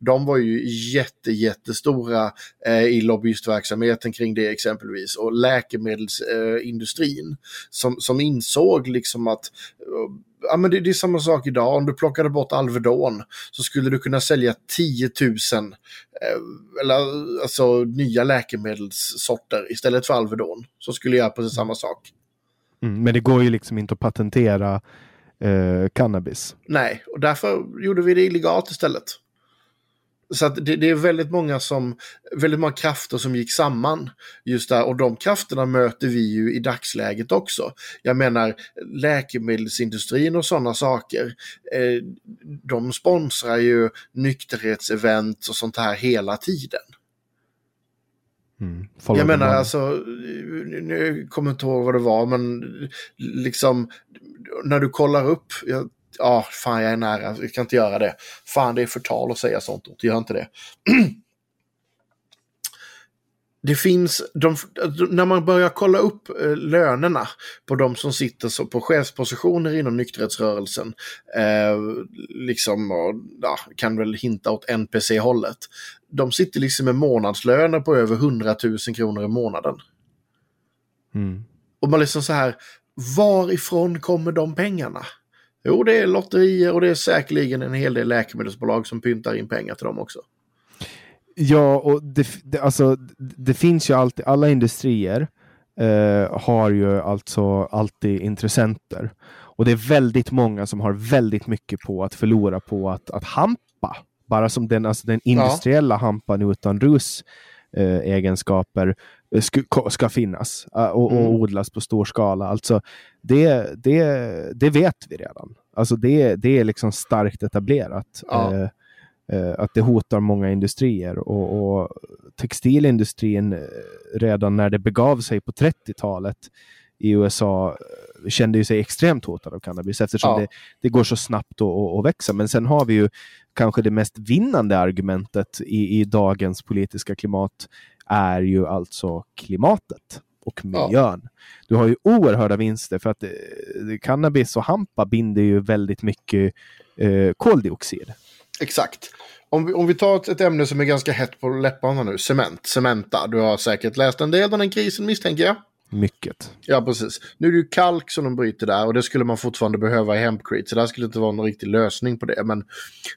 C: De var ju jätte, jättestora eh, i lobbyistverksamheten kring det exempelvis och läkemedelsindustrin eh, som, som insåg liksom att ja, men det, det, är samma sak idag. Om du plockade bort Alvedon så skulle du kunna sälja 10 000 eh, eller, alltså, nya läkemedelssorter istället för Alvedon. Så skulle jag göra precis samma sak.
B: Mm, men det går ju liksom inte att patentera eh, cannabis.
C: Nej, och därför gjorde vi det illegalt istället. Så att det, det, är väldigt många som, väldigt många krafter som gick samman just där och de krafterna möter vi ju i dagsläget också. Jag menar läkemedelsindustrin och sådana saker. Eh, de sponsrar ju nykterhetsevent och sånt här hela tiden. Mm, jag menar alltså, nu kommer jag inte ihåg vad det var, men liksom när du kollar upp, jag ja, fan jag är nära, vi kan inte göra det. Fan det är förtal att säga sånt, gör inte det. det finns, de, när man börjar kolla upp eh, lönerna på de som sitter så, på chefspositioner inom nykterhetsrörelsen, eh, liksom, och, ja, kan väl hinta åt NPC-hållet. De sitter liksom med månadslöner på över 100 000 kronor i månaden.
B: Mm.
C: Och man liksom så här, varifrån kommer de pengarna? Jo, det är lotterier och det är säkerligen en hel del läkemedelsbolag som pyntar in pengar till dem också.
B: Ja, och det, det, alltså, det finns ju alltid, alla industrier eh, har ju alltså alltid intressenter. Och det är väldigt många som har väldigt mycket på att förlora på att, att hampa. Bara som den, alltså den industriella ja. hampan utan rus eh, egenskaper ska, ska finnas uh, och, mm. och, odlas på stor skala. Alltså, det, det, det vet vi redan. Alltså det, det är liksom starkt etablerat. Ja. Uh, uh, att det hotar många industrier och, och, textilindustrin redan när det begav sig på 30-talet i USA kände ju sig extremt hotad av cannabis eftersom ja. det, det, går så snabbt att växa. Men sen har vi ju kanske det mest vinnande argumentet i, i dagens politiska klimat är ju alltså klimatet och miljön. Ja. Du har ju oerhörda vinster för att eh, cannabis och hampa binder ju väldigt mycket eh, koldioxid.
C: Exakt. Om vi, om vi tar ett, ett, ämne som är ganska hett på läpparna nu, cement, Cementa. Du har säkert läst en del om den krisen misstänker jag.
B: Mycket.
C: Ja, precis. Nu är det ju kalk som de bryter där och det skulle man fortfarande behöva i hempcrete. Så det skulle inte vara någon riktig lösning på det. Men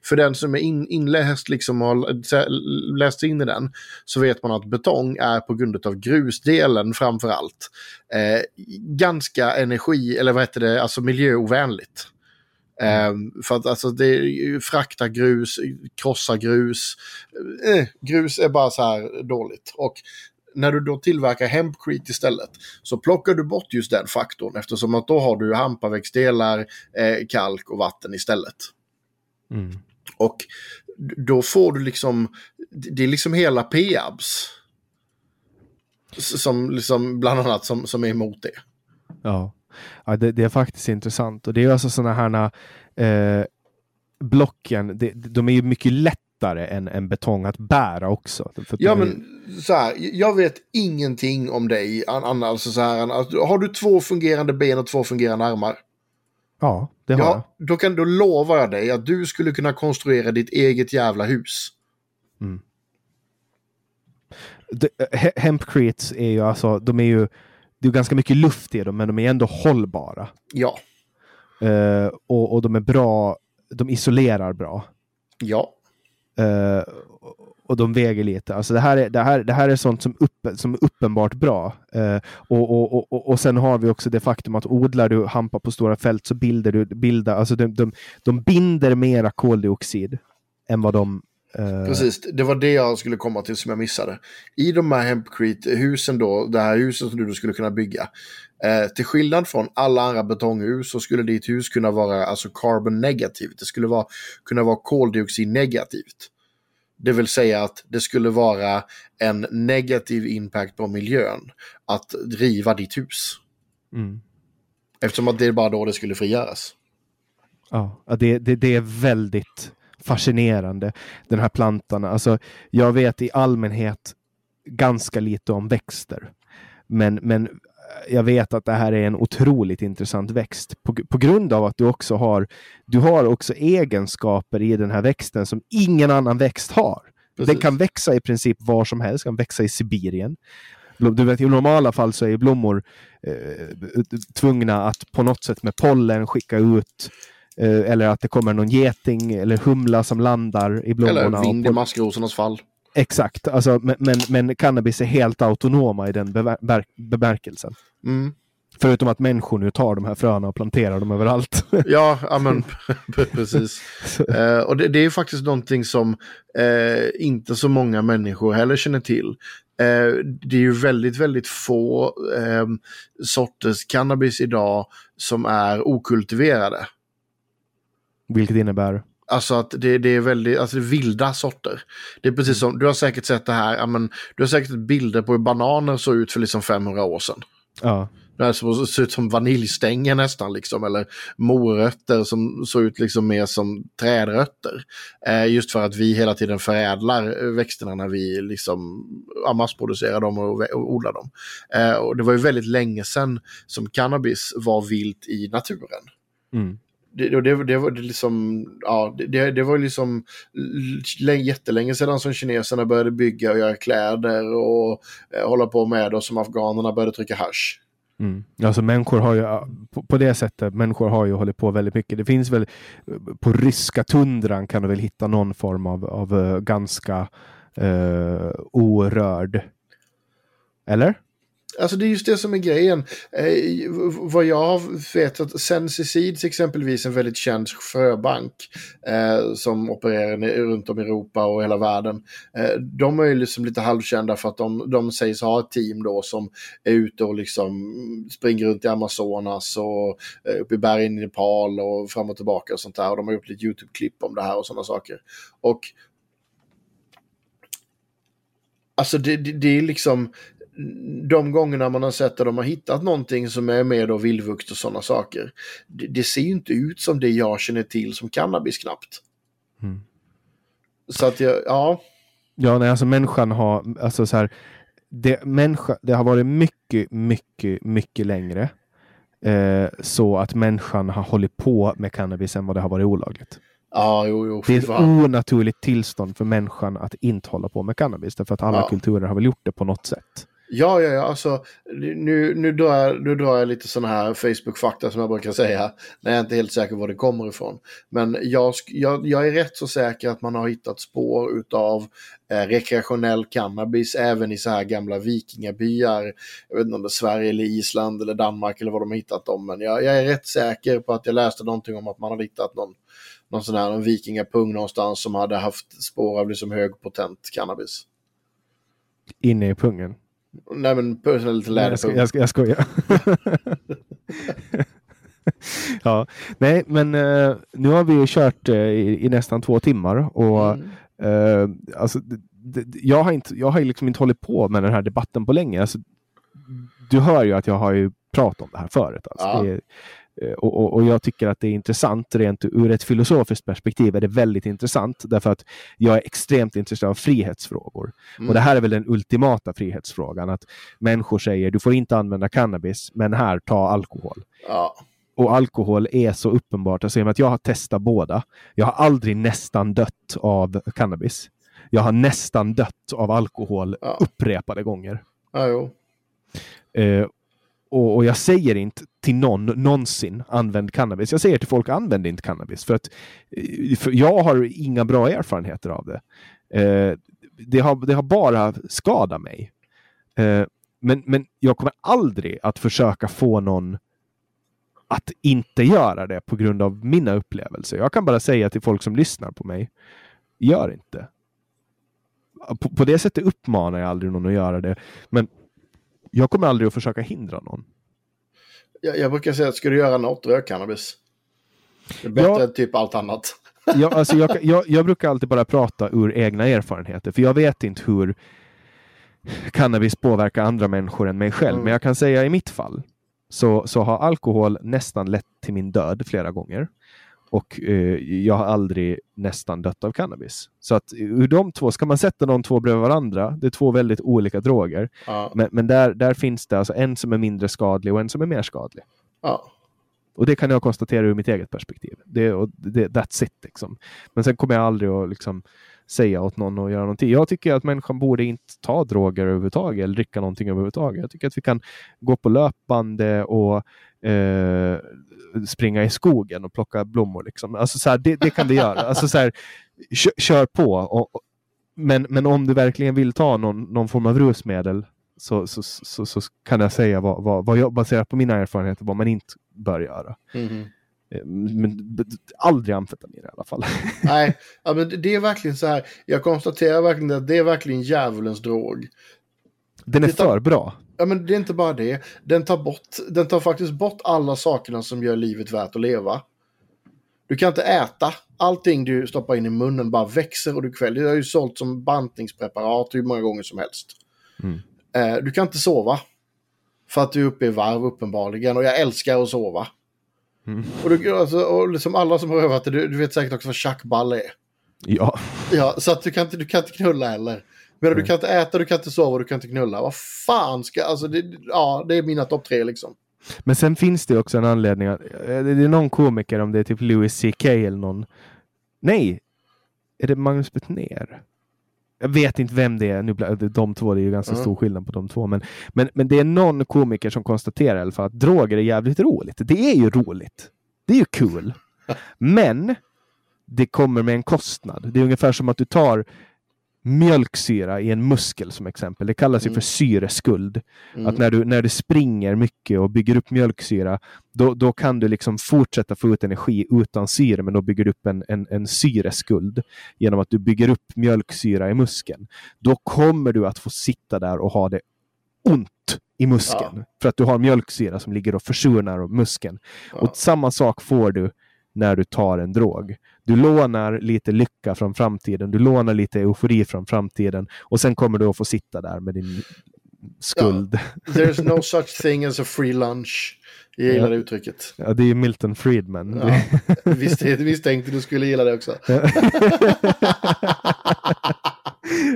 C: för den som är in, inläst liksom och har läst in i den så vet man att betong är på grund av grusdelen framför allt eh, ganska energi, eller vad heter det, alltså miljöovänligt. Mm. för att alltså det frakta grus, krossa grus. Eh, grus är bara så här dåligt. Och när du då tillverkar hempcrete istället så plockar du bort just den faktorn eftersom att då har du hampaväxtdelar, eh, kalk och vatten istället.
B: Mm.
C: Och då får du liksom, det är liksom hela PABS. Som liksom bland annat som, som är emot det.
B: Ja, ja det, det är faktiskt intressant. Och det är alltså sådana här eh, blocken, det, de är ju mycket lätt lättare än, än betong att bära också.
C: ja, men så här, jag vet ingenting om dig, Anna. Alltså så här, alltså, har du två fungerande ben och två fungerande armar?
B: Ja, det har ja,
C: jag. Då, kan, då lovar jag dig att du skulle kunna konstruera ditt eget jävla hus.
B: Mm. Hempcretes är ju alltså, de är ju, det är ganska mycket luft i dem, men de är ändå hållbara.
C: Ja.
B: Uh, och, och de är bra, de isolerar bra.
C: Ja.
B: Uh, och de väger lite. Alltså det, här är, det, här, det här är sånt som, upp, som är uppenbart bra. Uh, och, och, och, och sen har vi också det faktum att odlar du hampa på stora fält så bildar du, bildar, alltså de, de, de binder mera koldioxid än vad de
C: Precis, det var det jag skulle komma till som jag missade. I de här Hempcrete-husen då, det här huset som du skulle kunna bygga. Eh, till skillnad från alla andra betonghus så skulle ditt hus kunna vara alltså carbon negativt. Det skulle vara, kunna vara koldioxid negativt. Det vill säga att det skulle vara en negativ impact på miljön att riva ditt hus.
B: Mm.
C: Eftersom att det är bara då det skulle frigöras.
B: Ja, det, det, det är väldigt fascinerande, den här plantan. Alltså, jag vet i allmänhet ganska lite om växter. Men, men jag vet att det här är en otroligt intressant växt på, på grund av att du också har, du har också egenskaper i den här växten som ingen annan växt har. Precis. Den kan växa i princip var som helst, kan växa i Sibirien. Du vet, I normala fall så är blommor eh, tvungna att på något sätt med pollen skicka ut eh, eller att det kommer någon geting eller humla som landar i blommorna. Eller
C: vind i maskrosornas fall.
B: Exakt, alltså, men, men, men, cannabis är helt autonoma i den bemär bemärkelsen.
C: Mm.
B: Förutom att människor nu tar de här fröna och planterar dem överallt.
C: ja, amen, precis. uh, och det, det, är faktiskt någonting som uh, inte så många människor heller känner till. Uh, det är ju väldigt, väldigt få ehm, sorters cannabis idag som är okultiverade.
B: Vilket innebär?
C: Alltså att det, det är väldigt alltså vilda sorter. Det är precis som, du har säkert sett det här, men, du har säkert bilder på hur bananer såg ut för liksom 500 år sedan.
B: Ja.
C: Det som ser ut som vaniljstänger nästan liksom, eller morötter som såg ut liksom mer som trädrötter. Eh, just för att vi hela tiden förädlar växterna när vi liksom massproducerar dem och, och odlar dem. Eh, och det var ju väldigt länge sedan som cannabis var vilt i naturen.
B: Mm.
C: Det, det, det, var liksom, ja, det, det var liksom jättelänge sedan som kineserna började bygga och göra kläder och eh, hålla på med och som afghanerna började trycka hash.
B: Mm. Alltså människor har ju, på, på, det sättet, människor har ju hållit på väldigt mycket. Det finns väl, eh, på ryska tundran kan du väl hitta någon form av, av eh, ganska eh, orörd. Eller?
C: Alltså det är just det som är grejen. Eh, vad jag vet att Sensicides exempelvis en väldigt känd fröbank eh, som opererar runt om i Europa och hela världen. Eh, de är ju liksom lite halvkända för att de, de sägs ha ett team då som är ute och liksom springer runt i Amazonas och eh, uppe i bergen i Nepal och fram och tillbaka och sånt där. Och de har gjort lite YouTube-klipp om det här och sådana saker. Och Alltså det, det, det, är liksom, de gångerna man har sett att de har hittat någonting som är med då vildvuxt och sådana saker. Det, det, ser ju inte ut som det jag känner till som cannabis knappt. Mm. Så att jag, ja.
B: Ja, nej, alltså människan har, alltså så här, det, människa, det har varit mycket, mycket, mycket längre. Eh, så att människan har hållit på med cannabis än vad det har varit olagligt.
C: Ja, jo, jo,
B: det är ett onaturligt tillstånd för människan att inte hålla på med cannabis. Därför att alla ja. kulturer har väl gjort det på något sätt.
C: Ja, ja, ja, alltså nu, nu, drar jag, nu drar jag lite sådana här Facebook-fakta som jag brukar säga när jag inte helt säker var det kommer ifrån. Men jag, jag, jag är rätt så säker att man har hittat spår utav eh, rekreationell cannabis även i så här gamla vikingabyar. Jag vet inte om det är Sverige eller Island eller Danmark eller vad de har hittat dem. Men jag, jag är rätt säker på att jag läste någonting om att man har hittat någon, någon sån här vikingapung någonstans som hade haft spår av liksom högpotent cannabis.
B: Inne i pungen?
C: Nej men personal
B: jag, ska, jag, ska, jag skojar. ja, nej men uh, nu har vi ju kört uh, i, i, nästan två timmar och mm. uh, alltså, jag har, inte, jag har liksom inte hållit på med den här debatten på länge. Alltså, du hör ju att jag har ju pratat om det här förut. Alltså. Ja. Det, Eh, och, och, och, jag tycker att det är intressant rent ur ett filosofiskt perspektiv är det väldigt intressant därför att jag är extremt intresserad av frihetsfrågor. Mm. Och det här är väl den ultimata frihetsfrågan att människor säger du får inte använda cannabis men här, ta alkohol.
C: Ja.
B: Och alkohol är så uppenbart. Alltså, att jag har testat båda. Jag har aldrig nästan dött av cannabis. Jag har nästan dött av alkohol ja. upprepade gånger.
C: Ja, jo.
B: Eh, och, och, jag säger inte till någon någonsin använd cannabis. Jag säger till folk använd inte cannabis för att eh, för jag har inga bra erfarenheter av det. Eh, det, har, det har bara skadat mig. Eh, men, men jag kommer aldrig att försöka få någon att inte göra det på grund av mina upplevelser. Jag kan bara säga till folk som lyssnar på mig, gör inte. På, på det sättet uppmanar jag aldrig någon att göra det. Men jag kommer aldrig att försöka hindra någon.
C: Jag, jag brukar säga att ska du göra något, rök cannabis. Det är bättre ja, än typ allt annat.
B: ja, alltså jag, jag, jag, brukar alltid bara prata ur egna erfarenheter, för jag vet inte hur cannabis påverkar andra människor än mig själv. Mm. Men jag kan säga i mitt fall så, så har alkohol nästan lett till min död flera gånger. Och eh, jag har aldrig nästan dött av cannabis. Så att ur de två, ska man sätta de två bredvid varandra, det är två väldigt olika droger. Ja. Men, men, där, där finns det alltså en som är mindre skadlig och en som är mer skadlig.
C: Ja.
B: Och det kan jag konstatera ur mitt eget perspektiv. Det, och det, that's it. Liksom. Men sen kommer jag aldrig att liksom, säga åt någon att göra någonting. Jag tycker att människan borde inte ta droger överhuvudtaget eller dricka någonting överhuvudtaget. Jag tycker att vi kan gå på löpande och eh, springa i skogen och plocka blommor. Liksom. Alltså, så här, det, det, kan vi göra. Alltså, så här, kör, kör på. Och, och, men, men om du verkligen vill ta någon, någon form av rusmedel så, så, så, så, kan jag säga vad, vad, vad jag baserat på mina erfarenheter vad man inte bör göra.
C: Mm.
B: Men aldrig amfetamin i alla fall.
C: Nej, ja, men det är verkligen så här. Jag konstaterar verkligen att det är verkligen djävulens drog.
B: Den är för bra.
C: Ja, men det är inte bara det. Den tar, bort, den tar faktiskt bort alla sakerna som gör livet värt att leva. Du kan inte äta. Allting du stoppar in i munnen bara växer och du kväljer. Det har ju sålt som bantningspreparat hur många gånger som helst.
B: Mm.
C: Eh, du kan inte sova. För att du är uppe i varv uppenbarligen och jag älskar att sova.
B: Mm.
C: Och, du, alltså, och liksom alla som har övat det, du, du vet säkert också vad tjackball är.
B: Ja.
C: Ja, så att du kan inte, du kan inte knulla heller. Men du kan inte äta, du kan inte sova, du kan inte knulla. Vad fan ska, alltså det, ja, det är mina topp tre liksom.
B: Men sen finns det också en anledning. Att, eh, det är någon komiker, om det är typ Louis CK eller någon. Nej, är det Magnus Betnér? Jag vet inte vem det är. Nu, blir- de två, det är ju ganska
C: Mm.
B: stor skillnad på de två. Men, men, men det är någon komiker som konstaterar i alla fall att droger är jävligt roligt. Det är ju roligt. Det är ju kul. Men det kommer med en kostnad. Det är ungefär som att du tar mjölksyra i en muskel som exempel. Det kallas ju
C: Mm.
B: för syreskuld.
C: Mm.
B: Att när du, när du springer mycket och bygger upp mjölksyra, då, då kan du liksom fortsätta få ut energi utan syre, men då bygger du upp en, en, en syreskuld genom att du bygger upp mjölksyra i muskeln. Då kommer du att få sitta där och ha det ont i muskeln. För att du har mjölksyra som ligger och försurnar muskeln.
C: Ja.
B: Och samma sak får du när du tar en drog. Du lånar lite lycka från framtiden, du lånar lite eufori från framtiden och sen kommer du att få sitta där med din skuld.
C: There's no such thing as a free lunch. Jag gillar
B: Ja.
C: det uttrycket.
B: Ja, det är Milton Friedman.
C: Ja. Visst, visst tänkte du skulle gilla det också.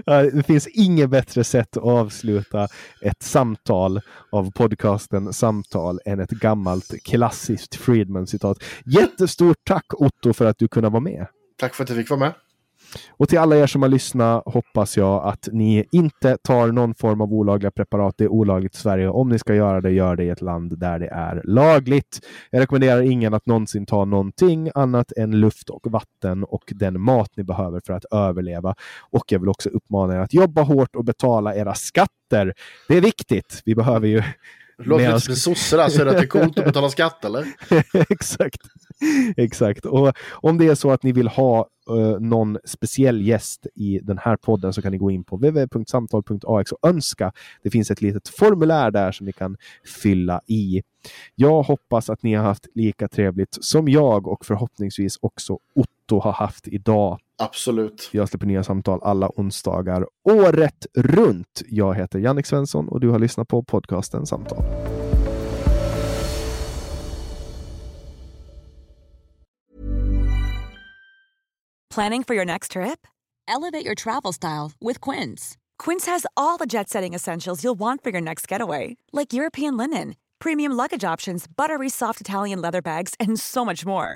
B: Det finns inget bättre sätt att avsluta ett samtal av podcasten Samtal än ett gammalt klassiskt Friedman-citat. Jättestort tack Otto för att du kunde vara med.
C: Tack för att jag fick vara med.
B: Och till alla er som har lyssnat hoppas jag att ni inte tar någon form av olagliga preparat. Det är olagligt i Sverige. Om ni ska göra det, gör det i ett land där det är lagligt. Jag rekommenderar ingen att någonsin ta någonting annat än luft och vatten och den mat ni behöver för att överleva. Och jag vill också uppmana er att jobba hårt och betala era skatter. Det är viktigt. Vi behöver ju
C: låter lite som en sosse där, så är det att det är coolt att betala skatt eller?
B: Exakt. Exakt. Och om det är så att ni vill ha eh, någon speciell gäst i den här podden så kan ni gå in på www.samtal.ax och önska. Det finns ett litet formulär där som ni kan fylla i. Jag hoppas att ni har haft lika trevligt som jag och förhoppningsvis också Otto har haft idag.
C: Absolut.
B: Jag släpper nya samtal alla onsdagar året runt. Jag heter Jannik Svensson och du har lyssnat på podcasten Samtal.
D: Planning for your next trip?
E: Elevate your travel style with Quince.
D: Quince has all the jet setting essentials you'll want for your next getaway, like European linen, premium luggage options, buttery soft Italian leather bags, and so much more.